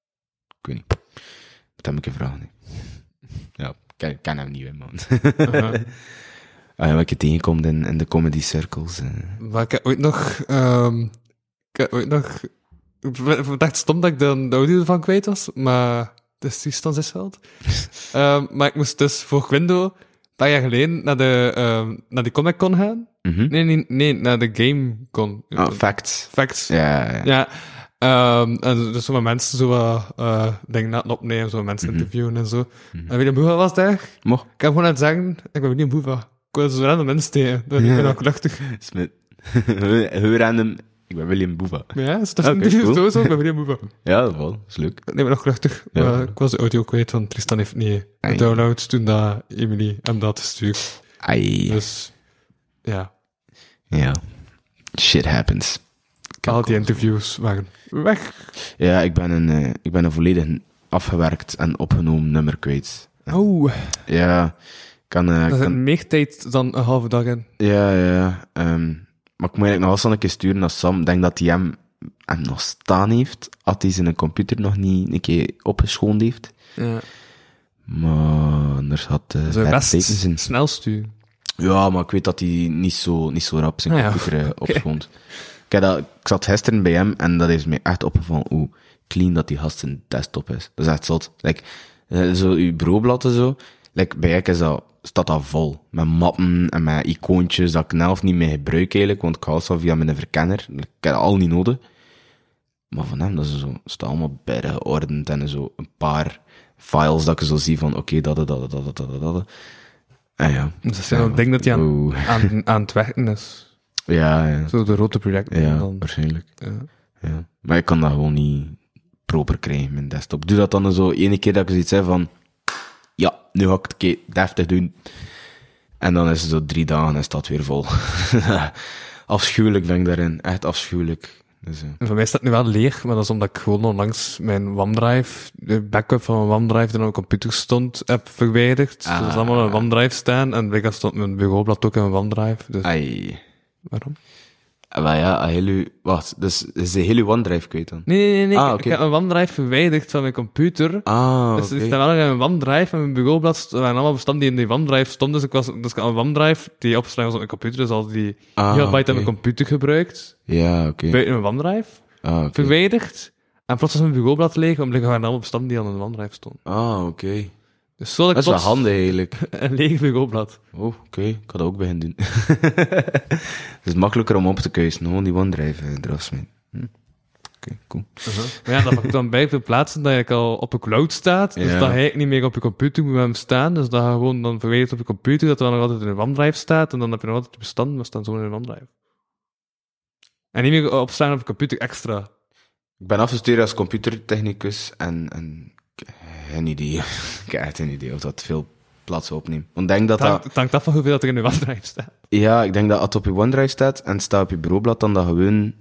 Ik weet niet. Dat heb ik een vraag. Ja, ik ken, hem niet, hè, man. Aha. [laughs] Ah, ja, wat je tegenkomt in, in de comedy circles. eh. Maar ik heb ooit nog... ehm ik heb ooit nog... Ik dacht stom dat ik de, de audio ervan kwijt was, maar het is die stand is geld. Ehm, maar ik moest dus voor Quindo paar jaar geleden naar, de, ehm, naar die Comic Con gaan. Mhm. Nee, nee, nee, naar de Game Con. Ah, facts. Facts. Ja, ja. Ja. Ehm, en dus zo met mensen zo wat, eh dingen laten opnemen, zo mensen Mhm. interviewen en zo. En William Boeva was daar. Mocht. Ik heb gewoon aan het zeggen, ik ben William Boeva. Ik wil zo random mensen tegen. Dus Ik ben ook luchtig. [laughs] Smit. [laughs] Heel random. Ik ben William Boeva. Ja, dus dat is cool. zo, zo, ik ben William Boeva. [laughs] Ja, dat wel. Dat is leuk. Nee, maar nog luchtig. Ja. Maar ik was de audio kwijt, want Tristan heeft niet gedownload toen dat Emily hem dat gestuurd. Ai. Dus, ja. Ja. Shit happens. Al die interviews waren weg. Ja, ik ben een, eh, ik ben een volledig afgewerkt en opgenomen nummer kwijt. Oh, Ja, kan, daar kan- meer tijd dan een halve dag in. ja, ja. ehm, maar ik moet eigenlijk nog wel eens een keer sturen naar Sam. Ik denk dat hij hem, hem nog staan heeft, als hij zijn computer nog niet een keer opgeschoond heeft. Ja. Maar anders had uh, Zou best zijn. snel sturen. Ja, maar ik weet dat hij niet zo, niet zo rap zijn Ah ja, computer [laughs] opschoont. Ik, dat, ik zat gisteren bij hem en dat heeft me echt opgevallen hoe clean dat die gast zijn desktop is. Dat is echt zot. Like, eh, zo uw bureaublad en zo. Like, bij ik is dat, staat dat vol. Met mappen en met icoontjes dat ik zelf niet meer gebruik eigenlijk, want ik haal zo via mijn verkenner. Ik heb dat al niet nodig. Maar van hem, dat is zo, staat allemaal bij geordend en zo een paar files dat ik zo zie van, oké, dat, dat, dat, dat, dat, dat, dat. En ja. Dus een ding dat hij aan, aan, aan het werken is. Ja, ja. Zo de rode projecten. Ja, dan. waarschijnlijk. Ja. Ja. Maar ik kan dat gewoon niet proper krijgen, mijn desktop. Ik doe dat dan zo ene keer dat ik zoiets heb van, ja, nu ga ik het een keer deftig doen. En dan is het zo drie dagen en staat weer vol. [laughs] afschuwelijk ben ik daarin. Echt afschuwelijk. Dus, eh, En voor mij staat het nu wel leeg, maar dat is omdat ik gewoon onlangs mijn OneDrive, de backup van mijn OneDrive die op mijn computer stond, heb verwijderd. Dus dat is allemaal in een OneDrive staan en blijkbaar stond mijn bureaublad ook in mijn OneDrive. Dus ai. Waarom? Ah, Maar ja, heel uw- wacht, dus is de hele OneDrive kwijt dan? Nee, nee, nee. nee. Ah, ik- oké. Ik heb mijn OneDrive verwijderd van mijn computer. Ah, Dus oké. ik sta wel nog in mijn OneDrive en mijn bureaublad waren allemaal bestanden die in die OneDrive stonden. Dus ik was, dus ik had een OneDrive die opgeslagen was op mijn computer, dus al die Ah, gigabyte oké. aan mijn computer gebruikt. Ja, oké. Buiten mijn OneDrive. Ah, oké. Verwijderd. En plots was mijn bureaublad leeg, omdat waren allemaal bestanden die aan een OneDrive stonden. Ah, oké. Dus zo dat ik is wel handig eigenlijk. [laughs] een leeg bureaublad. Oh, oké. Ik had dat ook beginnen doen. [laughs] Het is makkelijker om op te keuzen. Gewoon die OneDrive eh, eraf smijten. Hm. Oké, cool. Maar ja, dat pakt dan bij veel plaatsen dat je al op een cloud staat. Dus Ja. dat hij niet meer op je computer moet hem staan. Dus dat je gewoon dan verwijderd op je computer, dat er dan nog altijd in een OneDrive staat. En dan heb je nog altijd bestanden, maar staan zo in een OneDrive. En niet meer opstaan op je computer extra. Ik ben afgestuurd als computertechnicus en, en ik geen idee. ik heb echt geen idee of dat veel plaats opneemt. Want denk dat Het dat... hangt, af van hoeveel dat er in de OneDrive staat. Ja, ik denk dat als het op je OneDrive staat en het staat op je bureaublad, dan dat gewoon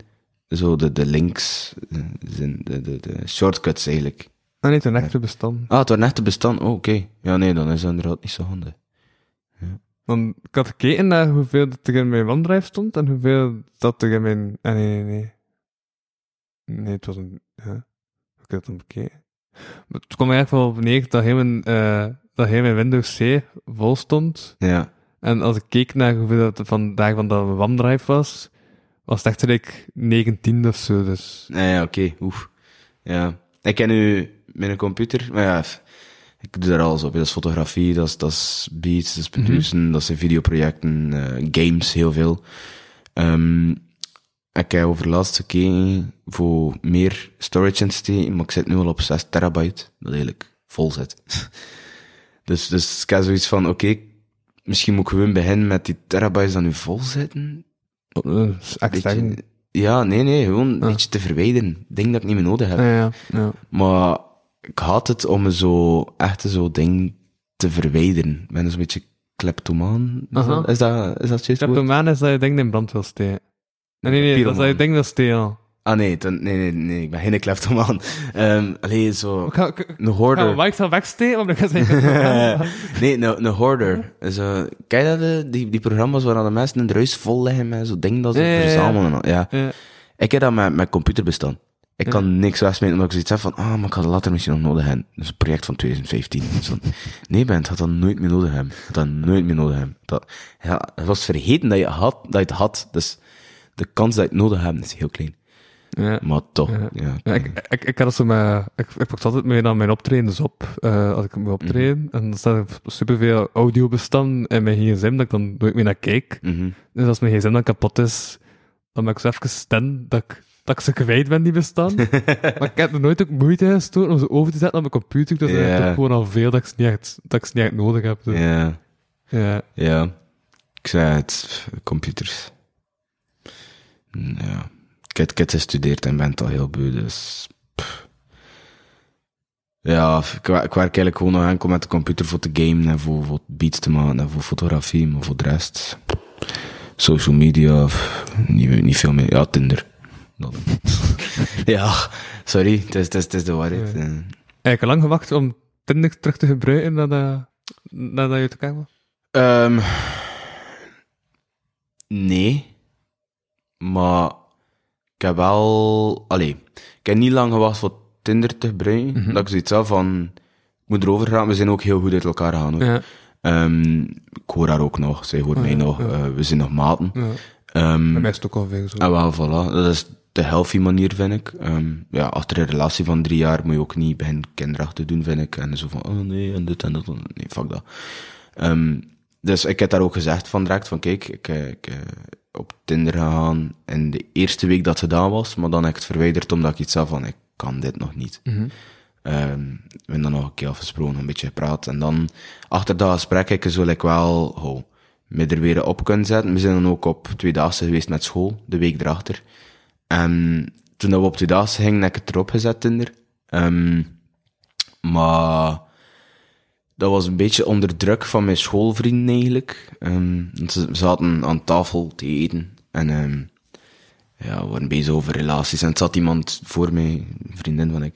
zo de, de links eh, zijn, de, de, de shortcuts eigenlijk. Ah nee, het een echte bestand. Ah, het wordt net te bestand. Oh, oké. Ja, nee, dan is dat inderdaad niet zo handig. Want ik had gekeken naar hoeveel dat er in mijn OneDrive stond en hoeveel dat er in mijn... Ah, nee, nee, nee. Nee, het was een... Ja. Ik heb het dan bekeken. Het kwam eigenlijk wel op neer dat heel mijn, eh, dat heel mijn Windows C vol stond. Ja. En als ik keek naar hoeveel dat vandaag van dat OneDrive was, was het echt gelijk 19 of zo. Dus Nee, ja, oké. Oef. Ja. Ik ken nu mijn computer, maar ja, ik doe daar alles op. Dat is fotografie, dat is, dat is beats, dat is produceren, dat zijn videoprojecten, eh, games, heel veel. Ehm, ik heb over laatst gekeken voor meer storage in te steken, maar ik zit nu al op 6 terabyte, dat eigenlijk vol zit. [laughs] dus, dus ik heb zoiets van, oké, misschien moet ik gewoon beginnen met die terabytes die nu vol zitten. Beetje- zeggen. ja, nee, nee, gewoon een Ah. beetje te verwijderen. Ding dat ik niet meer nodig heb. Ja, ja, ja. Maar ik haat het om me zo, echt zo ding te verwijderen. Ik ben dus een beetje kleptomaan. Is, dat, is dat, is dat juist? Kleptomaan is dat je denkt in brand wil steken. Nee, nee, nee, dat is dat je Pyromaan. denkt wil stelen. Ah nee, dan, nee, nee, nee, ik ben geen kleptomaan. Ehm allee, zo, Ik ga, ik, een ga hoarder. Mike zal wegsteken, omdat ik [laughs] nee, een, een. Zo, ken je dat, eh, die, die programma's waar de mensen in het huis vol liggen met zo'n ding dat ze Ja, ja, ja. verzamelen? Ja. Ja. Ik heb dat met, met computerbestand. Ik kan niks wegsmeten omdat ik zoiets heb van, ah, maar ik ga dat later misschien nog nodig hebben. Dat is een project van 2015. [laughs] Zo, nee, Ben, had dat nooit meer nodig hebben. Had dat nooit meer nodig hebben. Dat, ja, het was vergeten dat je, had, dat je het had. Dus de kans dat je het nodig hebt is heel klein. Ja. Maar toch, Ja. ja. Ja, ik, ik, ik, had dat zo met, ik, ik pak altijd mee naar mijn optredens op, eh, als ik optreden. Mhm. En dan staat er superveel audiobestanden in mijn gsm, dat ik dan nooit meer naar kijk. Mhm. Dus als mijn gsm dan kapot is, dan ben ik zo even stan dat ik, dat ik ze kwijt ben, die bestaan. [laughs] maar ik heb er nooit ook moeite gestoken om ze over te zetten op mijn computer. Dus Ja. ik heb gewoon al veel dat ik ze niet echt, dat ik ze niet echt nodig heb. Dus, Ja, ja. ja. Ik zei het, computers. Ja. Ik heb, ik heb gestudeerd en ben het al heel beu, dus... pff. Ja, ik, werk eigenlijk gewoon nog enkel met de computer voor te gamen en voor, voor beats te maken en voor fotografie, maar voor de rest... Social media, pff, niet, niet veel meer. Ja, Tinder. [laughs] Ja, sorry, het is, het is, het is de waarheid. Ja. eh. Heb je lang gewacht om Tinder terug te gebruiken nadat, nadat je uit elkaar was? Nee. Maar ik heb wel... Allee, ik heb niet lang gewacht voor Tinder te gebruiken. Mhm. Dat ik zoiets had van... Ik moet erover gaan. We zijn ook heel goed uit elkaar. Ja. Ehm, ik hoor haar ook nog. Zij hoort Oh, mij ja, nog. ja. eh, we zijn nog maten. Bij mij is het ook al veel zo. en wel, voilà. Dat is de healthy manier, vind ik. Ehm, ja, achter een relatie van drie jaar moet je ook niet beginnen kinderachtig doen, vind ik. En zo van, oh nee, en dit en dat. Nee, fuck dat. Dus ik heb daar ook gezegd van direct, van kijk, ik, eh, ik eh, op Tinder gegaan in de eerste week dat het gedaan was, maar dan heb ik het verwijderd omdat ik iets had van, ik kan dit nog niet. Ehm, we hebben dan nog een keer afgesproken, een beetje gepraat. En dan, achter dat gesprek, ik zo like wel, oh, me er weer op kunnen zetten. We zijn dan ook op tweedaagse geweest met school, de week erachter. En toen dat we op tweedaagse gingen, heb ik het erop gezet, Tinder. Ehm, maar dat was een beetje onder druk van mijn schoolvrienden eigenlijk. Ehm, want ze zaten aan tafel te eten. En ehm, ja, we waren bezig over relaties. En het zat iemand voor mij, een vriendin van ik.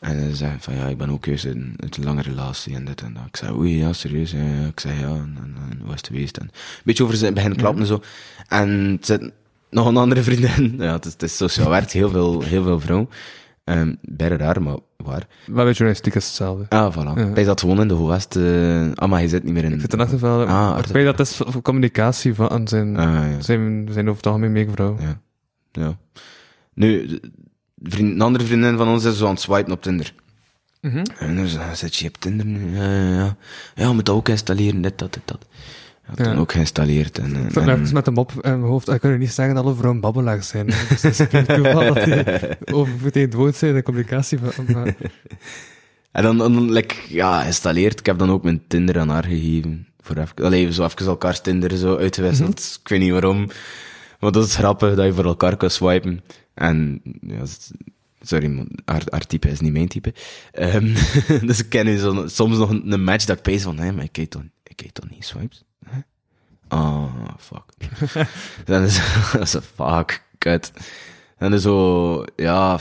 En ze zei van ja, ik ben ook juist in, in een lange relatie en dit en dat. Ik zei oei, ja, serieus? Ja, ja. Ik zei ja, en, en, en hoe is het geweest? En een beetje over zijn beginnen klappen en zo. En zit nog een andere [laughs] vriendin. Ja, het is, het is sociaal werk, heel veel, heel veel vrouwen. Um, bijna raar, maar waar. Maar bij journalistiek is hetzelfde. Ah, voilà. Ja. Bij dat gewoon in de eh ah, maar je zit niet meer in. Ik zit er achter van, Ah, dat is voor communicatie van zijn, Ah, ja. zijn, zijn over het algemeen. Ja. ja. Nu, vriend, een andere vriendin van ons is zo aan het swipen op Tinder. Mhm. En dan zei- zit je op Tinder nu? Ja, ja, ja. Ja, je moet dat ook installeren, dit, dat, dit, dat. Ja, toen ook geïnstalleerd. En, Ik en, even met hem op in mijn hoofd. Ik kan je niet zeggen dat alle vrouwen babbelaars zijn. Dus het is toeval dat die [laughs] over het woord zijn de communicatie. Van, maar, [laughs] en dan, dan like, ja, geïnstalleerd. Ik heb dan ook mijn Tinder aan haar gegeven. Voor even, allee, zo even elkaars Tinder zo uitgewisseld. Ik weet niet waarom. Maar dat is grappig, dat je voor elkaar kan swipen. En, ja, sorry, haar, haar type is niet mijn type. Ehm, [laughs] dus ik ken nu zo, soms nog een, een match dat ik pees van, nee, maar ik kijk toch, ik toch niet swipes? Ah, fuck. [laughs] dan is [laughs] dat is een fuck, kut. En dan zo, ja,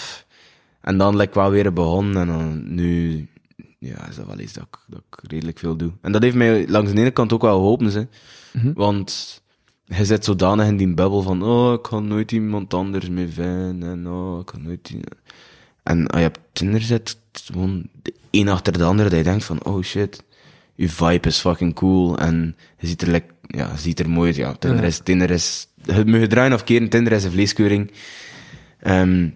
en dan like, wel weer begonnen en dan nu, ja, is dat wel iets dat ik, dat ik redelijk veel doe. En dat heeft mij langs de ene kant ook wel geholpen, hè. Mhm. Want je zit zodanig in die bubbel van, oh, ik ga nooit iemand anders meer vinden, en oh, ik ga nooit... En als je op Tinder zit, gewoon de een achter de andere, dat je denkt van, oh shit, je vibe is fucking cool, en je ziet er, like, ja, ziet er mooi uit, ja, Tinder Ja. is, Tinder is, je draaien of keren, Tinder is een vleeskeuring. Ehm,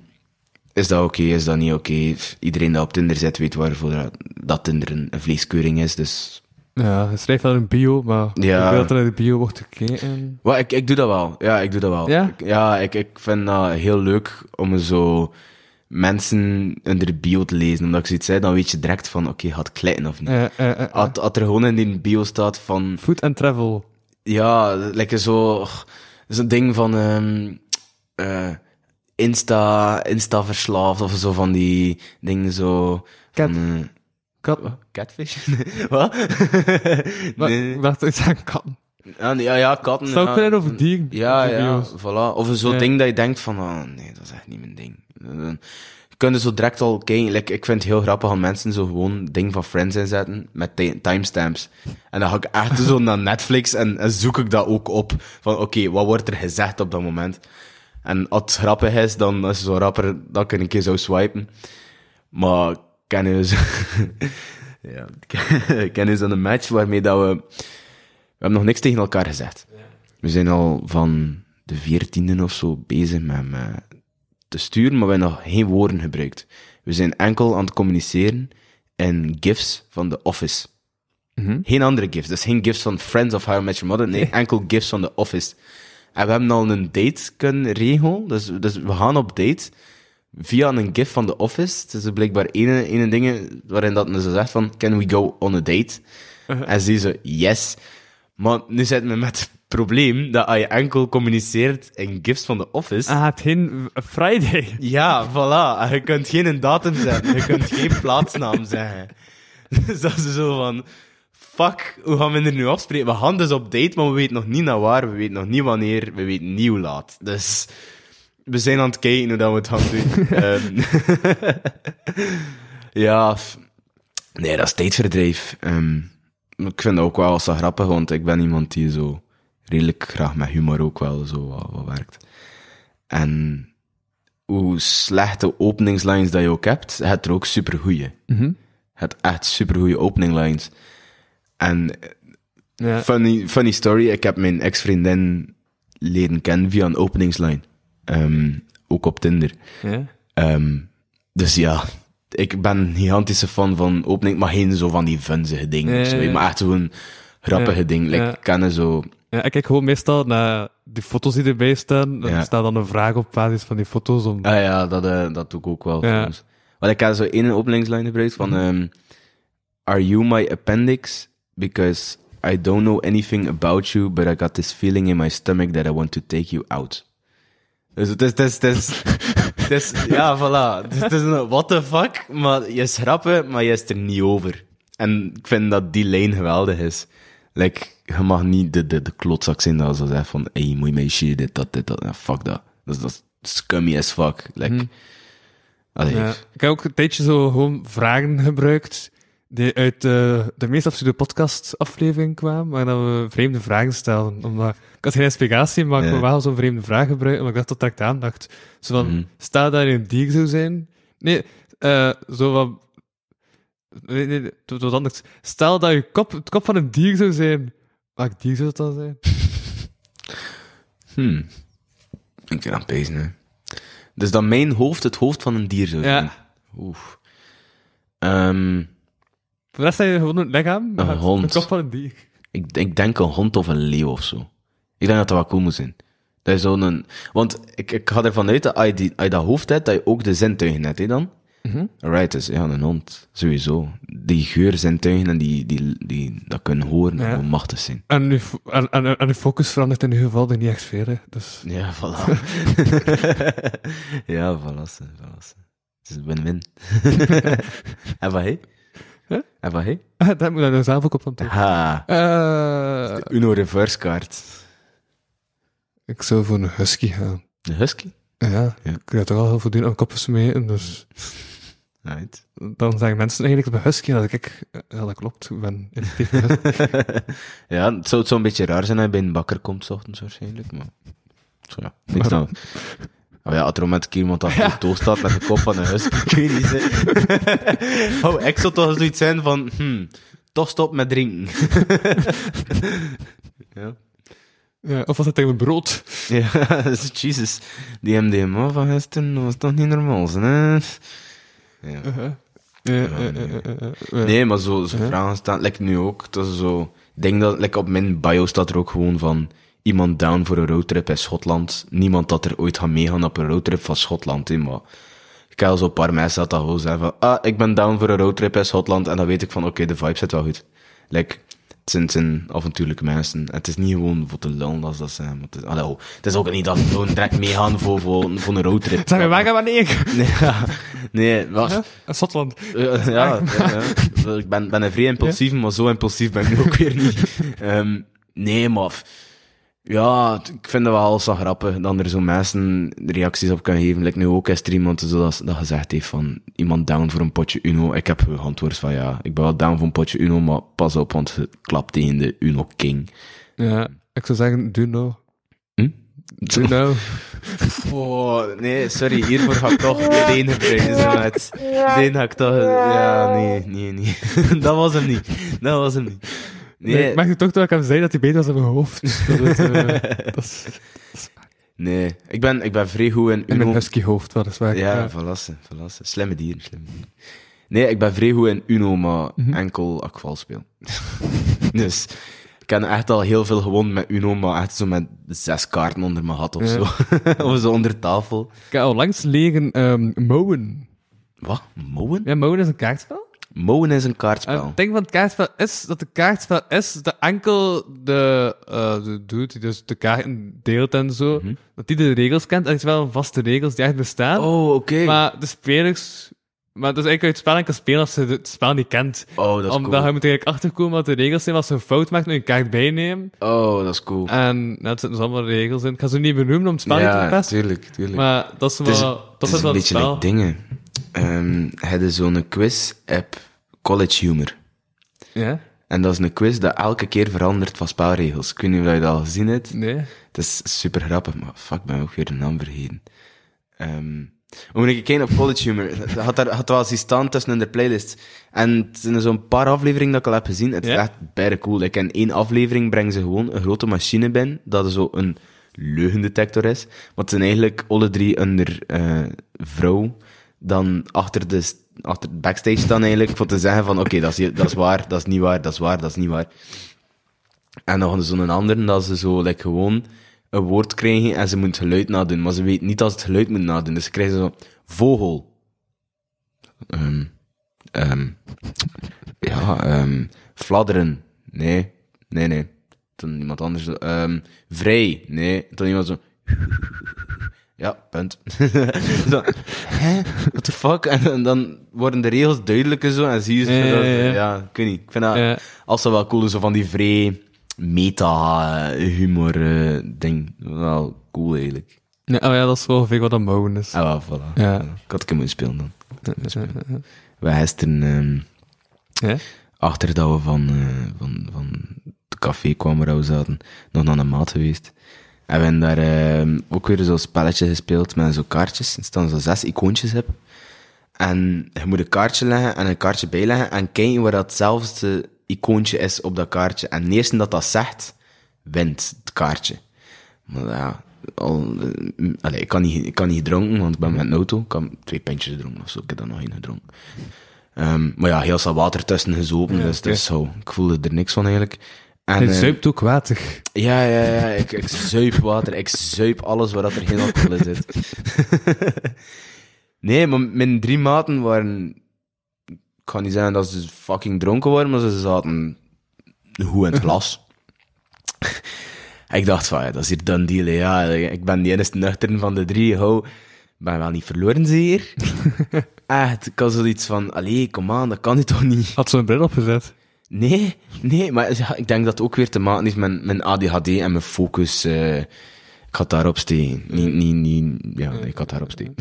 is dat oké, is dat niet oké? Iedereen dat op Tinder zit, weet waarvoor dat, dat Tinder een, een vleeskeuring is, dus... ja, hij schrijft wel een bio, maar Ja. er naar de bio wordt gekeken. Wel, ik, ik doe dat wel. Ja, ik doe dat wel. Ja? Ik, ja, ik, ik vind dat heel leuk om zo mensen in de bio te lezen. Omdat ik zoiets zei, dan weet je direct van, oké, gaat het klein of niet. Als als er gewoon in die bio staat van, Food and travel. Ja, lekker zo, zo'n ding van, ehm eh, Insta, Insta verslaafd of zo van die dingen zo. Cat- van, eh, Kat. wat? Catfish? [laughs] wat? [laughs] Nee. Ik dacht aan katten. Ja, ja, ja, katten. Zou ik ja. over dieren? Ja, ja, voilà. Of zo'n Ja. ding dat je denkt van, oh nee, dat is echt niet mijn ding. Dan kun je zo direct al kijken. Like, ik vind het heel grappig aan mensen zo gewoon ding van Friends inzetten met ti- timestamps. En dan ga ik echt zo [laughs] naar Netflix en, en zoek ik dat ook op. Van oké, wat wordt er gezegd op dat moment? En als het grappig is, dan is het zo rapper dat ik een keer zou swipen. Maar ken je zo... ja, ken je zo'n match waarmee dat we... We hebben nog niks tegen elkaar gezegd. We zijn al van de veertiende of zo bezig met, met te sturen, maar we hebben nog geen woorden gebruikt. We zijn enkel aan het communiceren in gifs van The Office. Geen andere gifs. Dus geen gifs van Friends of How I Met Your Mother. Nee, enkel gifs van The Office. En we hebben al een date kunnen regelen. Dus, dus we gaan op date via een gif van The Office. Het is blijkbaar ene, ene ding waarin dat ze zegt van, can we go on a date? En ze zo, yes. Maar nu zitten we met het probleem dat als je enkel communiceert in gifs van The Office... Ah, het geen Friday. Ja, voilà. Je kunt geen datum zeggen. Je kunt geen plaatsnaam zeggen. Dus dat is zo van... Fuck, hoe gaan we er nu afspreken? We gaan dus op date, maar we weten nog niet naar waar. We weten nog niet wanneer. We weten niet hoe laat. Dus... We zijn aan het kijken hoe dat we het gaan doen. [laughs] Ehm, [laughs] ja... Nee, dat is tijdverdrijf. Ehm, ik vind dat ook wel zo grappig, want ik ben iemand die zo... Redelijk graag met humor ook wel zo wat, wat werkt. En hoe slechte openingslines dat je ook hebt, je hebt er ook supergoeie. Je hebt echt supergoeie openinglines. En Ja. funny, funny story, ik heb mijn ex-vriendin leren kennen via een openingsline. Ehm, ook op Tinder. Ja. Ehm, dus ja, ik ben een gigantische fan van opening, maar geen zo van die funzige dingen. Zo. Maar echt zo'n grappige dingen. Like, ja. Ik ken zo... Ja, ik kijk gewoon meestal naar die foto's die erbij staan. Dan Ja. staat dan een vraag op basis van die foto's. Om... Ah ja, dat, eh, dat doe ik ook wel Ja. soms. Want ik heb zo één openingslijn gebruikt van... ehm, Are you my appendix? Because I don't know anything about you, but I got this feeling in my stomach that I want to take you out. Dus het is... Het is, het is, [laughs] ja, voilà. Dus het is een what the fuck, maar je is maar je is er niet over. En ik vind dat die lijn geweldig is. Like, je mag niet de, de, de klotzak zijn dat zo zegt van, hey, moet je shit, dit, dat, dit, dat. Ja, fuck dat. Dat is, dat is scummy as fuck. Like, allee, Ja. Ik heb ook een tijdje zo gewoon vragen gebruikt die uit de, de meest absurde podcast aflevering kwamen, waar dat we vreemde vragen stelden. Omdat, ik had geen explicatie, maar ik Ja. wil wel zo'n vreemde vraag gebruiken, omdat ik dacht dat trekt aandacht. Zo van, stel dat je een dier zou zijn... Nee, eh zo van... Nee, nee, het was anders. Stel dat je kop, het kop van een dier zou zijn. Welk dier zou het dan zijn? Hmm. Ik ben aan het pezen, hè. Dus dat mijn hoofd het hoofd van een dier zou zijn. Ja. Oef. Ehm, Voor de rest heb je gewoon een lichaam, Een hond. een kop van een dier. ik, ik denk een hond of een leeuw of zo. Ik denk dat dat wel cool moet zijn. Dat is zo'n... Want ik, ik ga ervan uit dat als je, die, als je dat hoofd hebt, dat je ook de zintuigen hebt, hè, dan? Mhm. Alright, dus ja, een hond. Sowieso. Die geurzintuigen en die, die, die dat kunnen horen, Ja. machtig zijn. En, uw, fo- en, en, en uw focus verandert in ieder geval niet echt veel, hè. Dus... Ja, voilà. [laughs] ja, voilà. Het is een win-win. [laughs] en wat hij? Huh? En wat [laughs] hij? dat moet je nou zelf ook op antwoorden. Ha, Eh, Uno reverse kaart. ik zou voor een husky gaan. De husky? Ja, Ja. ik ga toch al heel veel doen aan koppen smeten, dus [laughs] Right. dan zeggen mensen eigenlijk bij husky dat ik, ja dat klopt, ben een [laughs] ja, het zou, een beetje raar zijn als je bij een bakker komt, 's ochtends waarschijnlijk, maar... Zo ja, niks nou. Oh ja, als er iemand achter de staat met de kop van een husky, [laughs] ik weet niet, hè. [laughs] Oh, ik zou toch zoiets zijn van, hmm, toch stop met drinken. [laughs] ja. Ja, of was het tegen mijn brood? Ja, Jesus. Die MDMA van gisteren was toch niet normaal, hè? Ja. Uh-huh. Nee, maar zo, zo vragen staan, like nu ook, dat is zo... Ik denk dat, like op mijn bio staat er ook gewoon van... Iemand down voor een roadtrip in Schotland. Niemand dat er ooit gaat meegaan op een roadtrip van Schotland, hè, maar... Ik heb al zo'n paar mensen dat dat gewoon zeggen van... Ah, ik ben down voor een roadtrip in Schotland. En dan weet ik van, oké, de vibe zit wel goed. Like, het zijn, het zijn avontuurlijke mensen. En het is niet gewoon voor te lullen als dat zijn. Maar het, is, allee, oh, het is ook niet dat we gewoon direct meegaan voor, voor, voor een roadtrip. Zeg maar, waar gaan we? Nee, ja, nee, wat... Ja, Schotland. Ja, ja, ja, ja. ik ben, ben een vrij impulsief, maar zo impulsief ben ik nu ook weer niet. Ehm, nee, maar ja, ik vind het wel zo grappig dat er zo mensen reacties op kunnen geven. Like nu ook is er iemand zo dat, dat gezegd heeft van iemand down voor een potje Uno. Ik heb geantwoord van ja, ik ben wel down voor een potje Uno, maar pas op, want het klapt tegen de Uno King. Ja, ik zou zeggen, do no. Hm? Do no. [laughs] Oh, nee, sorry, hiervoor ga ik toch de ene prijzen met. De ga ik toch, ja, nee, nee, nee. [laughs] dat was hem niet. Dat was hem niet. Nee, Nee, ik merk toch dat ik hem zei dat hij beter was dan mijn hoofd. Dat is, eh, [laughs] dat is- Nee, ik ben, ik ben vrij goed in In mijn Uno. husky hoofd, wat is waar. Ja, verlassen, verlassen. Slimme dieren, slimme dieren. Nee, ik ben vrij goed in Uno, maar Mhm. enkel als ik vals speel. [laughs] dus ik heb echt al heel veel gewonnen met Uno, maar echt zo met zes kaarten onder mijn hat of Ja. zo. [laughs] of zo onder tafel. Ik heb al langs leren ehm mouwen. Wat? Mowen? Ja, mouwen is een kaartspel. Mowen is een En kaartspel. het ding van het kaartspel is dat de kaartspel is dat enkel de, eh de dude die dus de kaarten deelt en zo, dat die de regels kent. En het is wel vaste regels die echt bestaan. Oh, oké. Maar de spelers... Maar dus eigenlijk het spel enkel spelen als ze het spel niet kent. Oh, dat is Omdat cool. je moet eigenlijk achterkomen wat de regels zijn als ze een fout maakt en je kaart bijnemen. Oh, dat is cool. En het zitten dus allemaal regels in. Ik ga ze niet benoemen om het spel niet te ja, verpesten. tuurlijk, tuurlijk. Maar dat is wel... het is, dat het is wel een het beetje like dingen. Ehm heb je zo'n quiz-app, College Humor. Ja? En dat is een quiz dat elke keer verandert van spelregels. Ik weet niet of je dat al gezien hebt. Nee? Het is super grappig, maar fuck, ik ben ook weer de naam vergeten. Ehm moet ik kijken op College Humor. [laughs] Had, daar, had wel eens staan tussen in de playlist. En het zijn zo'n paar afleveringen dat ik al heb gezien. Het is Ja? echt bijna cool. Ik in één aflevering brengen ze gewoon een grote machine binnen, dat er zo een leugendetector is. Maar het zijn eigenlijk alle drie onder eh vrouw. Dan achter de, achter backstage staan eigenlijk, voor te zeggen van, oké, dat, is, dat is waar, dat is niet waar, dat is waar, dat is niet waar. En dan zo'n andere, dat ze zo like, gewoon een woord krijgen en ze moeten geluid nadoen. Maar ze weten niet dat ze het geluid moeten nadoen. Dus ze krijgen zo, vogel. Ehm ehm ja, ehm fladderen. Nee, nee, nee. Dan iemand anders vrij. Nee, dan iemand zo... Ja, punt. [laughs] zo, hè? What the fuck? En, dan- dan worden de regels duidelijker zo en zie je ze... Ja, dat- ja. ja, ik weet niet. Ik vind dat Ja. als ze wel cool is, zo van die vrij meta-humor eh, ding. Wel cool eigenlijk. Ja, oh ja, dat is wel ongeveer wat een mouwen is. Ah, wel, voilà. Ja. Ik had het moeten spelen dan. Wij gisteren, ehm, achter dat we van, eh, van, van het café kwamen waar we zaten, nog naar een maat geweest. En we hebben daar ehm, ook weer zo'n spelletje gespeeld met zo kaartjes. Er staan zo zes icoontjes op. En je moet een kaartje leggen en een kaartje bijleggen en kijken waar dat hetzelfde icoontje is op dat kaartje. En de eerste dat dat zegt, wint het kaartje. Maar ja, al, eh, allee, ik, kan niet, ik kan niet dronken, want ik ben met een auto. Ik kan twee pintjes dronken of zo. Ik heb daar nog één gedronken. Ehm, maar ja, heel veel water tussen gezopen, dus, dus zo. Ik voelde er niks van eigenlijk. En, Hij eh, zuipt ook water. ja, ja, ja. Ik, ik zuip water. Ik zuip alles waar dat er geen alcohol in zit. [laughs] nee, maar mijn drie maten waren... Ik ga niet zeggen dat ze fucking dronken waren, maar ze zaten goed in het glas. [laughs] ik dacht van, ja, dat is hier done deal. hè. Ja, ik ben die enige nuchteren van de drie. Hou, ik ben wel niet verloren, zeer. [laughs] Echt, ik had zoiets van, allee, kom aan, dat kan nu toch niet? Had zo'n bril opgezet. Nee, nee, maar ja, ik denk dat het ook weer te maken heeft met mijn ADHD en mijn focus. eh, ik had daarop steken. Niet, niet, niet, ja, nee, ik had daarop steken.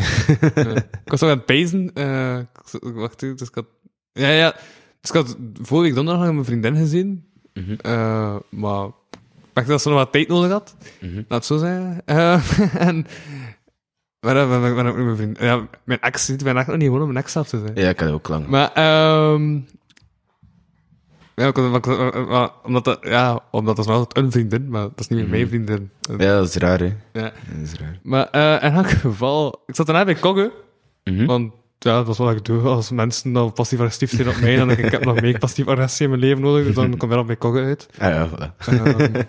Ja. Ik was nog aan het pezen. eh, wacht even, dus ik had... Ja, ja. Dus ik had vorige week donderdag nog mijn vriendin gezien. Mhm. Eh, maar ik dacht dat ze nog wat tijd nodig had. Mhm. Laat het zo zeggen. [laughs] En... Maar met mijn vriend... Ja, mijn ex, ben echt nog niet gewoon om mijn ex zelf te zijn. Ja, ik had ook lang. Maar, ehm ja, omdat dat, ja, omdat dat is nog altijd een vriendin, maar dat is niet meer mijn vriendin. Ja, dat is raar, hè. Ja. Dat is raar. Maar eh, in elk geval, ik zat daarna bij Kogge, Mhm. want ja, dat is wat ik doe. Als mensen dan passief-agressief zijn op mij, dan denk ik, ik heb nog meer [laughs] passief-agressie in mijn leven nodig, dus dan kom ik wel bij Kogge uit. Ah, ja, voilà. [laughs] Ehm,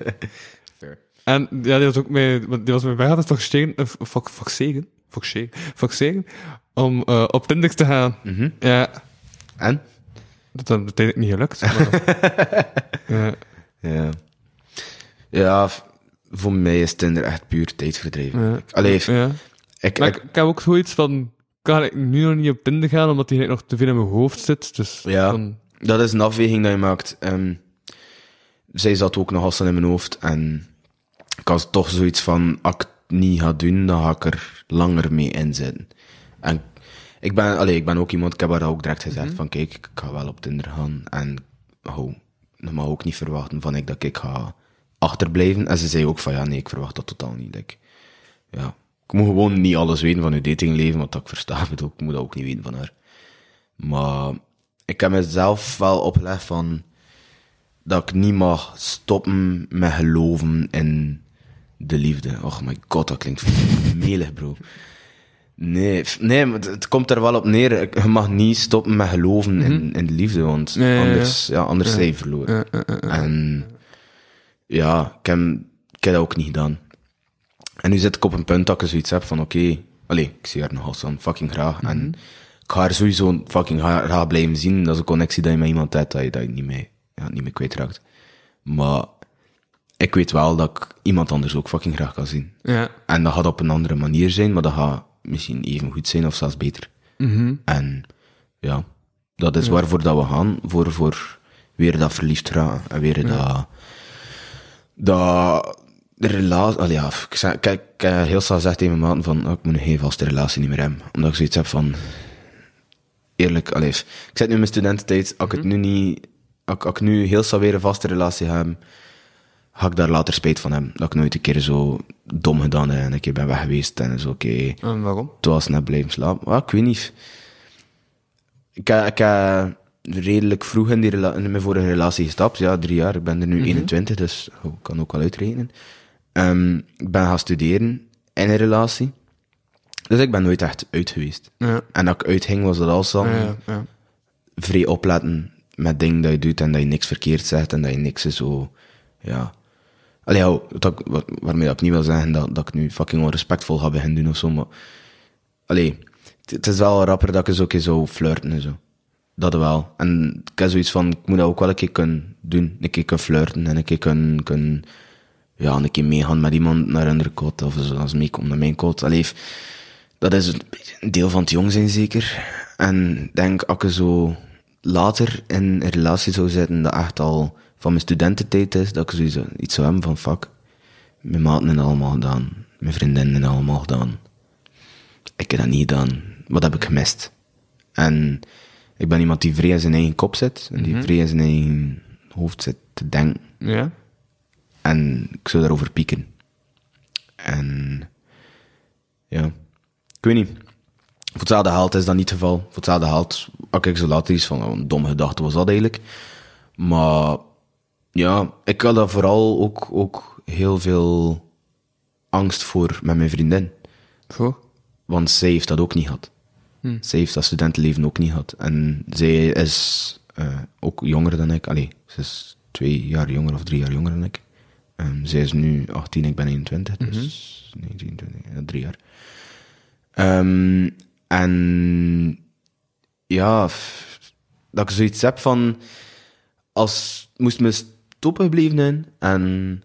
Fair. en ja, die was ook mee, want die was met mij gaat het forceren, eh, fok- forceren, forceren, forceren, om eh, op Tinder te gaan. Mhm. Ja, En? Dat is uiteindelijk niet gelukt. [laughs] Ja. Ja. Ja, voor mij is Tinder echt puur tijdverdrijf. Ja. Allee, ja. ik, Maar ik, heb ook zoiets van, kan ik nu nog niet op Tinder gaan, omdat die nog te veel in mijn hoofd zit. Dus Ja. Dat is een afweging dat je maakt. Ehm, zij zat ook nog als in mijn hoofd. En ik had toch zoiets van, als ik het niet ga doen, dan ga ik er langer mee inzitten. En ik ben, allee, ik ben ook iemand, ik heb haar ook direct gezegd van, kijk, ik ga wel op Tinder gaan. En hou, je mag ook niet verwachten van ik dat ik ga achterblijven. En ze zei ook van, ja, nee, ik verwacht dat totaal niet. Like, ja, ik moet gewoon niet alles weten van uw datingleven, wat ik versta. [laughs] Ik bedoel, ik moet dat ook niet weten van haar. Maar ik heb mezelf wel opgelegd van dat ik niet mag stoppen met geloven in de liefde. Oh my god, dat klinkt [laughs] melig, bro. Nee, nee, maar het, komt er wel op neer. Je mag niet stoppen met geloven in, in de liefde, want Ja, ja, ja. anders, ja, anders zijn je verloren. En ja, ik heb, ik heb dat ook niet gedaan. En nu zit ik op een punt dat ik zoiets heb van, oké, allee, ik zie haar nog van fucking graag. En ik ga haar sowieso fucking gra- graag blijven zien. Dat is een connectie dat je met iemand hebt, dat je, dat je niet, mee, ja, niet meer kwijtraakt. Maar ik weet wel dat ik iemand anders ook fucking graag kan zien. Ja. En dat gaat op een andere manier zijn, maar dat gaat misschien even goed zijn of zelfs beter. Mhm. En ja, dat is waarvoor dat we gaan, voor, voor weer dat verliefd raken en weer dat, dat de relatie, allee, ja, ik, zeg, ik, heb heel snel gezegd tegen mijn maten van, oh, ik moet geen vaste relatie niet meer hebben, omdat ik zoiets heb van, eerlijk, allee, ik zit nu in mijn studententijd, als ik het nu niet, als ik nu heel snel weer een vaste relatie heb, ga ik daar later spijt van hebben, dat ik nooit een keer zo dom gedaan heb en een keer ben weg geweest en zo, oké, En waarom? het was net blijven slapen. Ah, ik weet niet. Ik heb, redelijk vroeg in, die in mijn vorige relatie gestapt. Ja, drie jaar. Ik ben er nu 21, dus oh, ik kan ook wel uitrekenen. Ehm, ik ben gaan studeren in een relatie. Dus ik ben nooit echt uit geweest. Ja. En dat ik uitging, was dat al Ja, ja, ja. vrij opletten met dingen dat je doet en dat je niks verkeerd zegt en dat je niks zo, ja. Allee, ja, dat, ik- wa- waarmee ik niet wil zeggen dat, dat ik nu fucking onrespectvol ga beginnen doen of zo, maar, allee, het- is wel rapper dat ik eens ook eens zo flirten en zo. Dat wel. En ik heb zoiets van, ik moet dat ook wel een keer kunnen doen. Een keer kunnen flirten en een keer kunnen, kunnen ja, een keer meegaan met iemand naar een andere kot of zo, als meekomt naar mijn kot. Allee, dat is een deel van het jong zijn zeker. En denk, als ik zo later in een relatie zou zitten, dat echt al van mijn studententijd is, dat ik sowieso iets zou hebben van, fuck, mijn maten hebben allemaal gedaan, mijn vriendinnen hebben allemaal gedaan. Ik heb dat niet gedaan. Wat heb ik gemist? En ik ben iemand die vrij in zijn eigen kop zit, en die vrij in zijn eigen hoofd zit te denken. Ja? En ik zou daarover pieken. En ja, ik weet niet. Voor hetzelfde geld is dat niet het geval. Voor hetzelfde geld, als ik zo later iets van, oh, een domme gedachte was dat eigenlijk. Maar ja, ik had daar vooral ook, ook heel veel angst voor met mijn vriendin. Goed. Want zij heeft dat ook niet gehad. Zij heeft dat studentenleven ook niet gehad. En zij is eh, ook jonger dan ik. Allee, ze is twee jaar jonger of drie jaar jonger dan ik. Ehm, zij is nu 18, ik ben 21, dus 19, 20, ja, drie jaar. Ehm, en ja, dat ik zoiets heb van, als moest me stoppen gebleven zijn en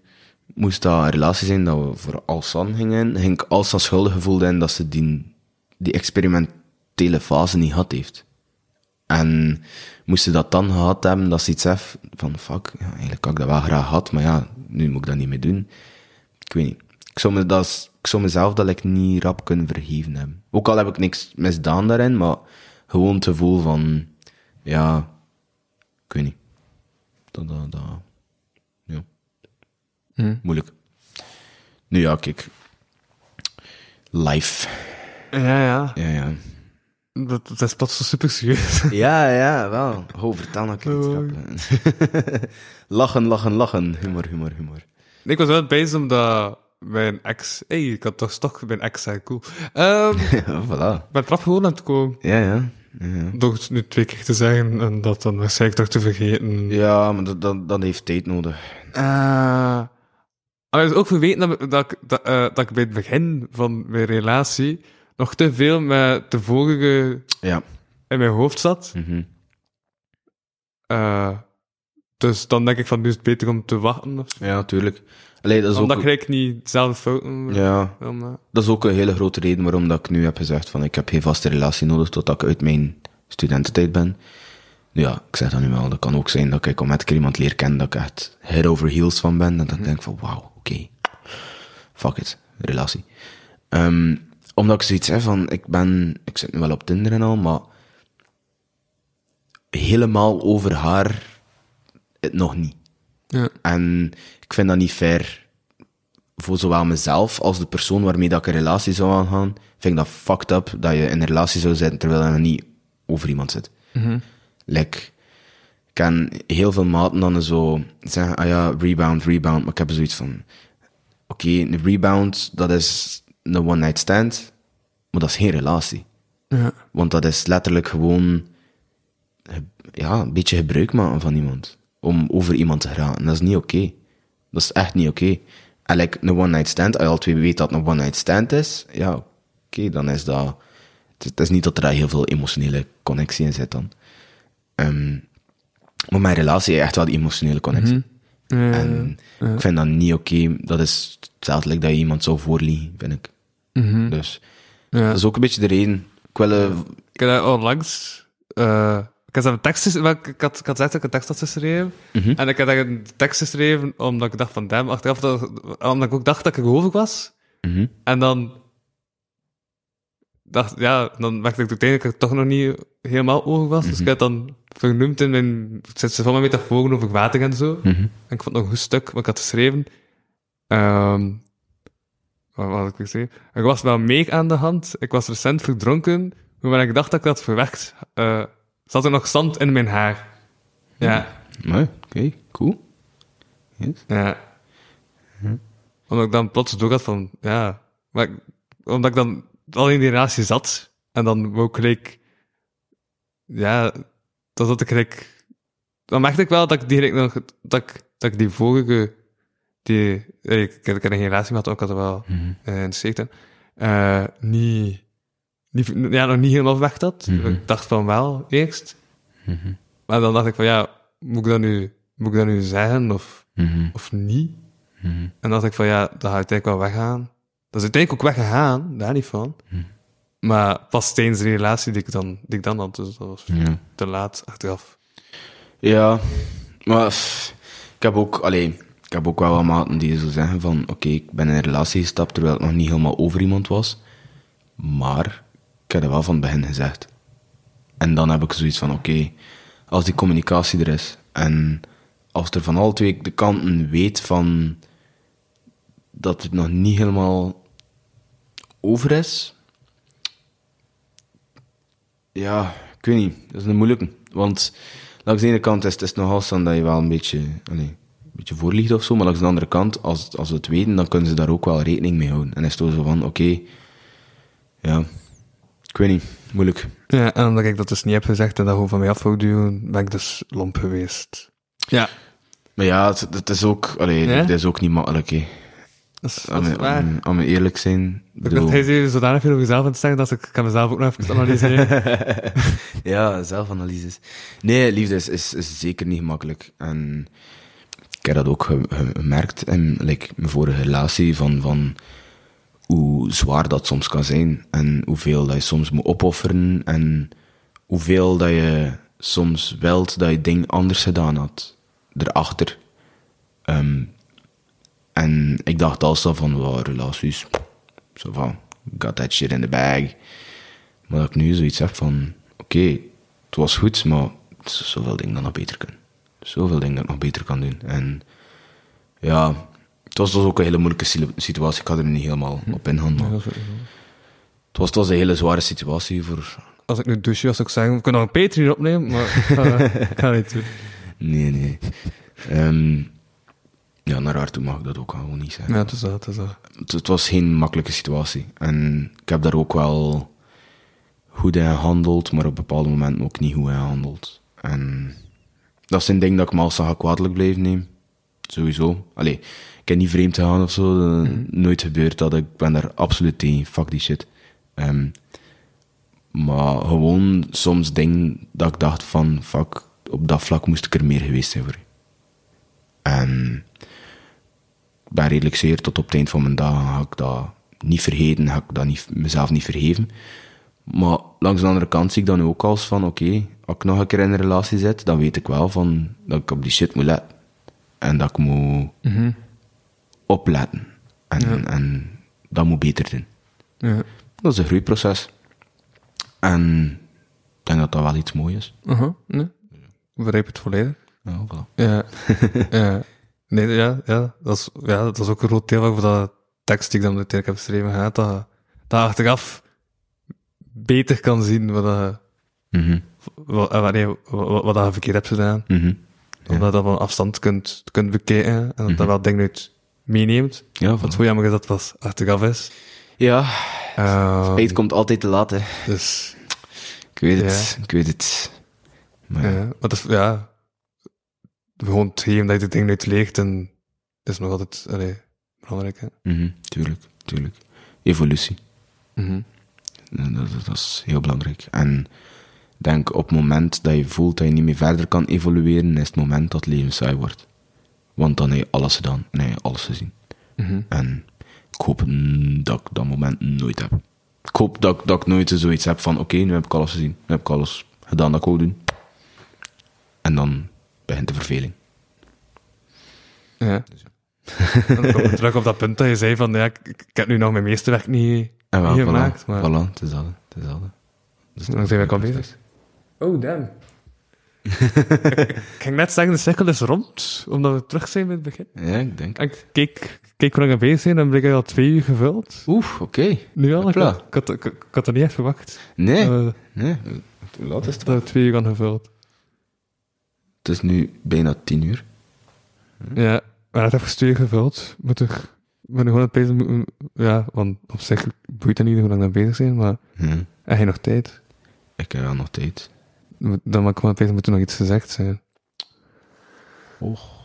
moest dat een relatie zijn dat we voor Alsan gingen, ging ik Alsan schuldig gevoeld in dat ze die, die experimentele fase niet had heeft. En moest ze dat dan gehad hebben, dat ze iets heeft van, fuck, ja, eigenlijk had ik dat wel graag gehad, maar ja, nu moet ik dat niet meer doen. Ik weet niet. Ik zou, me dat, ik zou mezelf dat ik niet rap kunnen vergeven hebben. Ook al heb ik niks misdaan daarin, maar gewoon het gevoel van, ja, ik weet niet. Dat, dat, dat. Moeilijk. Nu ja, kijk. Life. Ja, ja. Ja, ja. Dat, dat is plots zo super serieus. [laughs] Ja, ja, wel. Ho, vertel nou grappen. [laughs] lachen, lachen, lachen. Humor, humor, humor. ik was wel bezig omdat mijn ex... hey, ik had toch toch mijn ex zijn, cool. [laughs] Ja, voilà. ben eraf gewoon aan het komen. Ja, ja. Ja. Door het nu twee keer te zeggen en dat dan waarschijnlijk toch te vergeten. Ja, maar dat, dat, dat heeft tijd nodig. Eh, maar is ook verweten dat, ik- dat, ik- dat, eh, dat ik bij het begin van mijn relatie nog te veel met de vorige Ja. in mijn hoofd zat. Mhm. Eh, dus dan denk ik van nu is het beter om te wachten. Of zo. Ja, tuurlijk. Allee, dat is Omdat ook... ik eigenlijk niet dezelfde fouten Ja, maken. dat is ook een hele grote reden waarom dat ik nu heb gezegd van ik heb geen vaste relatie nodig totdat ik uit mijn studententijd ben. Ja, ik zeg dat nu wel. Dat kan ook zijn dat ik om met keer iemand leer kennen dat ik echt head over heels van ben. En dat ik denk van wauw, oké. Fuck it. Relatie. Ehm, omdat ik zoiets heb van, ik ben, ik zit nu wel op Tinder en al, maar helemaal over haar het nog niet. Ja. En ik vind dat niet fair voor zowel mezelf als de persoon waarmee dat ik een relatie zou aangaan. Vind ik dat fucked up dat je in een relatie zou zitten terwijl je niet over iemand zit. Like, ik ken heel veel maten dan zo zeggen, ah ja, rebound, rebound, maar ik heb zoiets van, oké, een rebound, dat is een one-night stand, maar dat is geen relatie. Ja. Want dat is letterlijk gewoon ge- ja, een beetje gebruik maken van iemand. Om over iemand te geraken. Dat is niet oké. Dat is echt niet oké. En like, een one-night stand, als je al twee weet dat het een one-night stand is, ja, oké, dan is dat... Het is, het is niet dat er daar heel veel emotionele connectie in zit dan. Ehm, maar mijn relatie heeft echt wel die emotionele connectie. Ja. En ik vind dat niet oké. Dat is hetzelfde like dat je iemand zou voorliegen, vind ik. Dus Ja. dat is ook een beetje de reden. Ik wil... eh, Ik heb onlangs... eh ik had een tekst... Ik had, ik had gezegd dat ik een tekst had geschreven. En ik had een tekst geschreven omdat ik dacht van... Damn, achteraf... Dat, omdat ik ook dacht dat ik gelovig was. mhm. En dan... Dacht, ja, dan merkte ik uiteindelijk dat ik toch nog niet helemaal ogen was. Dus ik heb dan vernoemd in mijn... Het zit van mijn metaforen over water en zo. Mhm. En ik vond nog een goed stuk wat ik had geschreven. Ehm wat had ik geschreven? Er was wel meer aan de hand. Ik was recent verdronken. Hoewel ik dacht dat ik dat verwerkt. eh zat er nog zand in mijn haar. Ja, Nee, oké, cool. Yes. ja. Omdat ik dan plots door had van, ja. Maar ik- omdat ik dan al in die relatie zat. En dan wou ik gelijk... Ja, dan zat ik gelijk... Dan merkte ik wel dat ik die, gelijk nog, dat ik, dat ik die vorige... Die, eh, ik, ik had een relatie gehad, ook had er wel eh, in de eh niet, niet, ja, nog niet helemaal weg had. Ik dacht van wel, eerst. Maar dan dacht ik van, ja, moet ik dat nu, moet ik dat nu zeggen of, Mhm. of niet? En dan dacht ik van, ja, dan ga ik uiteindelijk wel weggaan. Dat is uiteindelijk ook weggegaan, daar niet van. Maar pas tijdens de relatie die ik dan, die ik dan had, dus dat was Ja. te laat achteraf. Ja, maar ik heb ook, allee, ik heb ook wel wat maten die zo zeggen van, oké, ik ben in een relatie gestapt terwijl het nog niet helemaal over iemand was, maar ik heb het wel van het begin gezegd. En dan heb ik zoiets van, oké, als die communicatie er is en als er van alle twee de kanten weet van dat het nog niet helemaal over is, ja, ik weet niet. Dat is een moeilijke. Want langs de ene kant is het is nogal zo dat je wel een beetje, allee, een beetje voorliegt of zo. Maar langs de andere kant, als, als we het weten, dan kunnen ze daar ook wel rekening mee houden. En is het zo van, oké, ja, ik weet niet, moeilijk. Ja, en omdat ik dat dus niet heb gezegd en dat gewoon van mij af wou duwen, ben ik dus lomp geweest. Ja, Maar ja, het, het is ook, allee, Ja? het is ook niet makkelijk, hè. Dat dat waar. aan- aan me eerlijk zijn. Ik Ik hij is zodanig veel over jezelf aan het zeggen dat ik kan mezelf ook nog even analyseren. [laughs] ja, zelfanalyses. Nee, liefde is, is, is zeker niet gemakkelijk. En ik heb dat ook ge- gemerkt in like, mijn vorige relatie, van, van hoe zwaar dat soms kan zijn. En hoeveel dat je soms moet opofferen. En hoeveel dat je soms wilt dat je ding anders gedaan had. Erachter. Ehm, en ik dacht altijd van, wow, relaties, zo van, got that shit in the bag. Maar dat ik nu zoiets heb van, oké, het was goed, maar er zoveel dingen dat nog beter kunnen. Zoveel dingen dat ik nog beter kan doen. En ja, het was dus ook een hele moeilijke si- situatie. Ik ga er niet helemaal op ingaan. Maar het, was, het was een hele zware situatie voor... Als ik nu douche was, zou ik zeggen, we kunnen nog een Patreon opnemen, maar ik ga, ik ga niet doen. [laughs] Nee, nee. Ehm, ja, naar haar toe mag ik dat ook gewoon niet zeggen. Ja, het is dat, het is dat. het, het was geen makkelijke situatie. En ik heb daar ook wel goed in gehandeld, maar op bepaalde momenten ook niet goed in gehandeld. En dat is een ding dat ik me als ga kwaadelijk blijven nemen. Sowieso. Allee, ik heb niet vreemd gegaan of zo. eh, Nooit gebeurd dat. Ik ben daar absoluut tegen. Fuck die shit. Ehm, maar gewoon soms dingen dat ik dacht van, fuck, op dat vlak moest ik er meer geweest zijn voor. En ben redelijk zeer tot op het eind van mijn dagen ga ik dat niet vergeten, ga ik dat niet, mezelf niet vergeven. Maar langs de andere kant zie ik dan ook als van, oké, als ik nog een keer in een relatie zit, dan weet ik wel van, dat ik op die shit moet letten. En dat ik moet opletten. En, en dat moet beter doen. Ja. Dat is een groeiproces. En ik denk dat dat wel iets moois is. Uh nee. Ik begrijp het volledig. Ja, voilà. Ja. [laughs] ja. Nee, ja, ja, dat is, ja, dat is ook een groot deel van dat tekst die ik dan uiteindelijk heb geschreven gaat, dat, dat je achteraf beter kan zien wat, dat, Mhm, wat, eh, nee, wat, wat, dat je verkeerd hebt gedaan. mhm. Omdat je dat van afstand kunt, kunt bekijken en dat er wel dingen uit meeneemt. Ja, Wat zo jammer is dat pas achteraf is. Ja, Ehm, spijt komt altijd te laat, hè. Dus, Ik weet het, ik weet het. Maar ja. ja. Maar dat is, ja... Gewoon het geven dat je de dingen uitleert en is nog altijd, allee, belangrijk, hè. Mhm, tuurlijk, tuurlijk. Evolutie. Mhm. Dat, dat- dat is heel belangrijk. En denk op het moment dat je voelt dat je niet meer verder kan evolueren, is het moment dat het leven saai wordt. Want dan heb je alles gedaan en heb je alles gezien. Mhm. En ik hoop dat ik dat moment nooit heb. Ik hoop dat, ik- dat ik nooit zoiets heb van, oké, nu heb ik alles gezien. Nu heb ik alles gedaan dat ik wou doen. En dan begint de verveling. Ja. En dan komen we terug op dat punt dat je zei van, ja, ik, ik heb nu nog mijn meeste werk niet, En wel, niet voilà, gemaakt, maar... voilà, het is dat. Het is dat. Dus Dan zijn we al bezig. Oh, damn. ik ging net zeggen, de cirkel is rond, omdat we terug zijn met het begin. Ja, ik denk. En ik keek, keek hoe lang we bezig zijn, en bleek al twee uur gevuld. Oeh, oké. Nu al? Ik had, ik, had, ik, ik had dat niet echt verwacht. Nee, eh, nee. Hoe laat is het? dat we twee uur aan gevuld. Het is nu bijna tien uur. Ja, maar het heeft twee uur gevuld. Moet er, gewoon aan het bezig moeten... Ja, want op zich boeit het niet hoe lang we bezig zijn, maar Hm. heb je nog tijd? Ik heb wel nog tijd. Dan mag ik gewoon bezig moeten nog iets gezegd zijn. Och.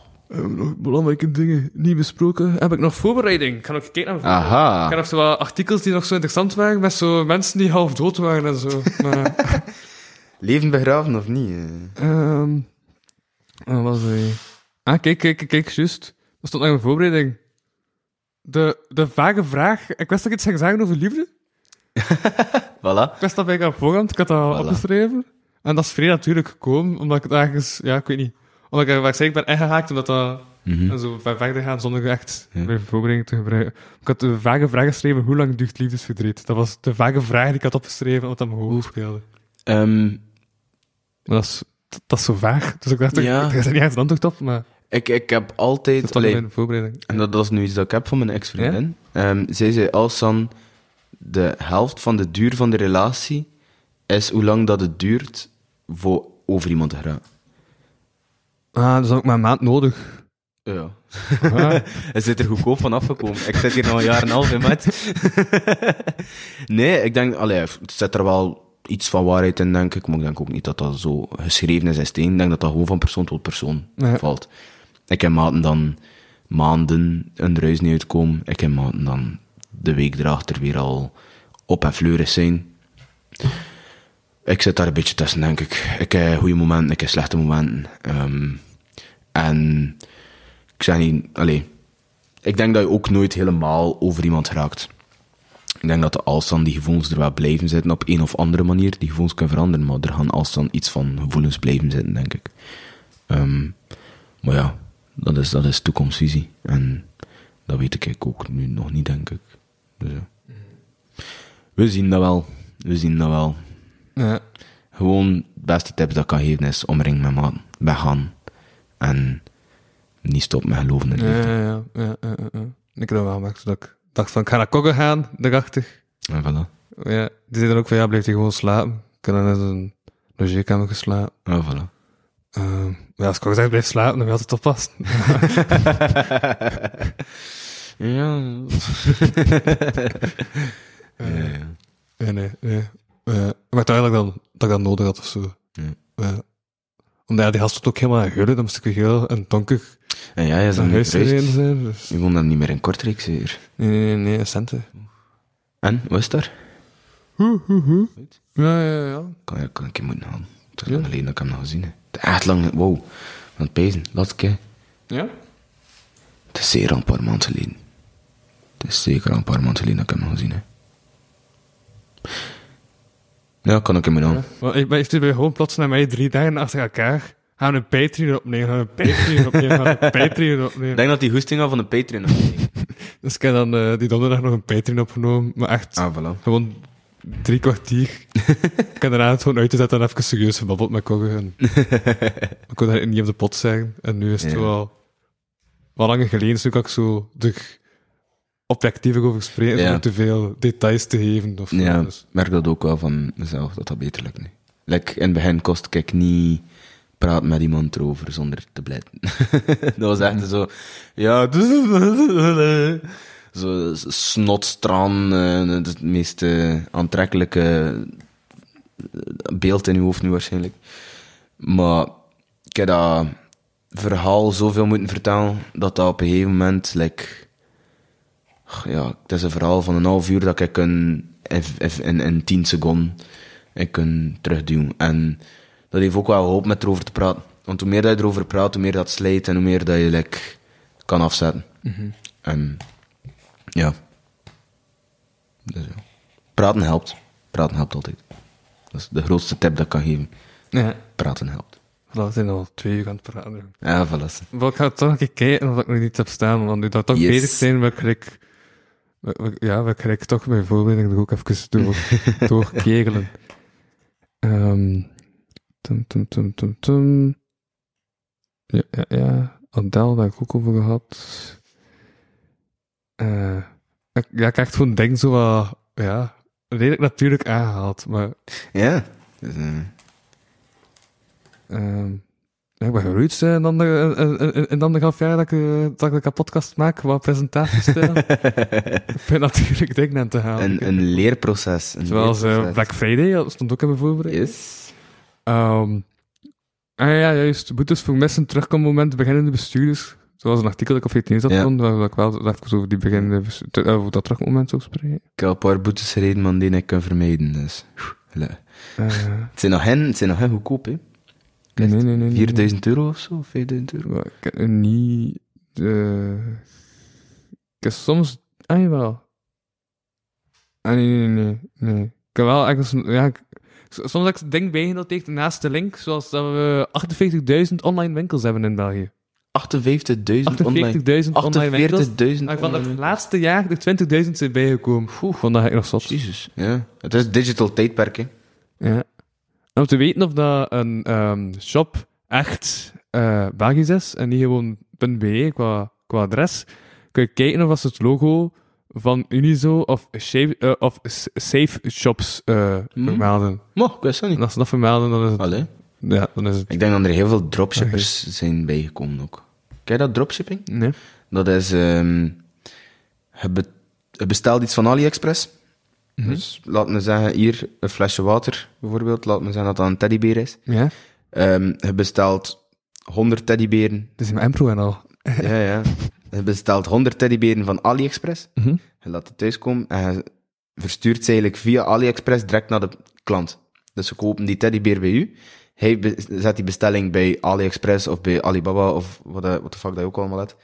Nog belangrijke dingen niet besproken? Heb ik nog voorbereiding? Ik kan ook kijken naar mijn voorbereiding. Ik Aha. heb nog zo wat artikels die nog zo interessant waren, met zo mensen die half dood waren en zo. Maar, [laughs] Leven begraven of niet? eh? Ehm wat was hij? Ah, kijk, kijk, kijk, juist. Er stond nog een voorbereiding. De, de vage vraag... Ik wist dat ik iets ging zeggen over liefde. [laughs] Voilà. Ik wist dat bij op voorhand. Ik had dat Voilà. opgeschreven. En dat is vrij natuurlijk gekomen, omdat ik het ergens... Ja, ik weet niet. Omdat ik er waarschijnlijk ben ingehaakt, omdat dat... Mhm. En zo ver- verder gaan zonder echt Ja. mijn voorbereiding te gebruiken. Ik had de vage vraag geschreven, hoe lang duurt liefdesverdriet? Dat was de vage vraag die ik had opgeschreven, omdat dat mijn hoofd speelde. Ehm, Maar dat is, dat is zo vaag. Dus ik dacht, Ja. er is er niet echt een antwoord op, maar ik, ik heb dat altijd... is allee, mijn voorbereiding. en dat, dat is nu iets dat ik heb van mijn ex-vriendin. Ehm, zij zei, als dan de helft van de duur van de relatie is hoe lang dat het duurt voor over iemand te geraken. Ah, dus dan heb ik maar een maand nodig. Ja. Ah, [laughs] Hij zit er goedkoop van afgekomen. Ik zit hier nog een jaar en een half in met. [laughs] nee, ik denk, allee, het zit er wel iets van waarheid in, denk ik. Maar ik denk ook niet dat dat zo geschreven is in steen. Ik denk dat dat gewoon van persoon tot persoon valt. Ik heb maten dan maanden een ruis niet uitkomen. Ik heb maten dan de week erachter weer al op en fleurig zijn. Ik zit daar een beetje tussen, denk ik. Ik heb goede momenten, ik heb slechte momenten. Ehm, en ik zeg niet, allee, ik denk dat je ook nooit helemaal over iemand raakt. Ik denk dat de alstan die gevoelens er wel blijven zitten op een of andere manier. Die gevoelens kunnen veranderen, maar er gaan alstan iets van gevoelens blijven zitten, denk ik. Ehm, maar ja, dat is, dat is toekomstvisie. En dat weet ik ook nu nog niet, denk ik. Dus ja. We zien dat wel. We zien dat wel. ja. Gewoon, de beste tip dat ik kan geven is omring met maat, weggaan. En niet stop met geloven in Ja, liefde. ja, ja, ja, ja, ja. Ik heb wel gemerkt, dat ik dacht van, ik ga naar Kogge gaan, daarachter. En voilà. Ja, die zei dan ook van, ja, blijf hij gewoon slapen. Ik heb dan in een logeerkamer geslapen. En voilà. Ehm, ja, als ik al gezegd blijf slapen, dan wil het oppassen. [laughs] [laughs] Ja. Ja, ja, nee, nee. Eh, maar dan, dat ik dat nodig had of zo. Ja. Omdat ja, die gast stond ook helemaal aan geulen, dan moest ik weer heel en donker En ja, je is dan huis zijn. Dus. Je woont dan niet meer in Kortrijk, zeker. Nee, nee, nee, nee, centen. En, wat is daar? Ja, ja, ja. Kan, ja, kan ik je moeten gaan. Het is Ja. lang geleden dat ik hem nog gezien heb. Het is echt lang, wow. Van het pezen, laatste keer. Ja? Het is zeker al een paar maanden geleden. Het is zeker al een paar maanden geleden dat ik hem nog gezien heb. Ja, kan ik hem aan. Maar ik ben stuurde gewoon plots naar mij drie dagen achter elkaar. Gaan we een Patreon opnemen, gaan we een Patreon opnemen, gaan we een Patreon opnemen. Ik denk dat die hoesting al van de Patreon. [laughs] Dus ik heb dan eh, die donderdag nog een Patreon opgenomen, maar echt Ah, voilà. gewoon drie kwartier. [laughs] ik heb daarna het gewoon uit te zetten en even serieus gebabbeld met Kogge. En... [laughs] ik kon dat niet op de pot zeggen. En nu is het Ja. wel... Wat langer geleden is ook ik zo er objectiever over spreken, Ja. zonder te veel details te geven. Of. Ja, ik Dus, merk dat ook wel van mezelf, dat dat beter lukt nu. Like, in het begin kost ik niet praat met iemand erover zonder te blijten. [laughs] dat was echt zo, ja, [laughs] zo snotstran, eh, het meest eh, aantrekkelijke beeld in uw hoofd nu waarschijnlijk. Maar ik heb dat verhaal zoveel moeten vertellen, dat dat op een gegeven moment, like, ja, het is een verhaal van een half uur dat ik in, in, in tien seconden ik kan terugduwen. En dat heeft ook wel geholpen met erover te praten. Want hoe meer dat je erover praat, hoe meer dat slijt en hoe meer dat je like, kan afzetten. En ja. Dus, ja. Praten helpt. Praten helpt altijd. Dat is de grootste tip dat ik kan geven. Ja. Praten helpt. We zijn al twee uur aan het praten. Ja, voilà. Maar ik ga toch een keer kijken of ik nog niet heb staan, want nu dat toch Yes. bezig zijn, we- we- ja, we krijgen toch mijn voorbereiding er ook even door, [laughs] doorkegelen. Ehm tum, tum, tum, tum, tum. Ja, ja, ja. Adele, daar heb ik ook over gehad. Eh, ik, ja, ik echt gewoon denk zo wat, ja, redelijk natuurlijk aangehaald, maar Ja. Dus, eh, Ehm ja, ik ben geroeid in dan anderhalf jaar dat ik, eh, dat ik een podcast maak, wat presentatiestijl. [laughs] [laughs] ik ben natuurlijk dingen aan te halen. een, een leerproces. Een Zoals leerproces. Black Friday, dat stond ook in mijn voorbereiding. Yes. Ehm, ah ja, juist. Boetes voor missen terugkommoment beginnende bestuurders. Zoals een artikel dat ik op VT zat Ja. waar ik wel even over die beginnende te- eh, over dat terugmoment zou spreken. Ik heb een paar boetes gereden, man, die ik kan vermijden. Dus. Eh, Het zijn nog hen, het zijn nog hen goedkoop, hè? nee, nee, nee, nee. 4000 euro of zo, 5000 euro. Ik heb niet... eh ik heb soms... Ah, jawel. Ah, nee, nee, nee, nee. Ik heb wel ergens... Ja, ik- soms heb ik het ding bijgenoteerd naast de link, zoals dat we 48.000 online winkels hebben in België. 58.000 online. 48.000 online winkels. 48.000 van het laatste jaar de 20.000 zijn bijgekomen. Vond dat ik nog zot. Jezus, ja. Het is digital tijdperk, hè. Ja. Om te weten of dat een ehm, shop echt eh Belgisch is en niet gewoon .be qua, qua adres, kun je kijken of ze het logo van Unizo of, Shape, eh, of Safe Shops eh, Hmm. vermelden. Maar, ik wist dat En niet. als ze dat vermelden, dan is het... Allee. Ja, dan is het... Ik denk dat er heel veel dropshippers zijn bijgekomen ook. Ken je dat, dropshipping? Nee. Dat is... ehm je, be- je bestelt iets van AliExpress. Dus laat me zeggen, hier een flesje water, bijvoorbeeld. Laat me zeggen dat dat een teddybeer is. Ja? Ehm, je bestelt 100 teddyberen. Het is mijn Impro en al. ja, ja. [laughs] Je bestelt 100 teddyberen van AliExpress. Mhm. Je laat het thuiskomen en je verstuurt ze eigenlijk via AliExpress direct naar de klant. Dus ze kopen die teddybeer bij u. Hij zet die bestelling bij AliExpress of bij Alibaba of wat de, wat de fuck dat je ook allemaal hebt.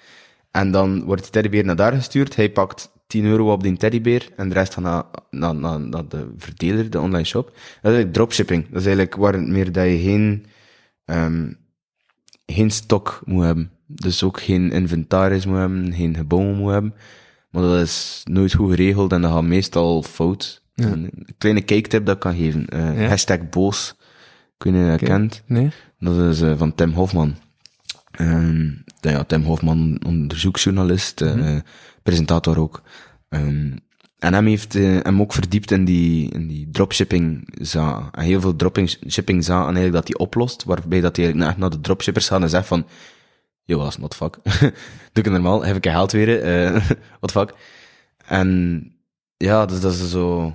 En dan wordt die teddybeer naar daar gestuurd. Hij pakt 10 euro op die teddybeer en de rest gaat naar, naar, naar, naar de verdeler, de online shop. Dat is eigenlijk dropshipping. Dat is eigenlijk waar het meer dat je geen, ehm, geen stok moet hebben. Dus ook geen inventaris moet hebben, geen gebouwen moet hebben. Maar dat is nooit goed geregeld en dat gaat meestal fout. Ja. Een kleine kijktip dat ik kan geven. Ja. Hashtag boos. Of je dat kent. Nee? Dat is eh, van Tim Hofman. Ehm, ja, Tim Hofman, onderzoeksjournalist, eh, presentator ook. Ehm, en hem heeft hem ook verdiept in die, in die dropshipping. En heel veel dropshipping zaken eigenlijk dat hij oplost, waarbij dat hij echt naar de dropshippers gaat en zegt van, yo, wat what the fuck? [laughs] Doe ik het normaal, heb ik geld weer, eh [laughs] what the fuck? En ja, dus dat is zo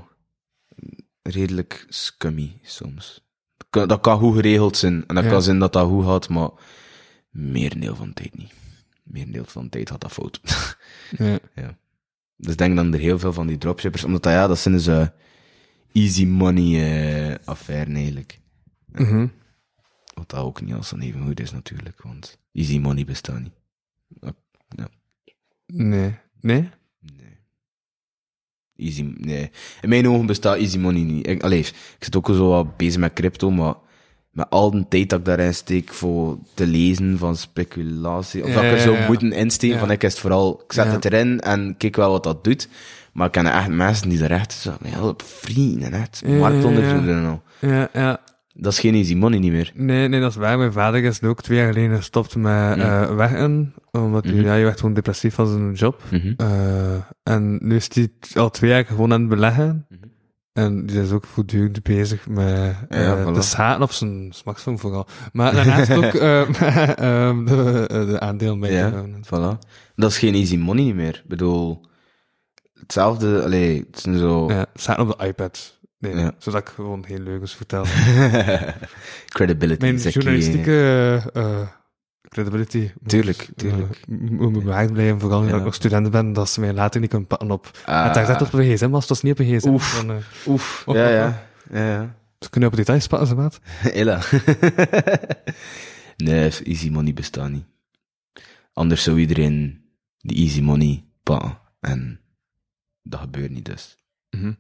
redelijk scummy soms. Kan- Dat kan goed geregeld zijn. En dat Ja. kan zijn dat dat goed gaat, maar merendeel van de tijd niet. Merendeel van de tijd gaat dat fout. [laughs] Ja. ja. Dus denk dan er heel veel van die dropshippers, omdat dat, ja, dat zijn dus eh, easy money eh affaire eigenlijk. Mhm. Wat dat ook niet als dan even goed is natuurlijk, want easy money bestaat niet. Nee. Nee? Nee. Easy, nee. In mijn ogen bestaat easy money niet. Ik, allee, ik zit ook zo wat bezig met crypto, maar met al de tijd dat ik daarin steek voor te lezen van speculatie, of dat ik er ja. moeten insteken, van ik is het vooral, ik zet het erin en kijk wel wat dat doet. Maar ik ken echt mensen die er echt zo, help, vrienden, echt, Ja, ja, marktonderzoek ja. en al. Ja, ja. Dat is geen easy money niet meer. Nee, nee, dat is waar. Mijn vader is ook twee jaar geleden gestopt met eh werken. Omdat hij, Mhm. ja, werd gewoon depressief van zijn job. Mhm. Eh, en nu is hij al twee jaar gewoon aan het beleggen. Mhm. En die is ook voortdurend bezig met Ja, voilà. de schaten op zijn smartphone vooral. Maar daarnaast ook [laughs] eh, [laughs] ehm, de, de aandeel mee. Ja, voilà. Dat is geen easy money meer. Ik bedoel, hetzelfde, allee, het zijn zo... Ja, schaten op de iPad. Nee, Ja. zodat ik gewoon geen leugens vertel. [laughs] Credibility. Mijn journalistieke eh, eh, credibility. moet, Tuurlijk, eh, tuurlijk. moet bewaard blijven, vooral nu Ja. dat ik nog student ben, dat ze mij later niet kunnen pakken op. Ah. het daar op een gsm was, het was niet op een gsm. Oef. Dan, eh, Oef, ja, ja. ja, ja. ze kunnen op details pakken, ze maat. [laughs] Ella. [laughs] nee, easy money bestaat niet. Anders zou iedereen die easy money pakken. En dat gebeurt niet dus. Mhm.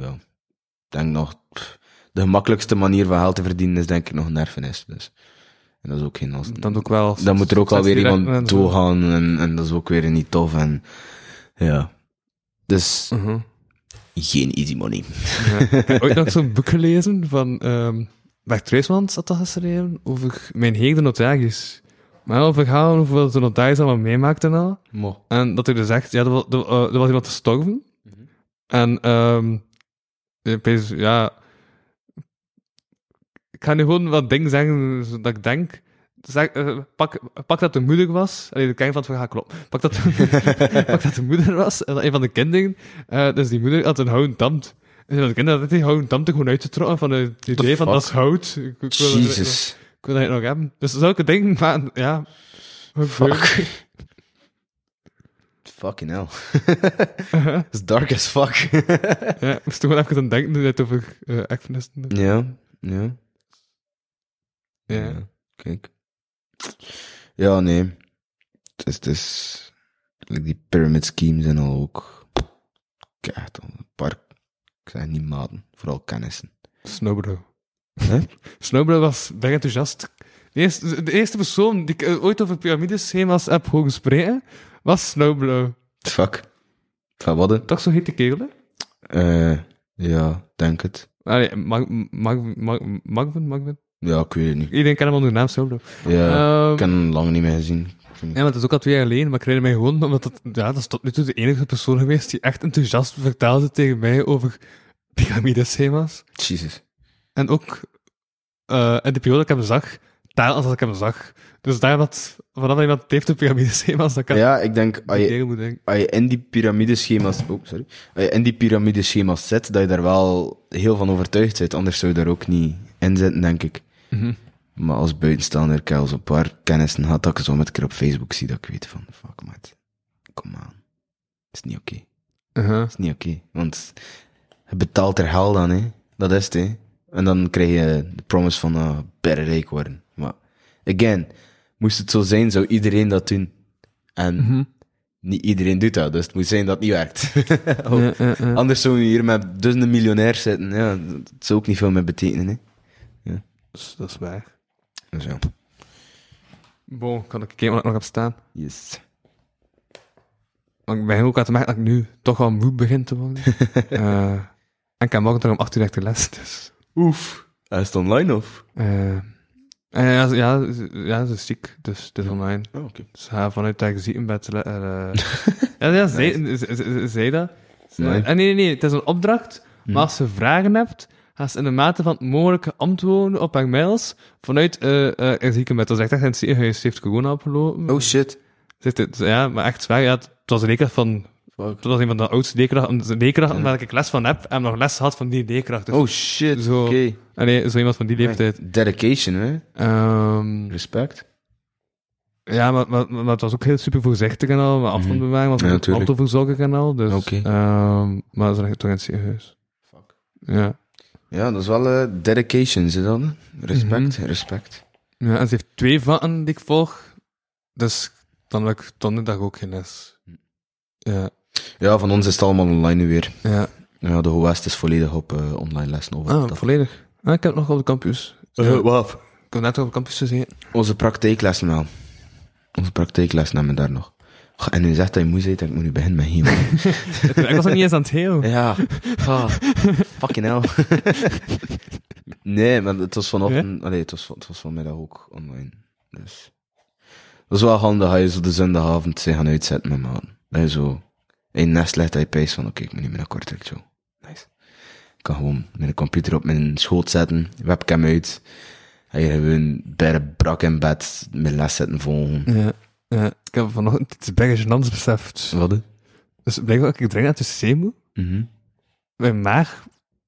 Ja. Ik denk nog, pff, de gemakkelijkste manier van geld te verdienen is denk ik nog een erfenis. Dus. En dat is ook geen... Dan ook wel. Dan moet er ook alweer iemand en zo. doorgaan en, en dat is ook weer niet tof. En, ja. Dus Mhm. geen easy money. Ja. Ik heb ooit nog zo'n boek gelezen van ehm Bert Treusmans had dat geschreven over mijn heer de notaris. Maar heel verhaal over wat de notaris allemaal meemaakte en al. Mo. En dat hij dus zegt, ja, er was, er, eh, er was iemand gestorven. En, ehm ja, ik ga nu gewoon wat dingen zeggen, zodat ik denk, zeg, eh, pak, pak dat de moeder was, allee, de kern van het verhaal klopt, pak dat, pak dat de moeder was, en dat een van de kinderen, eh, dus die moeder had een houten tand. En dat de kinderen had die houten tand er gewoon uitgetrokken van het idee van, fuck? dat is hout. Ik, ik wil dat nog- Jesus. ik wil dat nog hebben. Dus zulke dingen, maar ja. Fuck. Fucking hell. [laughs] It's dark as fuck. [laughs] Ja, ik moest toch wel even aan denken toen je het over uh, ja, ja. Ja. Kijk. Ja, nee. Het is, het is... like die pyramid schemes en al ook... Kijk, een paar... Ik zeg niet maten, vooral kennissen. Snowbro. Hè? [laughs] Snowbro was erg enthousiast. De eerste, de eerste persoon die ik eh, ooit over piramideschema's heb horen spreken, was Snowbro. Fuck. Van wat? Toch zo heet de kerel, hè? Eh, ja, denk het. Allee, Mag, Mag, Mag, Magvin, Magvin? Ja, ik weet het niet. Iedereen kent hem onder de naam Snowbro. Ja, Ehm, ik heb hem lang niet meer gezien. Ja, maar het is ook al twee jaar geleden, maar ik herinner mij gewoon, omdat dat, ja, dat is tot nu toe de enige persoon geweest die echt enthousiast vertelde tegen mij over piramideschema's. Jesus. En ook eh in de periode dat ik hem zag, telkens als ik hem zag. Dus daar dat, vanaf dat iemand het heeft de piramideschema's, dat kan Ja, ik denk, als je, als in die piramideschema's, oh, sorry, als je in die piramideschema's zit, dat je daar wel heel van overtuigd bent, anders zou je daar ook niet in zitten, denk ik. Mhm. Maar als buitenstaander, ik heb al zo'n paar kennissen gehad dat ik zo met een keer op Facebook zie, dat ik weet van, fuck man, kom aan. is niet oké. Uh-huh. is niet oké. Want je betaalt er geld aan, hè. Dat is het, hè. En dan krijg je de promise van, uh, better rijk worden. Again, moest het zo zijn, zou iedereen dat doen. En Mhm. niet iedereen doet dat, dus het moet zijn dat het niet werkt. [laughs] Ja, ja, ja. Anders zou je hier met duizenden miljonairs zitten. Ja, dat zou ook niet veel meer betekenen, hè. Dus dat is waar. Dus ja. Bon, kan ik kijken wat ik nog heb staan? Yes. Want ik ben ook aan het merken dat ik nu toch wel moe begin te worden. [laughs] Eh, en ik heb morgen toch om 8 uur echt de les, dus... Oef. Hij is het online, of? eh, ja, ze- ja, ja, ze is ziek, dus het is online. Oh, oké. Dus ga vanuit dat gezietenbed... le- eh, [laughs] ja, ja, zei, ze- ze- ze- zei dat. Nee. eh, nee, nee, nee, het is een opdracht, maar als ze vragen hebt, gaan ze in de mate van het mogelijke antwoorden op haar mails vanuit eh eh haar ziekenbed. Dat is echt echt in het ziekenhuis. Ze heeft corona opgelopen. Oh, shit. Het, ja, maar echt zwaar. Ja, het was een leerkracht van... Fuck. Een van de oudste leerkrachten, de leerkrachten waar ik les van heb, en nog les had van die leerkracht. Dus, Oh, shit. Zo. Ah, nee, zo iemand van die leeftijd. Dedication, hè. Ehm, Respect. ja, maar, maar, maar het was ook heel super voorzichtig en al, met afstand bewaren, Mhm. Ja, maar natuurlijk. autoverzorging en al. Dus, Oké. ehm, maar ze toch in het ziekenhuis. Fuck. Ja. Ja, dat is wel eh, dedication, dat? hè? Respect, respect. ja, en ze heeft twee vakken die ik volg, dus dan heb ik donderdag ook geen les. Ja, Ja, van ons is het allemaal online nu weer. ja. Ja, de West is volledig op eh, online lessen over. Ah, dat. volledig. Ah, ik heb het nog op de campus. Eh, Ja. wat? Ik heb net op de campus gezeten. Onze praktijklessen wel. Onze praktijklessen hebben we daar nog. Goh, En nu zegt dat je moe bent, ik moet nu beginnen met heel. [laughs] ik was nog niet eens aan het heel. ja, ah, fucking hell. [laughs] nee, maar het was vanochtend, allee, het was, het was vanmiddag ook online. Dus. Dat is wel handig, ga je zo de zondagavond zijn gaan uitzetten met maten. Dat je zo in nest legt, dat je pijst van, oké, ik moet niet meer naar Kortrijk, zo. Nice. kan gewoon mijn computer op mijn schoot zetten, webcam uit. En je gewoon bij brak in bed mijn les zetten volgen. Ja. ja. Ik heb vanochtend iets gênants beseft. Wat? hè? Dus blijkbaar, ik drink uit de wc moet. Mhm. Mijn maag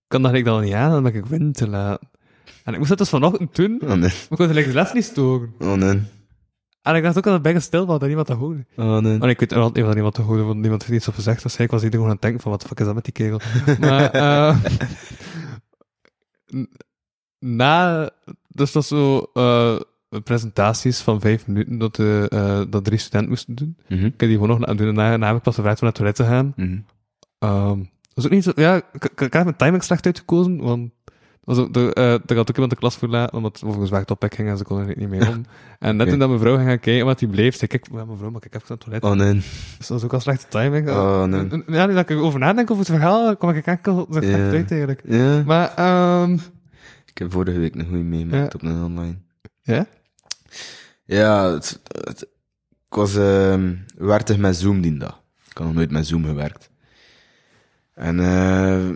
kan dat ik dan niet aan, dan ben ik wind te. En ik moest dat dus vanochtend doen, maar Oh nee. ik kon de les niet storen. Oh nee. En ik dacht ook dat het bijna stil was, dat niemand te horen. Oh nee. Maar ik weet altijd niet niemand te horen, want niemand heeft iets over gezegd. Dus ik was iedereen gewoon aan het denken van, wat de fuck is dat met die kegel? [laughs] maar, n- na, dus dat zo, eh presentaties van vijf minuten dat, de, eh, dat drie studenten moesten doen. Mhm. Ik heb die gewoon nog aan doen. En daarna daarna heb ik pas gevraagd om naar het toilet te gaan. Dat is ook niet zo, ja, ik, ik, ik heb mijn timing slecht uitgekozen, want was ook, eh, er had ook iemand de klas verlaten, omdat het volgens weg op ging en ze konden er niet meer om. [laughs] En net Oké. toen dat mijn vrouw ging gaan kijken, wat die bleef, zei ik, ja, mevrouw, maar ik heb het toilet. Oh nee. Dus dat was ook al slechte timing. Oh, nee. En- en- Ja, nu dat ik erover nadenk over het verhaal, kom ik enkel zo slecht uit eigenlijk. Ja. Maar, ehm Ik heb vorige week nog goed meegemaakt Ja. op een online. ja? Ja, het, het- ik was, ehm werkte met Zoom die dag. Ik had nog nooit met Zoom gewerkt. En, eh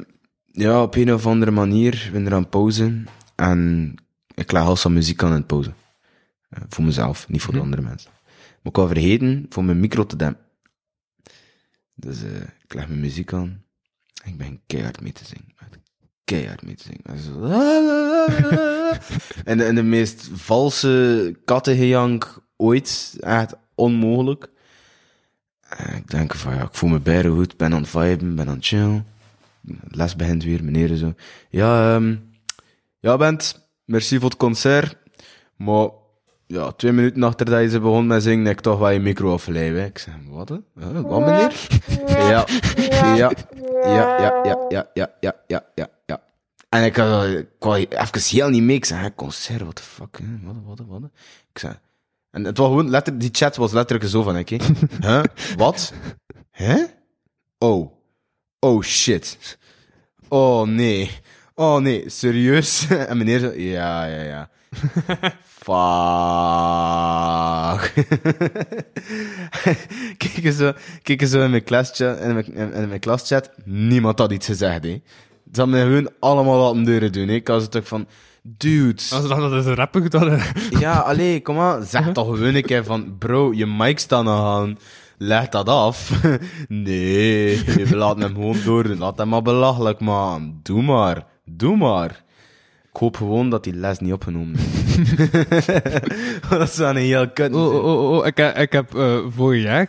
ja, op een of andere manier ben er aan het pauzen. En ik leg als muziek aan in het pauzen. Eh, voor mezelf, niet voor de andere mensen. Maar ik vergeten voor mijn micro te dempen. Dus eh ik leg mijn muziek aan. En ik ben keihard mee te zingen. Keihard mee te zingen. En, zo, [laughs] en, de, en de meest valse kattengejank ooit. Echt onmogelijk. En ik denk van ja, ik voel me bijna goed. Ben aan het viben, ben aan het chillen. Les begint weer, meneer zo. Ja, ehm ja, Bent, merci voor het concert. Maar ja, twee minuten achter dat je ze begon met zingen, ik toch wel je micro afleiden. Ik zeg, wat? hè? Huh, wat, meneer? Ja, ja, ja, ja, ja, ja, ja, ja, ja, ja, ja. En ik ik kwam even heel niet mee. Ik zei, hè, concert, what the fuck, hè? Wat, wat, wat? Ik zei, en het was gewoon, letter, die chat was letterlijk zo van, hè? Huh? Wat? Hè? Oh. Oh shit. Oh nee. Oh nee, serieus? [laughs] En meneer zo, ja, ja, ja. [laughs] Fuck. [laughs] kijk eens zo, kijk eens zo in mijn klaschat, in mijn, in, mijn klaschat. Niemand had iets gezegd, hè. Ze hadden gewoon allemaal laten deuren doen, hè. Ik was toch van, dude. Als ze dat het rappen gedaan Ja, allee, kom maar. Zeg toch gewoon een keer van, bro, je mic staat nog aan. Leg dat af. [laughs] nee, we laten hem gewoon door. Laat hem maar belachelijk, man. Doe maar. Doe maar. Ik hoop gewoon dat die les niet opgenomen is. [laughs] [laughs] dat is wel een heel kut. Oh, oh, oh, oh, ik, heb- ik heb eh vorig jaar,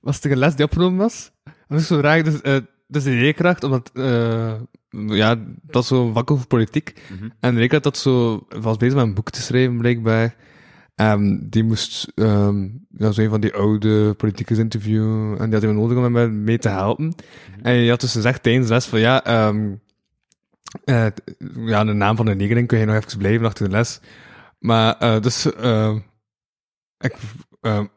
was er een les die opgenomen was. Dat is zo raar, dus, eh dus de leerkracht, omdat, eh ja, dat is zo'n vak over politiek. En de leerkracht had zo, was bezig met een boek te schrijven, blijkbaar. Ehm die moest, ehm ja, zo een van die oude politicus interviewen, en die had iemand nodig om hem mee te helpen. En je had dus gezegd tijdens de les van, ja, eh, ja, de naam van de negeling kun je nog even blijven achter de les. Maar, eh dus, ik,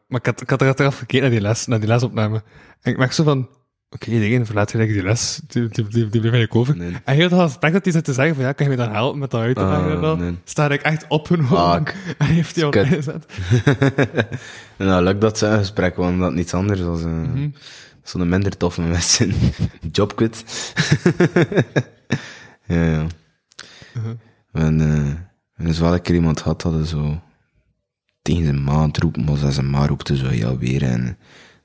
maar ik had, ik had er achteraf gekeken naar die les, naar die lesopname. En ik merk zo van, oké, iedereen verlaat gelijk die les, die, die, die, die bleef eigenlijk over. Nee. En heel het gesprek dat hij zit te zeggen van, ja, kan je me dan helpen met dat uit te Ah, leggen en dan? nee. Sta ik echt opgenomen. Fuck. [laughs] En heeft hij online gezet. [laughs] nou, lukt dat zijn gesprek, want dat niets anders was. eh Mhm. Zo'n minder toffe mensen. [laughs] Job quit. ja, ja. En, eh, en dus wel een keer iemand had, hadden zo tegen zijn ma aan het roepen, maar zijn ma roepte zo ja weer en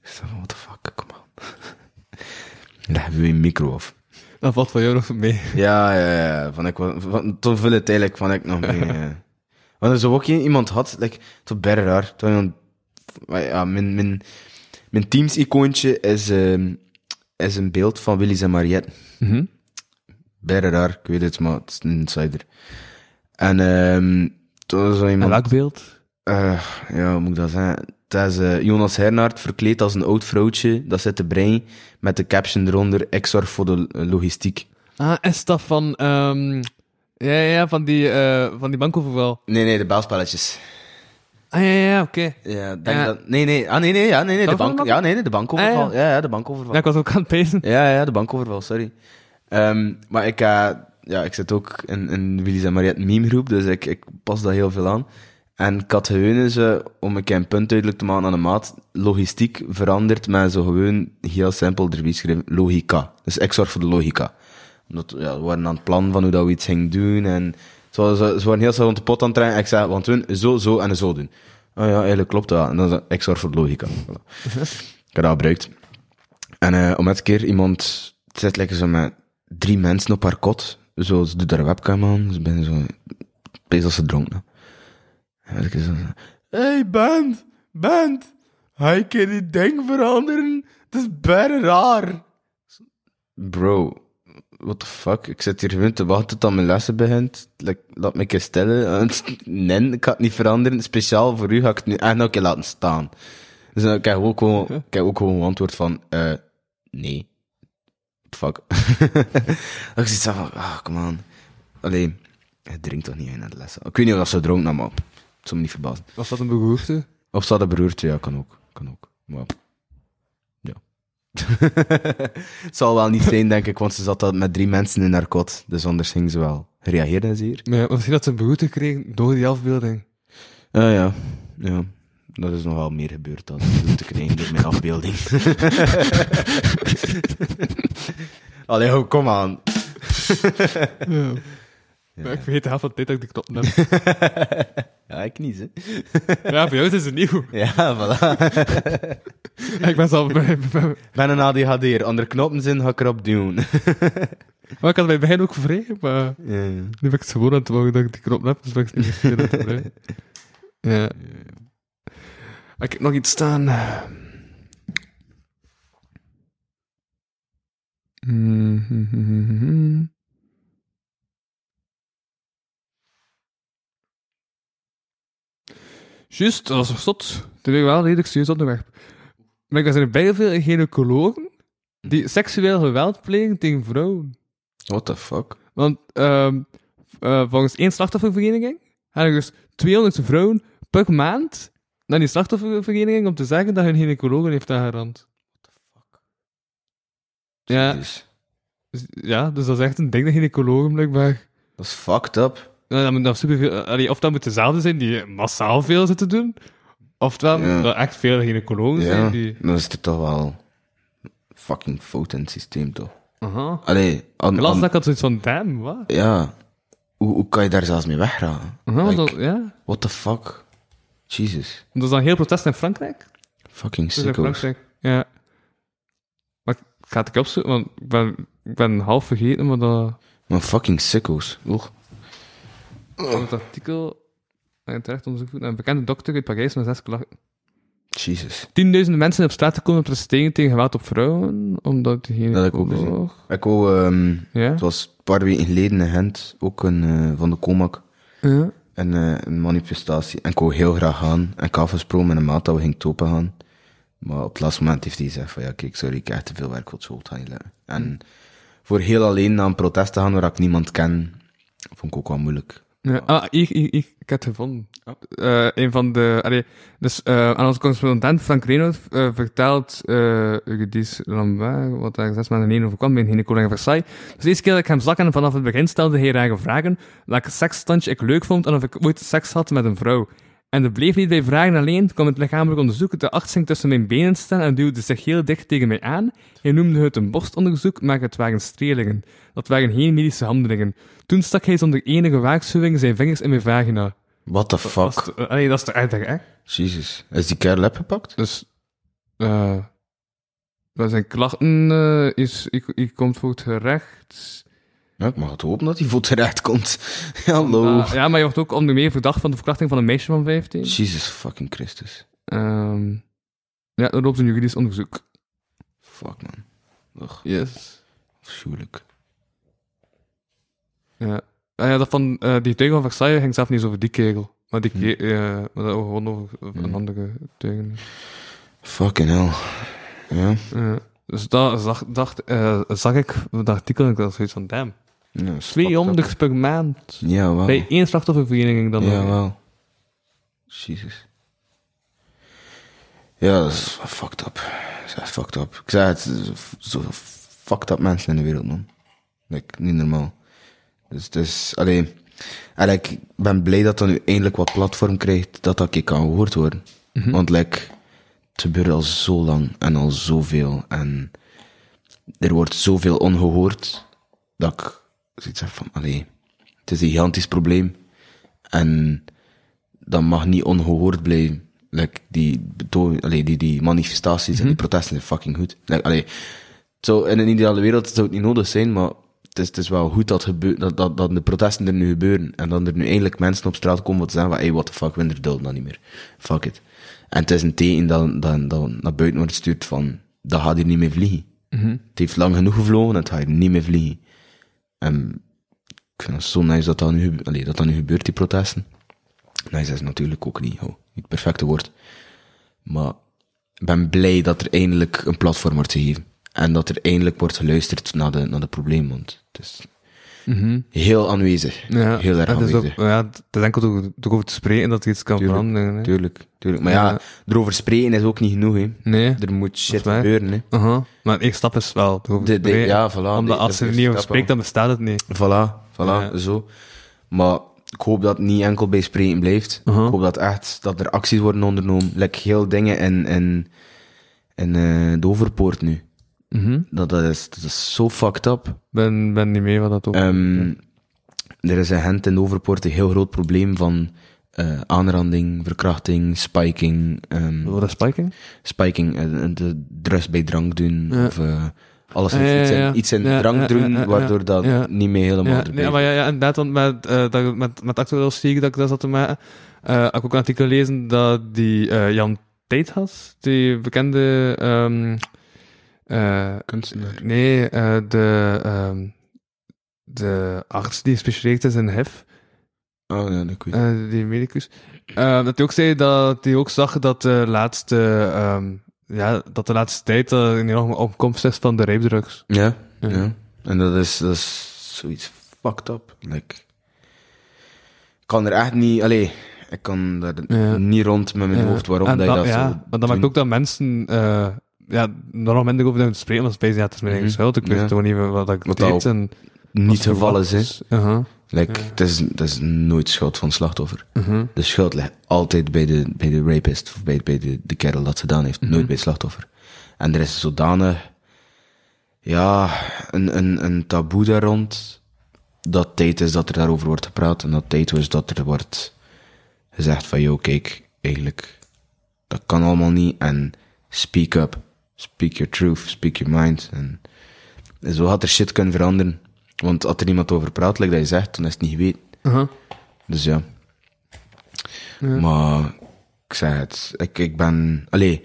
ik van, what the fuck, kom. Leg we je micro af. Dat valt van jou nog mee. Ja, ja, ja. Van ik, van, toen viel het eigenlijk van ik nog mee. eh. Want er zo ook iemand had, like, was bijna raar. Toen iemand, ja, mijn, mijn, mijn Teams-icoontje is, ehm, is een beeld van Willy's en Mariette. Raar, ik weet het, maar het is een insider. En ehm toen was er En iemand... welk beeld? Eh, ja, hoe moet ik dat zeggen? Het is eh, Jonas Hernaert verkleed als een oud vrouwtje. Dat zit te brein met de caption eronder, ik zorg voor de logistiek. Ah, is dat van, ehm ja, ja, van die, eh van die bankoverval. Nee, nee, de belspelletjes. Ah, ja, ja, oké. Ja, denk Ja. dat... Nee, nee, ah, nee, nee, ja, nee, nee, de Dat van de bank... bank- Ja, nee, nee, de bankoverval. Ah, ja. ja, de bankoverval. Ja, ik was ook aan het pezen. Ja, ja, de bankoverval, sorry. Ehm, maar ik, eh, ja, ik zit ook in, in Willy's en Mariette meme groep, dus ik, ik pas dat heel veel aan. En eh, om een keer punt duidelijk te maken aan de maat, logistiek verandert met zo gewoon heel simpel erbij logica. Dus ik zorg voor de logica. Dat, ja, we waren aan het plan van hoe dat we iets gingen doen. En ze, ze, waren heel snel rond de pot aan het draaien. En ik zei, want we zo, zo en zo doen. Oh ja, eigenlijk klopt dat. En dan zei ik, zorg voor de logica. Ik heb dat gebruikt. En eh om elke keer iemand zit lekker zo met drie mensen op haar kot. Zo, ze doet haar webcam aan. Ze ben zo... Bezig als ze dronken. Ik. Hey, band! Band! Hij kan die ding veranderen. Het is bijna raar. Bro, what the fuck? Ik zit hier gewoon te wachten tot mijn lessen begint. Like, laat me een keer stellen. [laughs] Nee, ik ga het niet veranderen. Speciaal voor u ga ik het nu echt nog een keer laten staan. Dus eh, ik heb ook gewoon, ik ook gewoon [laughs] antwoord van, eh, nee. Fuck. [laughs] ik zit zo van, ah, come on. Allee, hij drinkt toch niet naar de lessen. Ik weet niet of dat zo dronk, maar het zou me niet verbazen. Was dat een behoefte? Of hadden broertje, ja, kan ook. Kan ook. Maar, ja. [laughs] het zal wel niet zijn, denk ik, want ze zat al met drie mensen in haar kot. Dus anders ging ze wel. Reageerde ze hier? Maar ja, misschien dat ze een behoefte kregen door die afbeelding. Ja, ja. Ja. Dat is nogal meer gebeurd dan te krijgen door mijn afbeelding. [laughs] Allee, kom aan. Ja. Maar ik vergeet de helft van de tijd dat ik de knop heb. [laughs] Ja, ik niet, hè. ja, voor jou is het nieuw. [laughs] Ja, voilà. [laughs] ik ben. Ik ben een ADHD'er. Andere knoppen zijn, ga ik erop doen. Maar ik had bij het begin ook vrij, maar ja, ja. nu ben ik het gewoon aan het dat ik die knop heb, dus ben ik het niet meer aan het vrij. Ja. Ik heb nog iets staan. Mhm. Juist, dat was zot. Toen ben ik wel redelijk serieus onderweg. Maar er zijn bij veel gynaecologen die seksueel geweld plegen tegen vrouwen. What the fuck? Want ehm, eh, volgens één slachtoffervereniging gaan er dus 200 vrouwen per maand naar die slachtoffervereniging om te zeggen dat hun gynaecoloog heeft aangerand. Ja, Jezus. dus- ja, dus dat is echt een ding dat gynaecologen blijkbaar... Dat is fucked up. Nou, dan superveel, allee, of dat moet dezelfde zijn die massaal veel zitten doen, oftewel Ja. dat echt veel gynaecologen Ja, zijn die... dan is het toch wel fucking fout in het systeem, toch? Aha. Allee, Ik las aan- dat ik had zoiets van, damn, wat? ja, hoe, hoe kan je daar zelfs mee wegraken? Aha, Like, dat, ja. What the fuck? Jesus. Dat is dan heel protest in Frankrijk? Fucking Dus in sicko's. Frankrijk, ja. Maar ik ga het ook opzoeken, want ik ben, ik ben half vergeten, maar dat... Maar fucking sicko's. Oeh. Van het artikel en terecht onderzoek naar een bekende dokter uit Parijs met zes klachten. Jesus. Tienduizenden mensen op straat te komen om te protesteren tegen geweld op vrouwen, omdat die Dat heb ik ook gezien. Ik wou, ehm, Ja? het was een paar weken geleden in Gent, ook een, eh, van de Comac, Ja. een, eh, een manifestatie. En ik wou heel graag gaan. En ik had afgesproken met een maat dat we gingen topen gaan. Maar op het laatste moment heeft hij gezegd van, ja, kijk, sorry, ik heb echt te veel werk voor het school. En voor heel alleen naar een protest te gaan waar ik niemand ken, vond ik ook wel moeilijk. Ja, ah, hier, hier, hier, ik heb het gevonden. Eh, een van de, allee, dus, eh, aan onze correspondent Frank Renaud eh, vertelt, uh, Eurydice Lambert, wat daar zes maanden geleden overkwam bij een gynaecoloog in Versailles. Dus de eerste keer dat ik hem zag en vanaf het begin stelde hij rare vragen, welke seksstandje ik leuk vond en of ik ooit seks had met een vrouw. En er bleef niet bij vragen alleen, kwam het lichamelijk onderzoek. De arts ging tussen mijn benen staan en duwde zich heel dicht tegen mij aan. Hij noemde het een borstonderzoek, maar het waren strelingen. Dat waren geen medische handelingen. Toen stak hij zonder enige waarschuwing zijn vingers in mijn vagina. What the Dat fuck? is, uh, allee, dat is toch echt hè? Jesus. Is die kerel opgepakt? Dus, eh bij zijn klachten eh, is, ik, ik komt voor het gerecht. Ja, ik mag het hopen dat hij voor terecht komt. [laughs] Hallo. Ah, ja, maar je wordt ook onder meer verdacht van de verkrachting van een meisje van 15. Jesus fucking Christus. Ehm ja, er loopt een juridisch onderzoek. Fuck man. Ugh, Yes. afschuwelijk. Ja. Ah, ja, dat van eh, die tuig van Versailles ging zelf niet over die kegel. Maar die ke ja, maar dat gewoon over een Hmm. andere tuigen. Fucking hell. Ja. Dus dat zag, dacht, eh, zag ik dat artikel en ik dacht zoiets van, damn. Ja is fucked 200 per maand. Ja, wel. Bij één slachtoffervereniging dan Ja, wel. Jesus. Ja, dat is fucked up. Dat is echt fucked up. Ik zei het, zo fucked up mensen in de wereld, man. Like, niet normaal. Dus is, alleen, eigenlijk, ik ben blij dat dat nu eindelijk wat platform krijgt, dat dat keer kan gehoord worden. Want, like, het gebeurt al zo lang en al zoveel en er wordt zoveel ongehoord. dat ik zoiets heb van, allee, het is een gigantisch probleem. En dat mag niet ongehoord blijven. Like, die, betoog, allee, die, die manifestaties en die protesten zijn fucking goed. Like, allee, zo, in een ideale wereld zou het niet nodig zijn, maar het is, het is wel goed dat, gebeur, dat, dat, dat de protesten er nu gebeuren. En dat er nu eindelijk mensen op straat komen wat zeggen van, hey, what the fuck, we dulden dat niet meer. Fuck it. En het is een teken dat, dat, dat naar buiten wordt gestuurd van, dat gaat hier niet meer vliegen. Het heeft lang genoeg gevlogen en het gaat hier niet meer vliegen. En ik vind het zo nice dat dat nu, dat dat nu gebeurt, die protesten. Nice is natuurlijk ook niet, oh, niet het perfecte woord. Maar ik ben blij dat er eindelijk een platform wordt gegeven. En dat er eindelijk wordt geluisterd naar de, naar de probleem, want het is heel aanwezig. Ja, heel erg het is ook, aanwezig. ja, het is enkel door, door over te spreken dat er iets kan Tuurlijk, veranderen. Hè. Tuurlijk, tuurlijk. Maar ja, Ja. erover spreken is ook niet genoeg, hè. Nee. Er moet shit gebeuren, hè. Aha. Maar de eerste stap is wel erover De- de- ja, voilà, Omdat de- als er niet over spreekt, dan bestaat het niet. Voilà, voilà, zo. Maar ik hoop dat het niet enkel bij spreken blijft. Uh-huh. Ik hoop dat echt, dat er acties worden ondernomen. Like heel dingen in, in, in eh, de overpoort Mhm. Dat, dat, is, dat is zo fucked up. Ben, ben niet mee wat dat ook. Ehm, Er is in Gent in overpoort een heel groot probleem van eh, aanranding, verkrachting, spiking. ehm, Wat is spiking? spiking, eh, de drugs bij drank doen. Ja. Of eh, alles ja, iets, in, ja. iets in Ja, drank doen, waardoor dat niet meer helemaal Ja, nee, maar ja, ja, inderdaad, want met, eh, dat, met, met actueel stiegen dat ik dat zat te maken, heb ik ook een artikel gelezen dat die eh, Jan had, die bekende, ehm eh, Kunstenaar. nee, eh, de, ehm de arts die gespecialiseerd is in HIV, Oh ja, dat weet ik. eh, die medicus, eh, dat hij ook zei dat hij ook zag dat de laatste, ehm, ja, dat de laatste tijd uh, een enorme opkomst is van de rape-drugs. Ja, Ja. ja. En dat is, dat is zoiets fucked up. Like, ik kan er echt niet, allee, ik kan daar Ja. niet rond met mijn hoofd waarom En dat je dat ja, zo Maar dat maakt ook dat mensen eh, ja, er nog minder over te spreken, want ze ja, het is mijn eigen Mhm. schuld, ik weet toch niet wat ik deed. En niet als het geval is. Hè. Uh-huh. Like, het, is, het is nooit schuld van slachtoffer. Mhm. De schuld ligt altijd bij de, bij de rapist, of bij, bij de, de kerel dat ze gedaan heeft, Mhm. nooit bij het slachtoffer. En er is zodanig, ja, een, een, een taboe daar rond, dat tijd is dat er daarover wordt gepraat, en dat tijd is dat er wordt gezegd van, yo, kijk, eigenlijk, dat kan allemaal niet, en speak up, speak your truth, speak your mind, en zo had er shit kunnen veranderen. Want als er iemand over praat, like dat je zegt, dan is het niet geweten. Dus ja. Ja. Maar ik zeg het, ik, ik ben. Allee,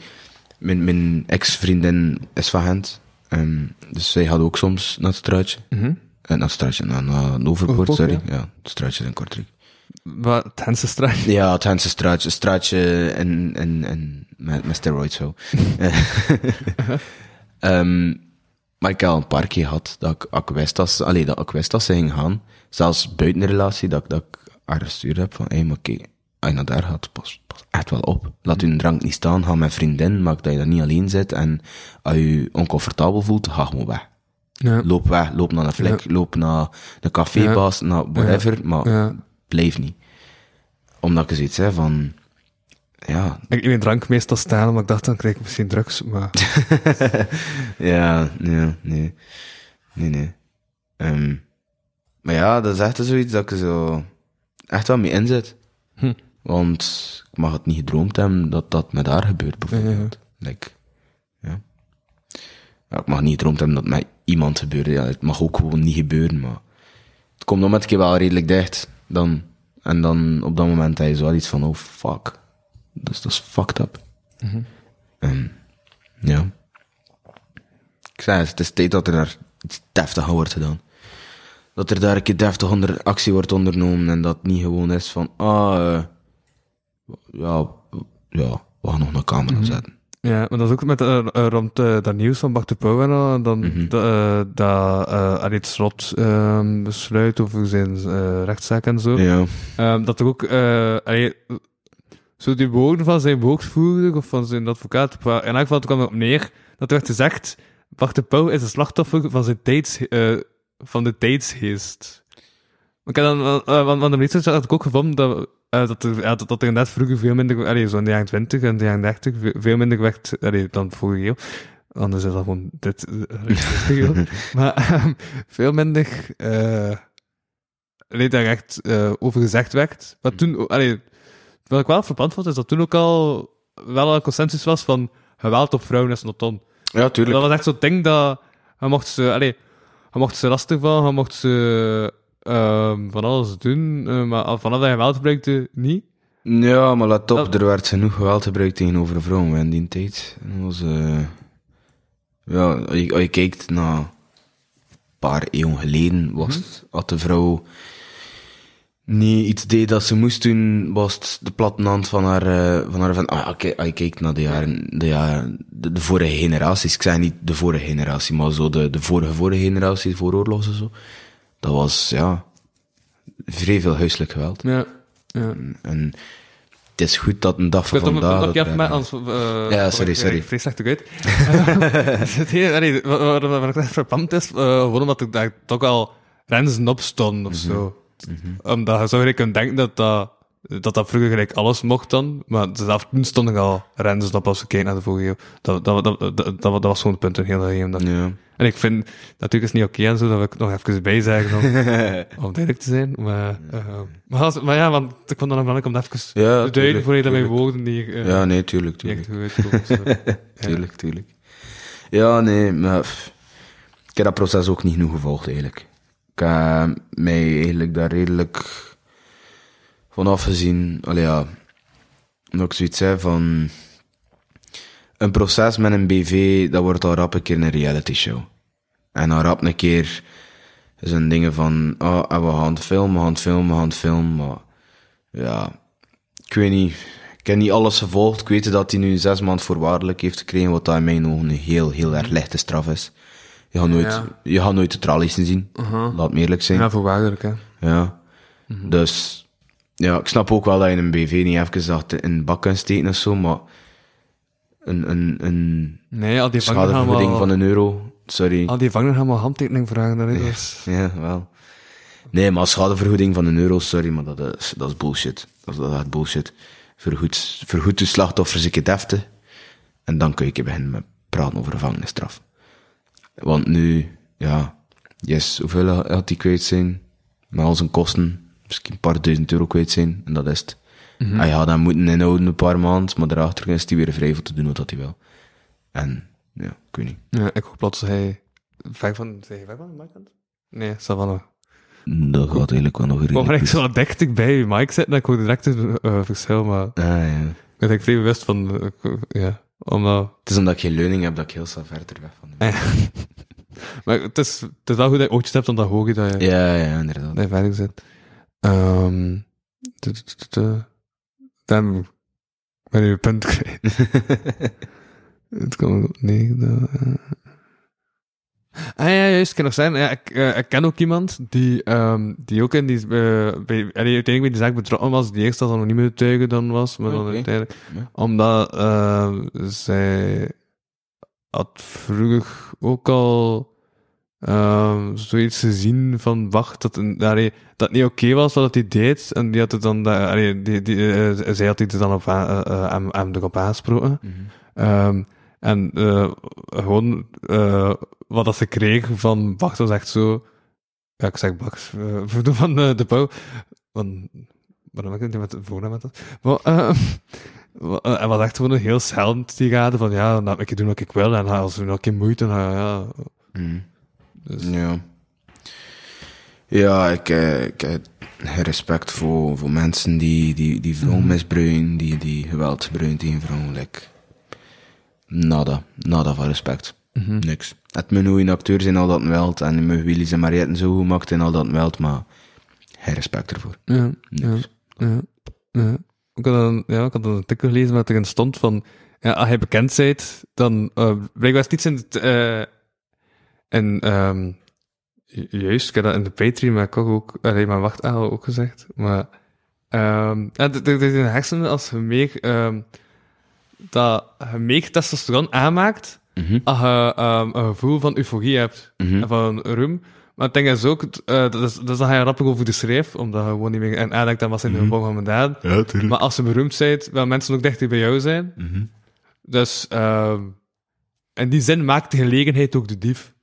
mijn, mijn ex-vriendin is van Gent. Ehm, dus zij gaat ook soms naar het struitje. Mhm. Eh, naar het struitje, naar, naar Overpoort, Overpoort, sorry. ja. Ja, het struitje in Kortrijk. Wat, het Hense. Ja, het Gentse struitje. Struitje en, en, en met, met steroids zo. [laughs] Ehm, maar ik heb al een paar keer gehad dat ik, wist dat dat dat ze ging gaan. Zelfs buiten de relatie, dat, ik- dat ik haar gestuurd heb van, hé, hey, maar kijk, als je naar daar gaat, pas, pas echt wel op. Laat je drank niet staan, ga met vriendin, maak dat je daar niet alleen zit. En als je je oncomfortabel voelt, ga gewoon weg. Ja. Loop weg, loop naar een vlek, loop naar de cafébaas, naar whatever, maar Blijf niet. Omdat ik zoiets heb van, ja, Ik mijn drank meestal staan, maar ik dacht, dan krijg ik misschien drugs. Maar [laughs] ja, nee, nee, nee, nee. Ehm, maar ja, dat is echt zoiets dat ik zo echt wel mee inzet. Hm. Want ik mag het niet gedroomd hebben dat dat met haar gebeurt, bijvoorbeeld. Like, ja. ja. Ik mag niet gedroomd hebben dat het met iemand gebeurt. Ja, het mag ook gewoon niet gebeuren, maar het komt nog met een keer wel redelijk dicht. Dan, en dan op dat moment heb je zo wel iets van, oh fuck. Dus dat is fucked up. En, ja. Ik zei het, het is tijd dat er daar iets deftig wordt gedaan. Dat er daar een keer deftig onder actie wordt ondernomen en dat niet gewoon is van, ah, eh, ja, ja, we gaan nog een camera zetten. Ja, maar dat is ook met, eh, eh, rond eh, dat nieuws van Bart de Pauw en al, dan dat, eh, dat uh, Arit Slot ehm, besluit over zijn rechtszaak en zo. Ja, Ehm, dat er ook, allee, zo die woorden van zijn woordvoerder of van zijn advocaat, in elk geval kwam het op neer, dat er werd gezegd, Bart de Pauw is een slachtoffer van zijn tijds, van de tijdsgeest. Ik heb dan, uh, want, want de research had ik ook gevonden dat, eh, dat, er, ja, dat, dat er inderdaad vroeger veel minder, allee, zo in de jaren 20 en de jaren 30, ve- veel minder werd allee, dan vorige eeuw. Anders is dat gewoon dit. eh, [laughs] maar ehm, veel minder. eh nee, daar echt eh, over gezegd werd. Maar toen, ook- allee, wat ik wel verpand vond, is dat toen ook al wel een consensus was van geweld op vrouwen is not on. Ja, tuurlijk. Dat was echt zo'n ding dat je mocht ze, allee, je mocht ze lastig van, je mocht ze ehm, van alles doen, eh, maar vanaf dat je geweld gebruikte, niet. Ja, maar let op, Dat- er werd genoeg geweld gebruikt tegenover vrouwen in die tijd. Dat was, eh, ja, als je, als je kijkt naar een paar eeuwen geleden, was het, had de vrouw niet iets deed dat ze moest doen, was het de platte hand van haar, eh, van haar van, ah, oké, als je kijkt naar de jaren, de jaren, de, de vorige generaties, ik zeg niet de vorige generatie, maar zo de, de vorige, vorige generatie, voor oorlog en zo, dat was, ja, vrij veel huiselijk geweld. Ja. ja. En het is goed dat een dag van vandaag... dat met, anders, eh, Ja, sorry, ik- sorry. Ik vrees slecht ook uit. [laughs] wat ik echt verpand is, eh, gewoon omdat ik daar toch al renzen op stond of zo. Omdat je zou kunnen denken dat dat, dat dat vroeger gelijk alles mocht dan, maar zelf toen stond ik al renzen op als we kijken naar de vorige eeuw. Dat, dat, dat, dat, was gewoon het punt in heel dat Ja. En ik vind, natuurlijk is het niet oké en zo, dat we het nog even bij zeggen om, [laughs] om duidelijk te zijn. Maar, eh, maar, als- maar ja, want ik vond het nog belangrijk om dat even Ja, te duiden tuurlijk, voor je dat mijn tuurlijk. woorden die, eh, Ja, nee, tuurlijk, tuurlijk. goed uitkomen. [laughs] zo. Tuurlijk, tuurlijk. Ja, nee, maar... pff, Ik heb dat proces ook niet genoeg gevolgd, eigenlijk. Ik heb mij eigenlijk daar redelijk van afgezien. Allee, ja... Dat ik zoiets zei van... Een proces met een BV, dat wordt al rap een keer een reality show. En al rap een keer zijn dingen van... Oh, we gaan het filmen, we gaan het filmen, we gaan het filmen, maar... Ja... Ik weet niet... Ik heb niet alles gevolgd. Ik weet dat hij nu zes maanden voorwaardelijk heeft gekregen, wat dat in mijn ogen een heel, heel erg lichte straf is. Je gaat nooit, Ja. je gaat nooit de tralies zien. Laat me eerlijk zijn. Ja, voorwaardelijk, hè. Ja. Dus, ja, ik snap ook wel dat je een BV niet even achter in de bak kan steken of zo, maar een, een, een Nee, al die schadevergoeding van een euro, sorry. al die vangers gaan wel handtekening vragen. Dat is, [laughs] Ja, wel. Nee, maar schadevergoeding van een euro, sorry, maar dat is, dat is bullshit. Dat is, dat is echt bullshit. Vergoed, vergoed de slachtoffers een keer deftig. En dan kun je een beginnen met praten over gevangenisstraf. Want nu, ja, yes, hoeveel had die kwijt zijn? Met al zijn kosten, misschien een paar duizend euro kwijt zijn. En dat is het. Hij had hem moeten inhouden een paar maanden, maar daarachter is hij weer vrij voor te doen wat hij wil. En, ja, ik weet niet. ja, ik hoop plots dat hij ver van, zeg je ver van de bent? Nee, nog. Dat gaat eigenlijk wel nog Ik redelijk echt zo dicht bij je mic zitten en ik direct een eh, verschil, maar. Ah, ja. ik ben echt vrij bewust van, eh, ja, omdat... Het is omdat ik geen leuning heb dat ik heel snel verder weg van de [laughs] maar het is, het is wel goed dat je oortjes hebt, hoor je dat je, Ja, ja, inderdaad. dat je verder zit. Ehm tu- tu- tu- tu- Dan ben je je punt kwijt. [laughs] Het kan ook nee. dat. Ah ja, juist, ik kan nog zijn. Ja, ik, eh, ik ken ook iemand die, ehm, die ook in die, eh, bij, allee, uiteindelijk bij die zaak betrokken was, die eerst als anonieme getuige dan was, maar dan Oké. uiteindelijk, Ja. omdat eh, zij had vroeger ook al ehm, zoiets gezien van, wacht, dat, allee, dat niet oké was wat hij deed, en die had het dan, allee, die, die, eh, zij had het dan op, eh, eh, hem, hem erop aangesproken. Mhm. Ehm, en gewoon wat dat ze kregen van Bach was echt zo. Ja, ik zeg Bach, uh, [laughs] van de, bouw. Van, waarom heb ik het niet met de voornaam met dat? Maar, [laughs] en was echt gewoon een heel zelend die gaten van ja, dan heb ik doen wat ik wil en als er nog geen moeite, dan ja. Mhm. Dus, Ja. Ja, ik, eh, ik heb respect voor, voor mensen die, die, die vrouwen misbruiken, die, die geweld gebruiken tegen vrouwen. Like, nada, nada van respect. mhm. Niks. Het moet een acteur zijn, al dat een weld, en mag Willy's en Marietten zo goed maken, al dat een weld, maar geen respect ervoor. Ja, ja, Niks. ja, ja. Ik had een, ja, ik had een artikel gelezen waar erin stond van, ja, als hij bekend bent, dan, uh, blijkbaar is het iets in het, uh, en, ehm ju- juist, ik heb dat in de Patreon, maar ik had ook, alleen maar wacht, ah, ook gezegd, maar, er- er is in de hersenen als je meer, ehm dat je meer testosteron aanmaakt, Mhm. als je ehm, een gevoel van euforie hebt Mhm. en van roem. Maar het ding is ook, eh, dat, is, dat is dan ga je over de schrijf, omdat je gewoon niet meer en aandenkt aan wat zijn de gevolgen van mijn. Ja, tuurlijk. Maar als je beroemd bent, wil mensen ook dichter bij jou zijn. Mhm. Dus, ehm in die zin maakt de gelegenheid ook de dief.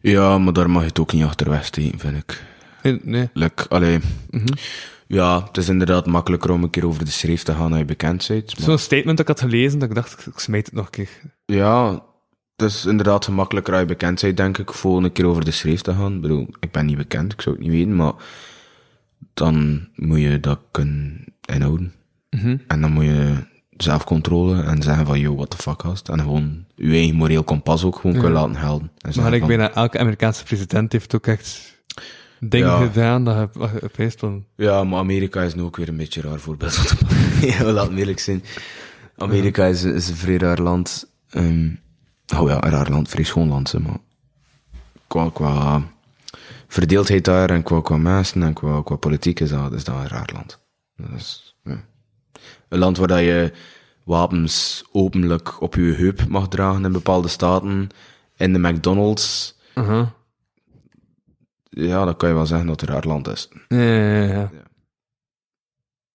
Ja, maar daar mag je het ook niet achterweg steken, vind ik. Nee, nee. Like, allee, Mhm. ja, het is inderdaad makkelijker om een keer over de schreef te gaan als je bekend bent. maar- Zo'n statement dat ik had gelezen, dat ik dacht, ik smijt het nog een keer. Ja, het is inderdaad gemakkelijker als je bekend bent, denk ik, voor een keer over de schreef te gaan. Ik bedoel, ik ben niet bekend, ik zou het niet weten, maar dan moet je dat kunnen inhouden. Mhm. En dan moet je zelfcontrole en zeggen van, yo, what the fuck gast. En gewoon je eigen moreel kompas ook gewoon kunnen laten gelden. En Maar ik van, bijna elke Amerikaanse president heeft ook echt dingen Ja. gedaan dat je- feest van... Ja, maar Amerika is nu ook weer een beetje een raar voorbeeld. [laughs] ja, we laten eerlijk zijn. Amerika is, is een vrij raar land. Ehm oh ja, een raar land, vrij schoon land, maar. Qua, qua verdeeldheid daar en qua, qua mensen en qua, qua politiek is dat, is dat een raar land. Dat is. Een land waar dat je wapens openlijk op je heup mag dragen in bepaalde staten. In de McDonald's. Uh-huh. Ja, dan kan je wel zeggen dat het een raar land is. Ja, ja, ja. Ja.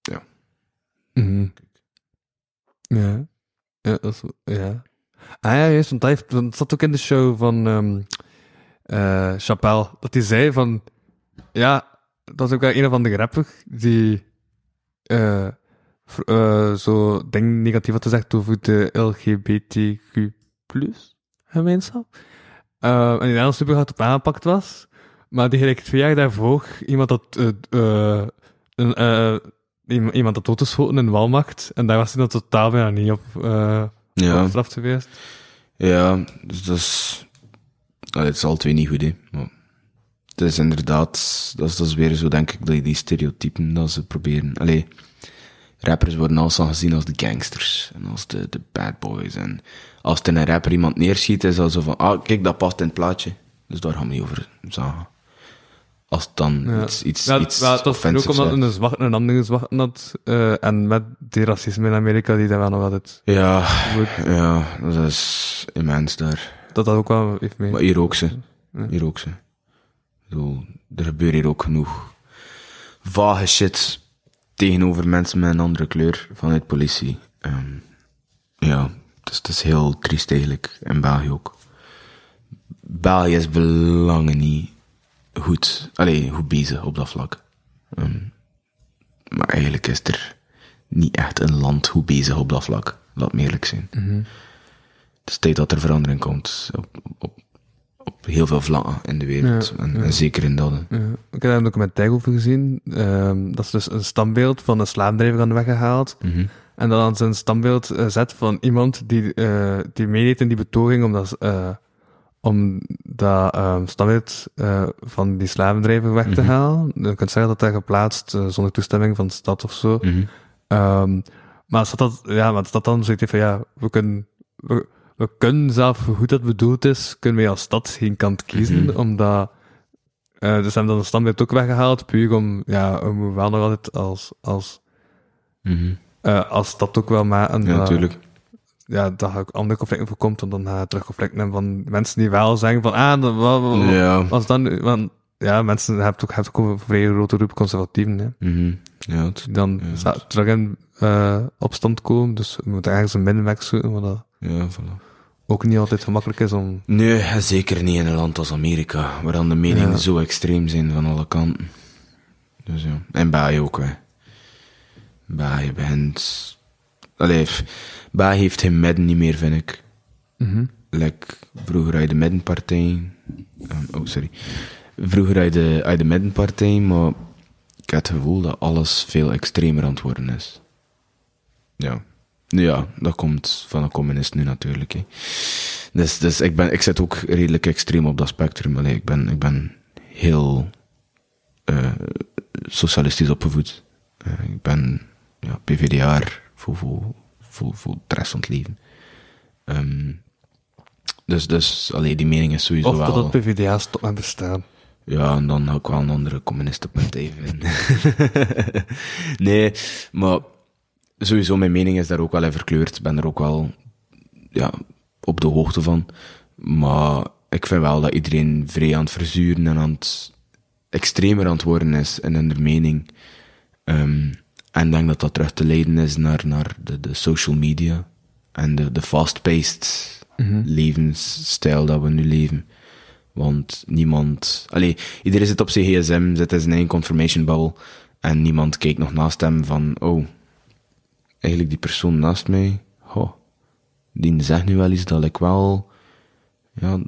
Ja. Mhm. Ja. Ja, dat is... Ja. Ah ja, juist, want hij heeft, zat ook in de show van ehm eh Chappelle, dat hij zei van... Ja, dat is ook wel een van de grappig, die... eh eh, zo dingen negatief had gezegd over de LGBTQ gemeenschap. Eh, en die daar super hard op aangepakt was. Maar die gelijk twee jaar daarvoor iemand dat eh, eh, een, iem- iemand dat doodgeschoten in Walmacht. En daar was hij dan totaal bijna niet op, eh Ja. geweest. Ja, dus dat is... Allee, het is al twee niet goed, hè. Maar het is inderdaad... Dat is, dat is weer zo, denk ik, die, die stereotypen dat ze proberen... Allee, rappers worden alstaan gezien als de gangsters. En als de, de bad boys. En als er een rapper iemand neerschiet, is dat zo van... Ah, kijk, dat past in het plaatje. Dus daar gaan we niet over zagen. Als het dan Ja. iets, iets, Ja, iets ja, het was ook omdat is. een zwarte een andere zwarte had. eh, en met die racisme in Amerika, die daar wel nog altijd... Ja, ja, dat is immens daar. Dat dat ook wel heeft mee. Maar hier ook ze. Hier ook ze. Ik bedoel, er gebeurt hier ook genoeg vage shit tegenover mensen met een andere kleur vanuit politie. Ehm, ja, het is, het is heel triest eigenlijk. In België ook. België is belangen niet goed, allee, goed bezig op dat vlak. Ehm, maar eigenlijk is er niet echt een land goed bezig op dat vlak. Laat me eerlijk zijn. Het is tijd dat er verandering komt op, op, op heel veel vlakken in de wereld. Ja, en, ja. en zeker in dat. Ja, ik heb daar een documentaire over gezien. Ehm, dat is dus een standbeeld van een aan weggehaald. Mhm. En dan zijn standbeeld eh, zet van iemand die, eh, die meedeed in die betoging om dat, eh, om dat ehm, standbeeld van die slavendrijver weg te Mhm. halen. Je kunt zeggen dat dat geplaatst zonder toestemming van de stad of zo. Mhm. Ehm, maar staat dat, ja, maar staat dan zoiets van, ja, we kunnen, we, we kunnen zelf, hoe goed dat bedoeld is, kunnen wij als stad geen kant kiezen, Mhm. omdat, eh dus hebben dan een standbeeld ook weggehaald, puur om, ja, we moeten wel nog altijd als, als, Mhm. eh, als stad ook wel maken. Ja, dat- natuurlijk. Ja, dat er ook andere conflicten voorkomt, en dan ga je terug conflicten hebben van mensen die wel zeggen van, ah, dat, wat, Ja. dan, want, ja, mensen hebben ook, hebben ook een vrij grote groep conservatieven, hè Mhm. Ja, het, die dan Ja, terug in eh, opstand komen. Dus we moeten ergens een middenweg zoeken, wat dat ja, voilà. Ook niet altijd gemakkelijk is om... Nee, zeker niet in een land als Amerika, waar dan de meningen Ja. zo extreem zijn van alle kanten. Dus ja. En België ook, hè. België begint... Allee, heeft geen midden niet meer, vind ik. Like, vroeger uit de middenpartij. ehm, oh, sorry. Vroeger de, uit de middenpartij, maar ik heb het gevoel dat alles veel extremer aan het worden is. Ja. Ja, dat komt van een communist nu natuurlijk. Hè. Dus, dus ik, ben, ik zit ook redelijk extreem op dat spectrum. Allee, ik, ben, ik ben heel eh, socialistisch opgevoed. Eh, ik ben ja, PvdA voor, voor, voor, voor de rest van het leven. Ehm, dus, dus allee, die mening is sowieso Of wel... totdat PvdA stopt met bestaan. Ja, en dan ook wel een andere communistenpartij vinden. [laughs] nee, maar sowieso mijn mening is daar ook wel in verkleurd. Ik ben er ook wel ja, op de hoogte van. Maar ik vind wel dat iedereen vrij aan het verzuren en aan het extremer aan het worden is in hun mening. Ehm, en ik denk dat dat terug te leiden is naar, naar de, de social media en de, de fast-paced levensstijl dat we nu leven. Want niemand... Allee, iedereen zit op zijn gsm, zit in zijn eigen confirmation bubble. En niemand kijkt nog naast hem van... Oh, eigenlijk die persoon naast mij... Oh, die zegt nu wel iets dat ik wel... Ja,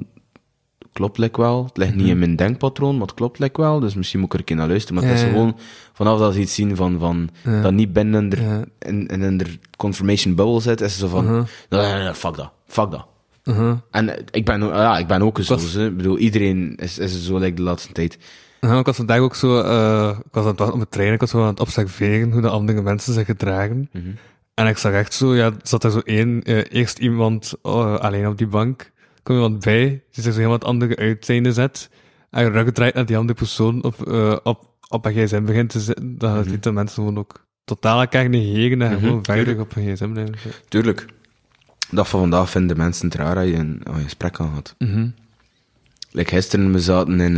klopt like wel. Het ligt niet in mijn denkpatroon, maar het klopt like wel. Dus misschien moet ik er een keer naar luisteren. Maar het Ja, is gewoon vanaf dat ze iets zien van, van Ja. dat niet binnen de, Ja. in, in, de confirmation bubble zit, is het zo van, Mhm. nee, nee, nee, fuck dat, fuck dat. Uh-huh. En eh, ik ben, ook- ja, ik ben ook zo. Ik bedoel, iedereen is, is zo like de laatste tijd. Ja, ik was vandaag ook zo, eh, ik was aan het wachten op het trein, ik was zo aan het observeren hoe de andere mensen zich gedragen. Mhm. En ik zag echt zo, ja, zat er zo één, eh, eerst iemand eh, alleen op die bank, kwam iemand bij, die zich zo helemaal het andere uiteinde zet, en rug draait naar die andere persoon op, eh, op, op een gsm begint te zitten, dan dat mensen gewoon ook totaal elkaar negeren en Mhm, gewoon tuurlijk. op een gsm blijven zitten. Tuurlijk. Dat van vandaag vinden mensen het raar dat je een, een gesprek aan had. Mhm. Like gisteren, we zaten in,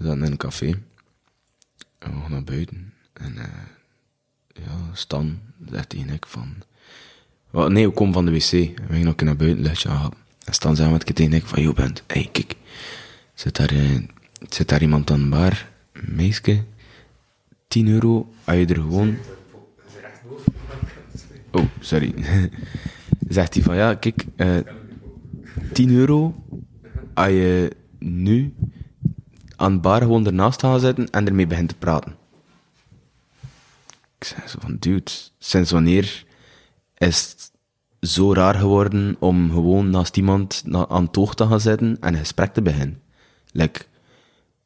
we zaten in een café. En we gaan naar buiten. En eh, ja, Stan zegt tegen ik van... Nee, we komen van de wc. En we gingen ook naar buiten, luchtje halen. En Stan zei met tegen ik van... Yo, bent, hey, kijk. Zit daar, eh, zit daar iemand aan de bar? Een meisje? 10 euro, als je er gewoon... Oh, sorry. [laughs] Zegt hij van, ja, kijk, eh 10 euro als je nu aan bar gewoon ernaast gaat zitten en ermee begint te praten. Ik zei zo van, dude, sinds wanneer is het zo raar geworden om gewoon naast iemand aan het oog te gaan zitten en een gesprek te beginnen? Like,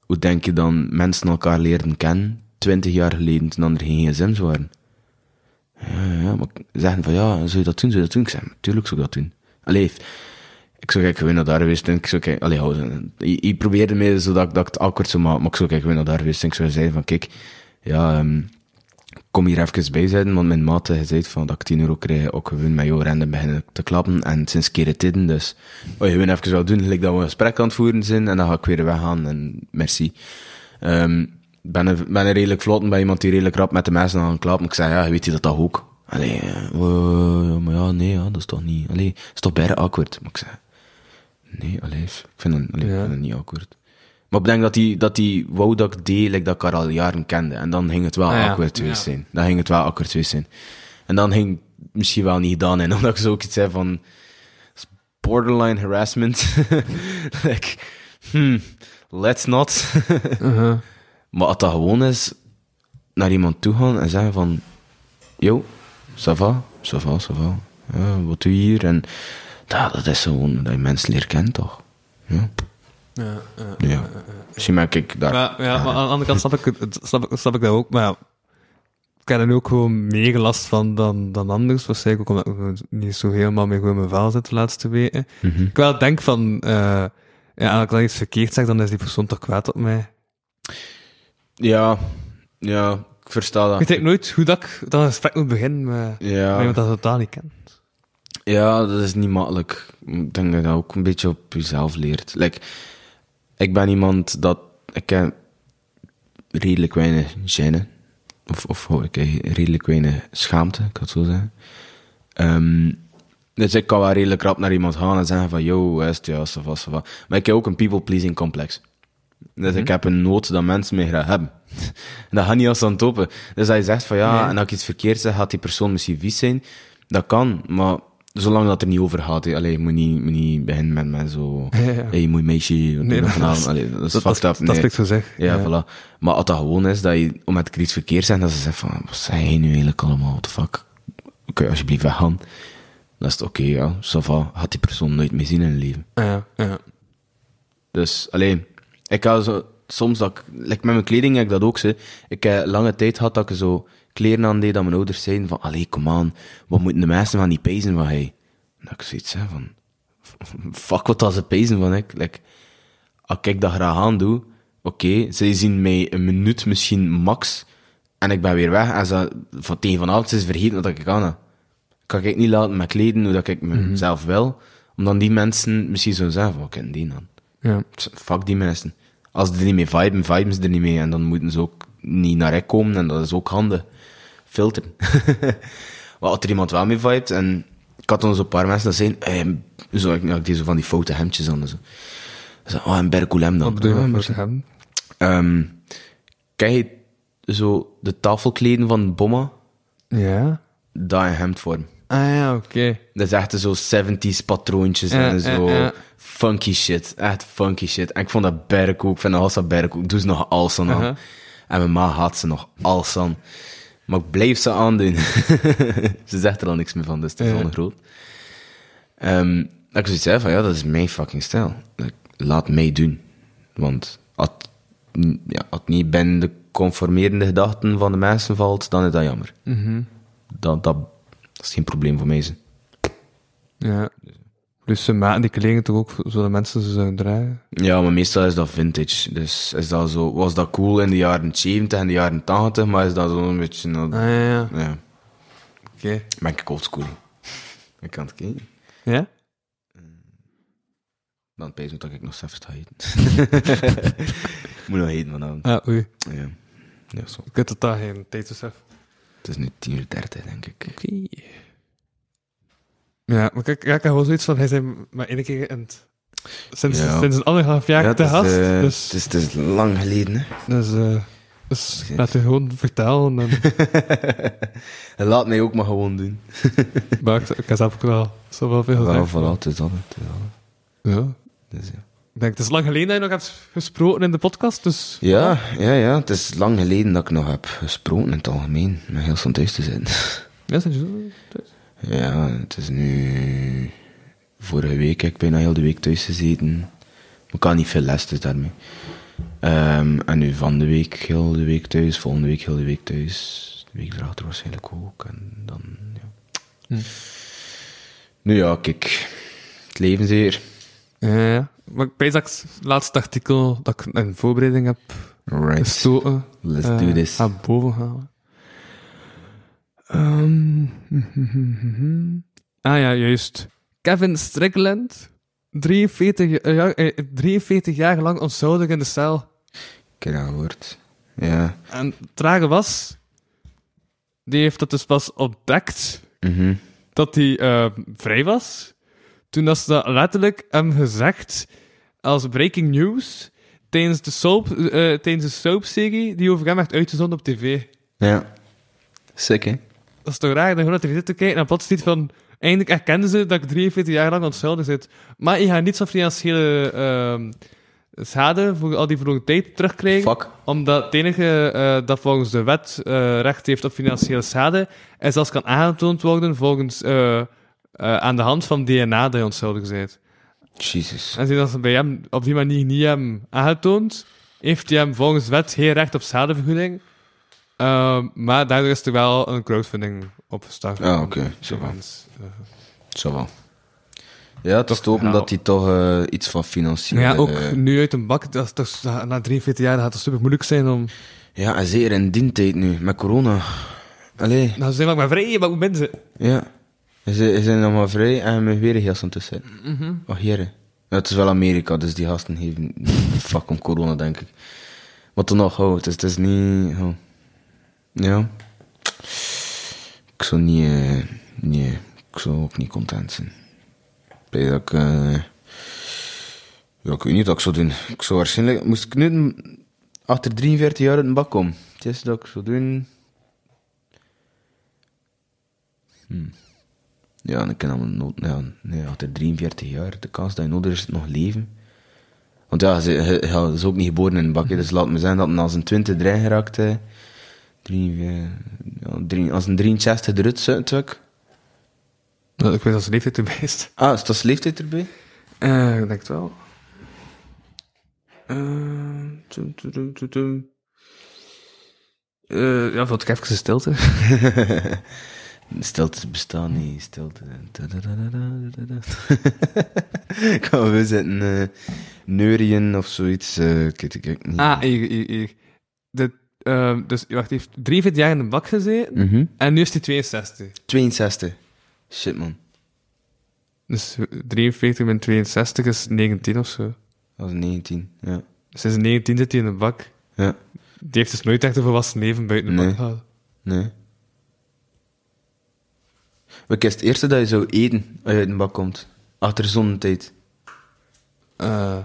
hoe denk je dan mensen elkaar leren kennen, twintig jaar geleden, toen er geen gsm's waren? Ja, ja, maar zeggen van ja, zou je dat doen, zou je dat doen? Ik zei, natuurlijk zou ik dat doen. Allee, ik zou kijk gewoon naar daar geweest en ik zou kijk, allee, je probeerde mij zodat ik, dat ik het awkward zou maken, maar ik zou kijk gewoon naar daar geweest ik zou zeggen van kijk, ja, ehm, kom hier even bij zijn, want mijn maat heeft gezegd van dat ik 10 euro krijg, ook gewoon met jou rennen beginnen te klappen en sinds keren tijden, dus oh, je gewoon even wel doen, gelijk dat we een gesprek aan het voeren zijn en dan ga ik weer weggaan en merci. Ik ben een, ben een redelijk vlot bij iemand die redelijk rap met de mensen aan het klappen. Ik zei, ja, weet je dat dat ook? Allee, eh, eh, maar ja, nee, ja, dat is toch niet... Allee, dat is toch bijna awkward? Maar ik zei, nee, allee, ik vind het, allee, ik Ja. vind het niet awkward. Maar ik denk dat die, dat die wou dat ik deed, like dat ik haar al jaren kende. En dan ging het wel Ah, ja. awkward geweest Ja. zijn. Dan ging het wel awkward geweest zijn. En dan ging het misschien wel niet gedaan en [laughs] omdat ik zo ook iets zei van... Borderline harassment. [laughs] like, hmm, let's not. [laughs] Uh-huh. Maar als dat gewoon is, naar iemand toe gaan en zeggen van... Yo, ça va, ça va, ça va. Ja, wat doe je hier? En dat, dat is gewoon dat je mensen leert kennen, toch? Ja. Ja, ja. ja. Misschien merk ik daar... Ja, maar aan de andere kant snap ik, het- snap, ik- snap ik dat ook. Maar ik heb er nu ook gewoon meer last van dan, dan anders. Waarschijnlijk ook omdat ik niet zo helemaal meer goed in mijn vel zit de laatste weken. Mhm. Ik wel denk van, eh ja, als ik dan iets verkeerd zeg, dan is die persoon toch kwaad op mij. Ja, ja, ik versta dat. Ik weet nooit hoe dat ik dan een gesprek moet beginnen met, met Ja, iemand dat totaal niet kent. Ja, dat is niet makkelijk. Ik denk dat je dat ook een beetje op jezelf leert. Like, ik ben iemand dat... Ik heb redelijk weinig gêne. Of, of oh, ik heb redelijk weinig schaamte, ik kan het zo zeggen. Ehm, dus ik kan wel redelijk rap naar iemand gaan en zeggen van, yo, is het? Va, ça va. Maar ik heb ook een people-pleasing complex. Dus ik heb een nood dat mensen mij graag hebben. [laughs] En dat gaat niet als aan het open. Dus als je zegt van ja, Nee. en als ik iets verkeerd zeg, gaat die persoon misschien vies zijn. Dat kan, maar zolang dat er niet over gaat. Allee, je moet niet, moet niet beginnen met, met zo... [laughs] Ja, ja. Hey, mooi meisje, wat Nee, je dat- Allee, dat is Dat, fucked up. dat nee. is zo zeg. Ja, voilà. Maar als dat gewoon is, dat je, ik er iets verkeerd zeg, dat ze zeggen van, wat zei je nu eigenlijk allemaal, what the fuck? Kun je alsjeblieft weggaan? Dat is het oké, ja, ça va. Gaat die persoon nooit meer zien in het leven. Ja, ja. Dus, alleen, ik had zo, soms dat ik, like met mijn kleding heb ik dat ook, ze. Ik heb lange tijd gehad dat ik zo kleren aan deed, dat mijn ouders zeiden van, allee, kom aan, wat moeten de mensen van die pezen van hij? Dat ik zoiets zei van, [laughs] fuck wat dat ze pezen van ik. Like, als ik dat graag aan doe, oké, zij zien mij een minuut misschien max, en ik ben weer weg, en ze, van, tegen vanavond is ze vergeten wat ik aan heb. Kan ik niet laten met kleden hoe dat ik mezelf wil, om dan die mensen misschien zo zeggen van, ken die dan? ja. Fuck die mensen. Als ze er niet mee viben, viben ze er niet mee. En dan moeten ze ook niet naar rek komen. En dat is ook handig. Filteren. [laughs] maar als er iemand wel mee vibet, en ik had dan zo'n paar mensen dat zeiden, zo, ik, ik deed zo van die foute hemdjes aan. en Zo. Zo, oh, en Berkulem dan. Wat bedoel je met hem? Ken je zo de tafelkleden van Bomma? Ja. Dat in hemdvorm. Ah ja, oké. Dat is echt zo 70s patroontjes Ja, en zo ja, ja. funky shit. Echt funky shit. En ik vond dat berk ook. Ik vind Alsa berk ook. Doe ze nog Alsan aan. Aha. En mijn ma haat ze nog Alsan. Maar ik blijf ze aandoen. [laughs] ze zegt er al niks meer van, dus het is Ja. al groot. Ehm, dat ik zoiets zei van, ja, dat is mijn fucking stijl. Laat mij doen. Want als ja, het niet binnen de conformerende gedachten van de mensen valt, dan is dat jammer. Mhm. dat, dat, dat is geen probleem voor mij. Ja. Dus ze maken die kleding toch ook zodat mensen ze zouden dragen? Ja, maar meestal is dat vintage. Dus is dat zo, was dat cool in de jaren 70 en de jaren 80, maar is dat zo een beetje... nou, Ah ja, ja. ja, Oké. ben ik oldschool. Ik kan het kijken. Ja? Dan pees ik dat ik nog zelfs ga eten. [laughs] Moet nog eten vanavond. Ah, oei. Ja. ja, zo. Ik heb totaal geen tijdsbesef. Het is nu 10 uur 30, denk ik. Oké. Ja, maar kijk, ja, ik heb gewoon zoiets van, hij zijn maar één keer in het... Sinds, Ja. sinds een anderhalf jaar Ja, te gast. eh, dus, het, is, het is lang geleden, hè. dus, eh, dus laat je gewoon vertellen. En, [laughs] Laat mij ook maar gewoon doen. [laughs] maar ik, ik heb zelf ook wel zo wel veel Wel, gezegd. voilà, het is dat. Het is dat. Ja. Dus, ja. Ik denk, het is lang geleden dat je nog hebt gesproken in de podcast, dus... Ja, ja, ja. Het is lang geleden dat ik nog heb gesproken in het algemeen. Met heel snel thuis te zijn. Ja, zijn je zo? Ja, het is nu... Vorige week heb ik bijna heel de week thuis gezeten. Ik had niet veel les, dus daarmee. Ehm, en nu van de week heel de week thuis, volgende week heel de week thuis. De week erachter waarschijnlijk ook. En dan, ja. Hm. Nu ja, kijk. Het leven zeer. Ja, ja. Maar ik het laatste artikel dat ik in voorbereiding heb Right. gestoten... Let's eh, do this. Aan boven halen. Ehm, [laughs] ah ja, juist. Kevin Strickland, 43 jaar, eh, 43 jaar lang onschuldig in de cel. Ik heb dat gehoord. Ja. En het trage was, die heeft dat dus pas ontdekt Mhm. dat hij eh, vrij was. Toen dat ze dat letterlijk hem gezegd als breaking news tijdens de soap, eh, tijdens de soapserie die over hem werd uitgezonden op tv. Ja. Sick, hè? Dat is toch raar dat je gewoon naar zit te kijken en plots ziet van... Eindelijk erkennen ze dat ik 43 jaar lang onschuldig zit. Maar je gaat niet zo'n financiële ehm, schade voor al die verloren tijd terugkrijgen. Fuck. Omdat het enige eh, dat volgens de wet eh, recht heeft op financiële schade, is als kan aangetoond worden volgens, eh, aan de hand van DNA dat je onschuldig bent. Jesus. En dat ze bij hem op die manier niet hebben aangetoond, heeft hij hem volgens wet geen recht op schadevergoeding. Ehm, maar daardoor is er wel een crowdfunding opgestart. Ah, oké. Zo wel. Mensen, eh, Zo wel. Ja, het is te hopen Ja. dat hij toch eh, iets van financiën... Ja, ook nu uit een bak, dat is toch, na 43 jaar gaat het super moeilijk zijn om... ja, en zeker in die tijd nu, met corona. Allee, Nou, ze zijn maar vrij, maar hoe ben ze? ja. Ze ze zijn nog maar vrij en we weer heel tussen zitten. Mhm. Ach, heren. Ja, het is wel Amerika, dus die gasten geven fuck om corona, denk ik. Maar toch nog, oh, het is, het is niet... Oh. Ja. Ik zou niet... eh, nee, ik zou ook niet content zijn. Weet dat ik... eh, ja, ik weet niet wat ik zou doen. Ik zou waarschijnlijk... Moest ik nu achter 43 jaar uit een bak komen? Het is dat ik zou doen... Hm. Ja, en ik ken allemaal nood... Ja, nee, achter 43 jaar, de kans dat je nodig is nog leven. Want ja, ze, is ook niet geboren in een bak, hè, dus laat me zeggen dat hij als een 20 erin geraakt... Drie, eh, ja, drie, als een 63 eruit zit, ik. Nou, ik weet dat ze leeftijd erbij is. Ah, is dat leeftijd erbij? Eh, ik denk het wel. Eh, tum, tum, tum. Eh, ja, wat ik even stilte. [laughs] Stilte bestaan niet, stilte. Tadadadadadada. Gaan we zitten uh, neurien of zoiets? eh, ik weet ik ook niet. Ah, hier, hier, hier. De, eh, dus, wacht, hij heeft 43 jaar in de bak gezeten. Mhm. En nu is hij 62. 62. Shit, man. Dus 43 min 62 is 19 of zo. Dat was 19, ja. Sinds 19 zit hij in de bak. Ja, Die heeft dus nooit echt een volwassen leven buiten de Nee. bak gehad. nee. Wat is het eerste dat je zou eten als je uit de bak komt? Achter zonnetijd. Eh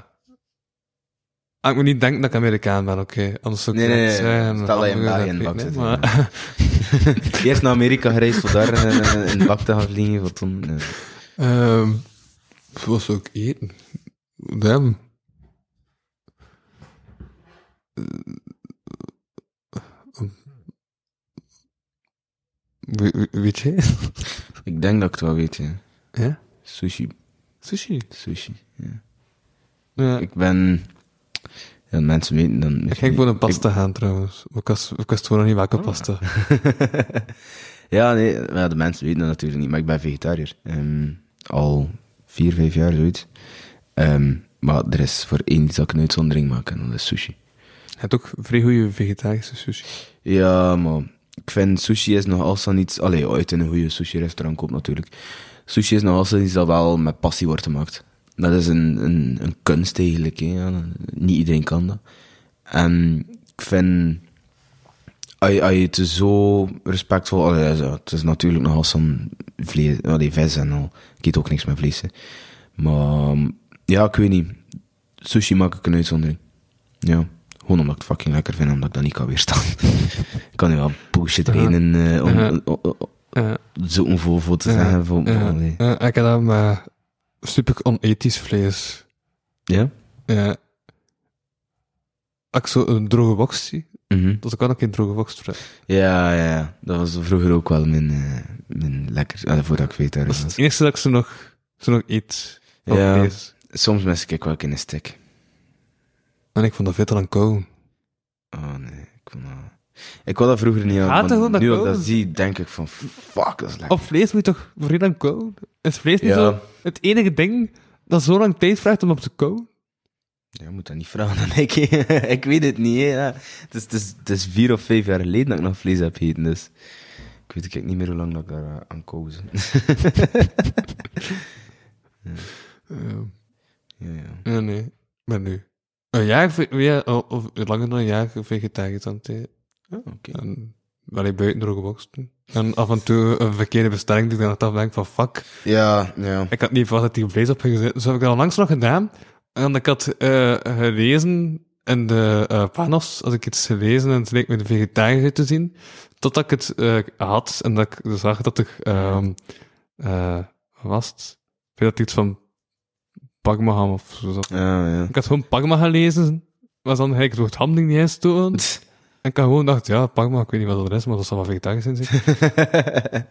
ah, ik moet niet denken dat ik Amerikaan ben, oké. Anders zou ik Nee, nee, nee. zeggen, Stel dat je in België in bak zit, maar- [laughs] [laughs] Eerst naar Amerika gereisd, voor daar eh, in de bak te gaan vliegen. Voor toen, eh. Ehm, wat zou ik eten? Damn. We- Weet je? Ik denk dat ik het wel weet, ja. Ja? Sushi. Sushi. Sushi, ja. Ja. Ik ben... Ja, mensen weten dan... Ik ging voor een pasta gaan trouwens. Ik was, ik wist gewoon nog niet welke pasta. [laughs] ja, nee, de mensen weten dat natuurlijk niet, maar ik ben vegetariër. Ehm, al vier, vijf jaar zoiets. Ehm, maar er is voor één dat ik een uitzondering maak, en dat is sushi. Je hebt ook vrij goede vegetarische sushi. Ja, maar ik vind sushi is nog altijd iets... Allee, uit in een goede sushi-restaurant koopt natuurlijk. Sushi is nog altijd iets dat wel met passie wordt gemaakt. Dat is een, een, een kunst eigenlijk, hè. Ja. Niet iedereen kan dat. En ik vind... Als je, als je het zo respectvol... Allee, zo, het is natuurlijk nogal zo'n vlees... Allee, vis en al. Ik eet ook niks met vlees, hè. Maar... Ja, ik weet niet. Sushi maak ik een uitzondering. Ja. Gewoon omdat ik het fucking lekker vind, omdat ik dat niet kan weerstaan. [laughs] ik kan nu wel bullshit Aha. reden eh, om Uh, zo'n voor, voor te zeggen. Voor, ik heb dat super onethisch vlees. Ja? Ja. Als ik zo een droge box zie, dus ik kan ook geen droge box vrij. Ja, ja, ja. Dat was vroeger ook wel mijn, eh, mijn lekker... Voordat ik vegetariër Dat is was. het enige dat ik zo nog, zo nog eet. van Ja. vlees. Soms mis ik wel in een stick. En ik vond dat veel te lang kou. Oh nee, ik vond dat... Ik wou dat vroeger niet aan, maar nu dat ik dat zie, denk ik van, fuck, dat is lekker. Op vlees moet je toch vrij lang kou? Is vlees niet Ja. zo het enige ding dat zo lang tijd vraagt om op te kou? Ja, je moet dat niet vragen aan ik. [laughs] ik weet het niet, hè. Ja. Het, is, het, is, het is vier of vijf jaar geleden dat ik nog vlees heb gegeten, dus... Ik weet ik niet meer hoe lang dat ik daar eh, aan koos. [laughs] Ja. ja, ja. Ja, nee. Maar nu. Een jaar, ja, of of langer dan een jaar vegetarisch aan het. Oh, oké. En wel ik buiten droge box doen. En af en toe een verkeerde bestelling die ik dan af denk van fuck. Ja, ja. Ik had niet verwacht dat die vlees op ging zitten. Dus heb ik dat onlangs nog gedaan. En ik had eh, gelezen in de eh panos, als ik iets gelezen en het leek me de vegetariër te zien, totdat ik het eh, had en dat ik zag dat ehm eh, wat was het? Ik weet dat iets van Parmaham of zo zat. Ja, ja. Ik had gewoon Parma gelezen, was dan eigenlijk door het handling niet eens toen. [laughs] Ik had gewoon dacht, ja, Parma, ik weet niet wat dat is, maar dat zal wel vegetarisch zijn. [laughs]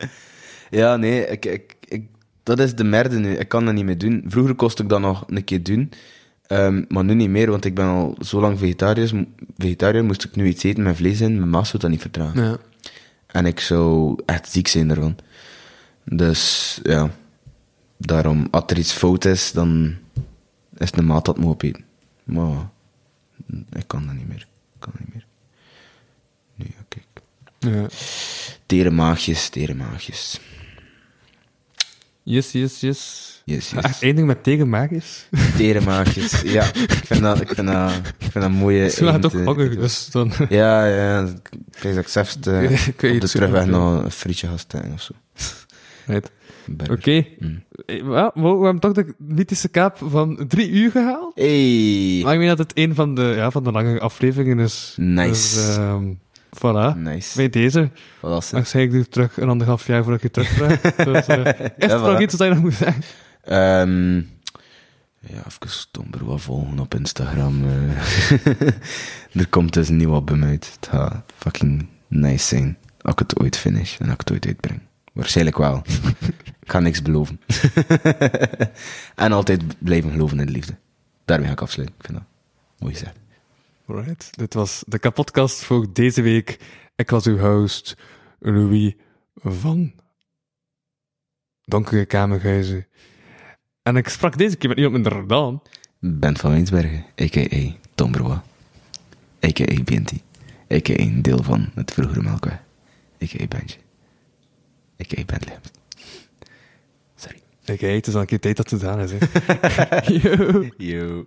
ja, nee, ik, ik, ik, dat is de merde nu. Ik kan dat niet meer doen. Vroeger kost ik dat nog een keer doen. Ehm, maar nu niet meer, want ik ben al zo lang vegetariër. Vegetariër moest ik nu iets eten met vlees in. Mijn maas zou dat niet vertragen. Ja. En ik zou echt ziek zijn daarvan. Dus ja, daarom, als er iets fout is, dan is het een maat dat moet opeten. Maar ik kan dat niet meer. Ik kan dat niet meer. Ja, kijk. Tere maagjes, tere maagjes. Yes, yes, yes. Yes, [laughs] yes. één ding met tegenmaakjes. Tere maagjes. Ja, ik vind dat, ik vind dat, ik vind dat mooie... Zo gaat het ook eh, honger, dus dan... Ja, ja. Ik weet dat ik zelfs eh, [laughs] op de het terugweg nog een frietje ga steken of zo. Right. Oké. Mm. Eh, we hebben toch de mythische kaap van drie uur gehaald. Hey! Maar ik meen dat het een van de, ja, van de lange afleveringen is. Nice. Dus, ehm, voilà. Nice. Bij deze. Was Maar ik zei ik doe terug een anderhalf jaar voordat ik je terugvraag. [laughs] dus, eh, is er voilà. nog iets dat je nog moet zeggen? Ehm ja, even stomber wat volgen op Instagram. eh. [laughs] er komt dus een nieuw album uit. Het gaat fucking nice zijn. Als ik het ooit finish en als ik het ooit uitbreng. Waarschijnlijk wel. [laughs] ik ga niks beloven. en altijd blijven geloven in de liefde. Daarmee ga ik afsluiten. Ik vind dat mooi gezegd. Alright. Dit was de kapotkast voor deze week. Ik was uw host, Louis van Donkere Kamerhuizen. En ik sprak deze keer met iemand minder dan. Bent van Winsbergen, a.k.a. Tom Broa. A.k.a. BNT. A.k.a. een deel van het vroegere Melkweg. A.k.a. Benji. A.k.a. Bentley. Sorry. Oké, het is al een keer tijd dat het gedaan is. Hè. [laughs] [laughs] Yo. Yo.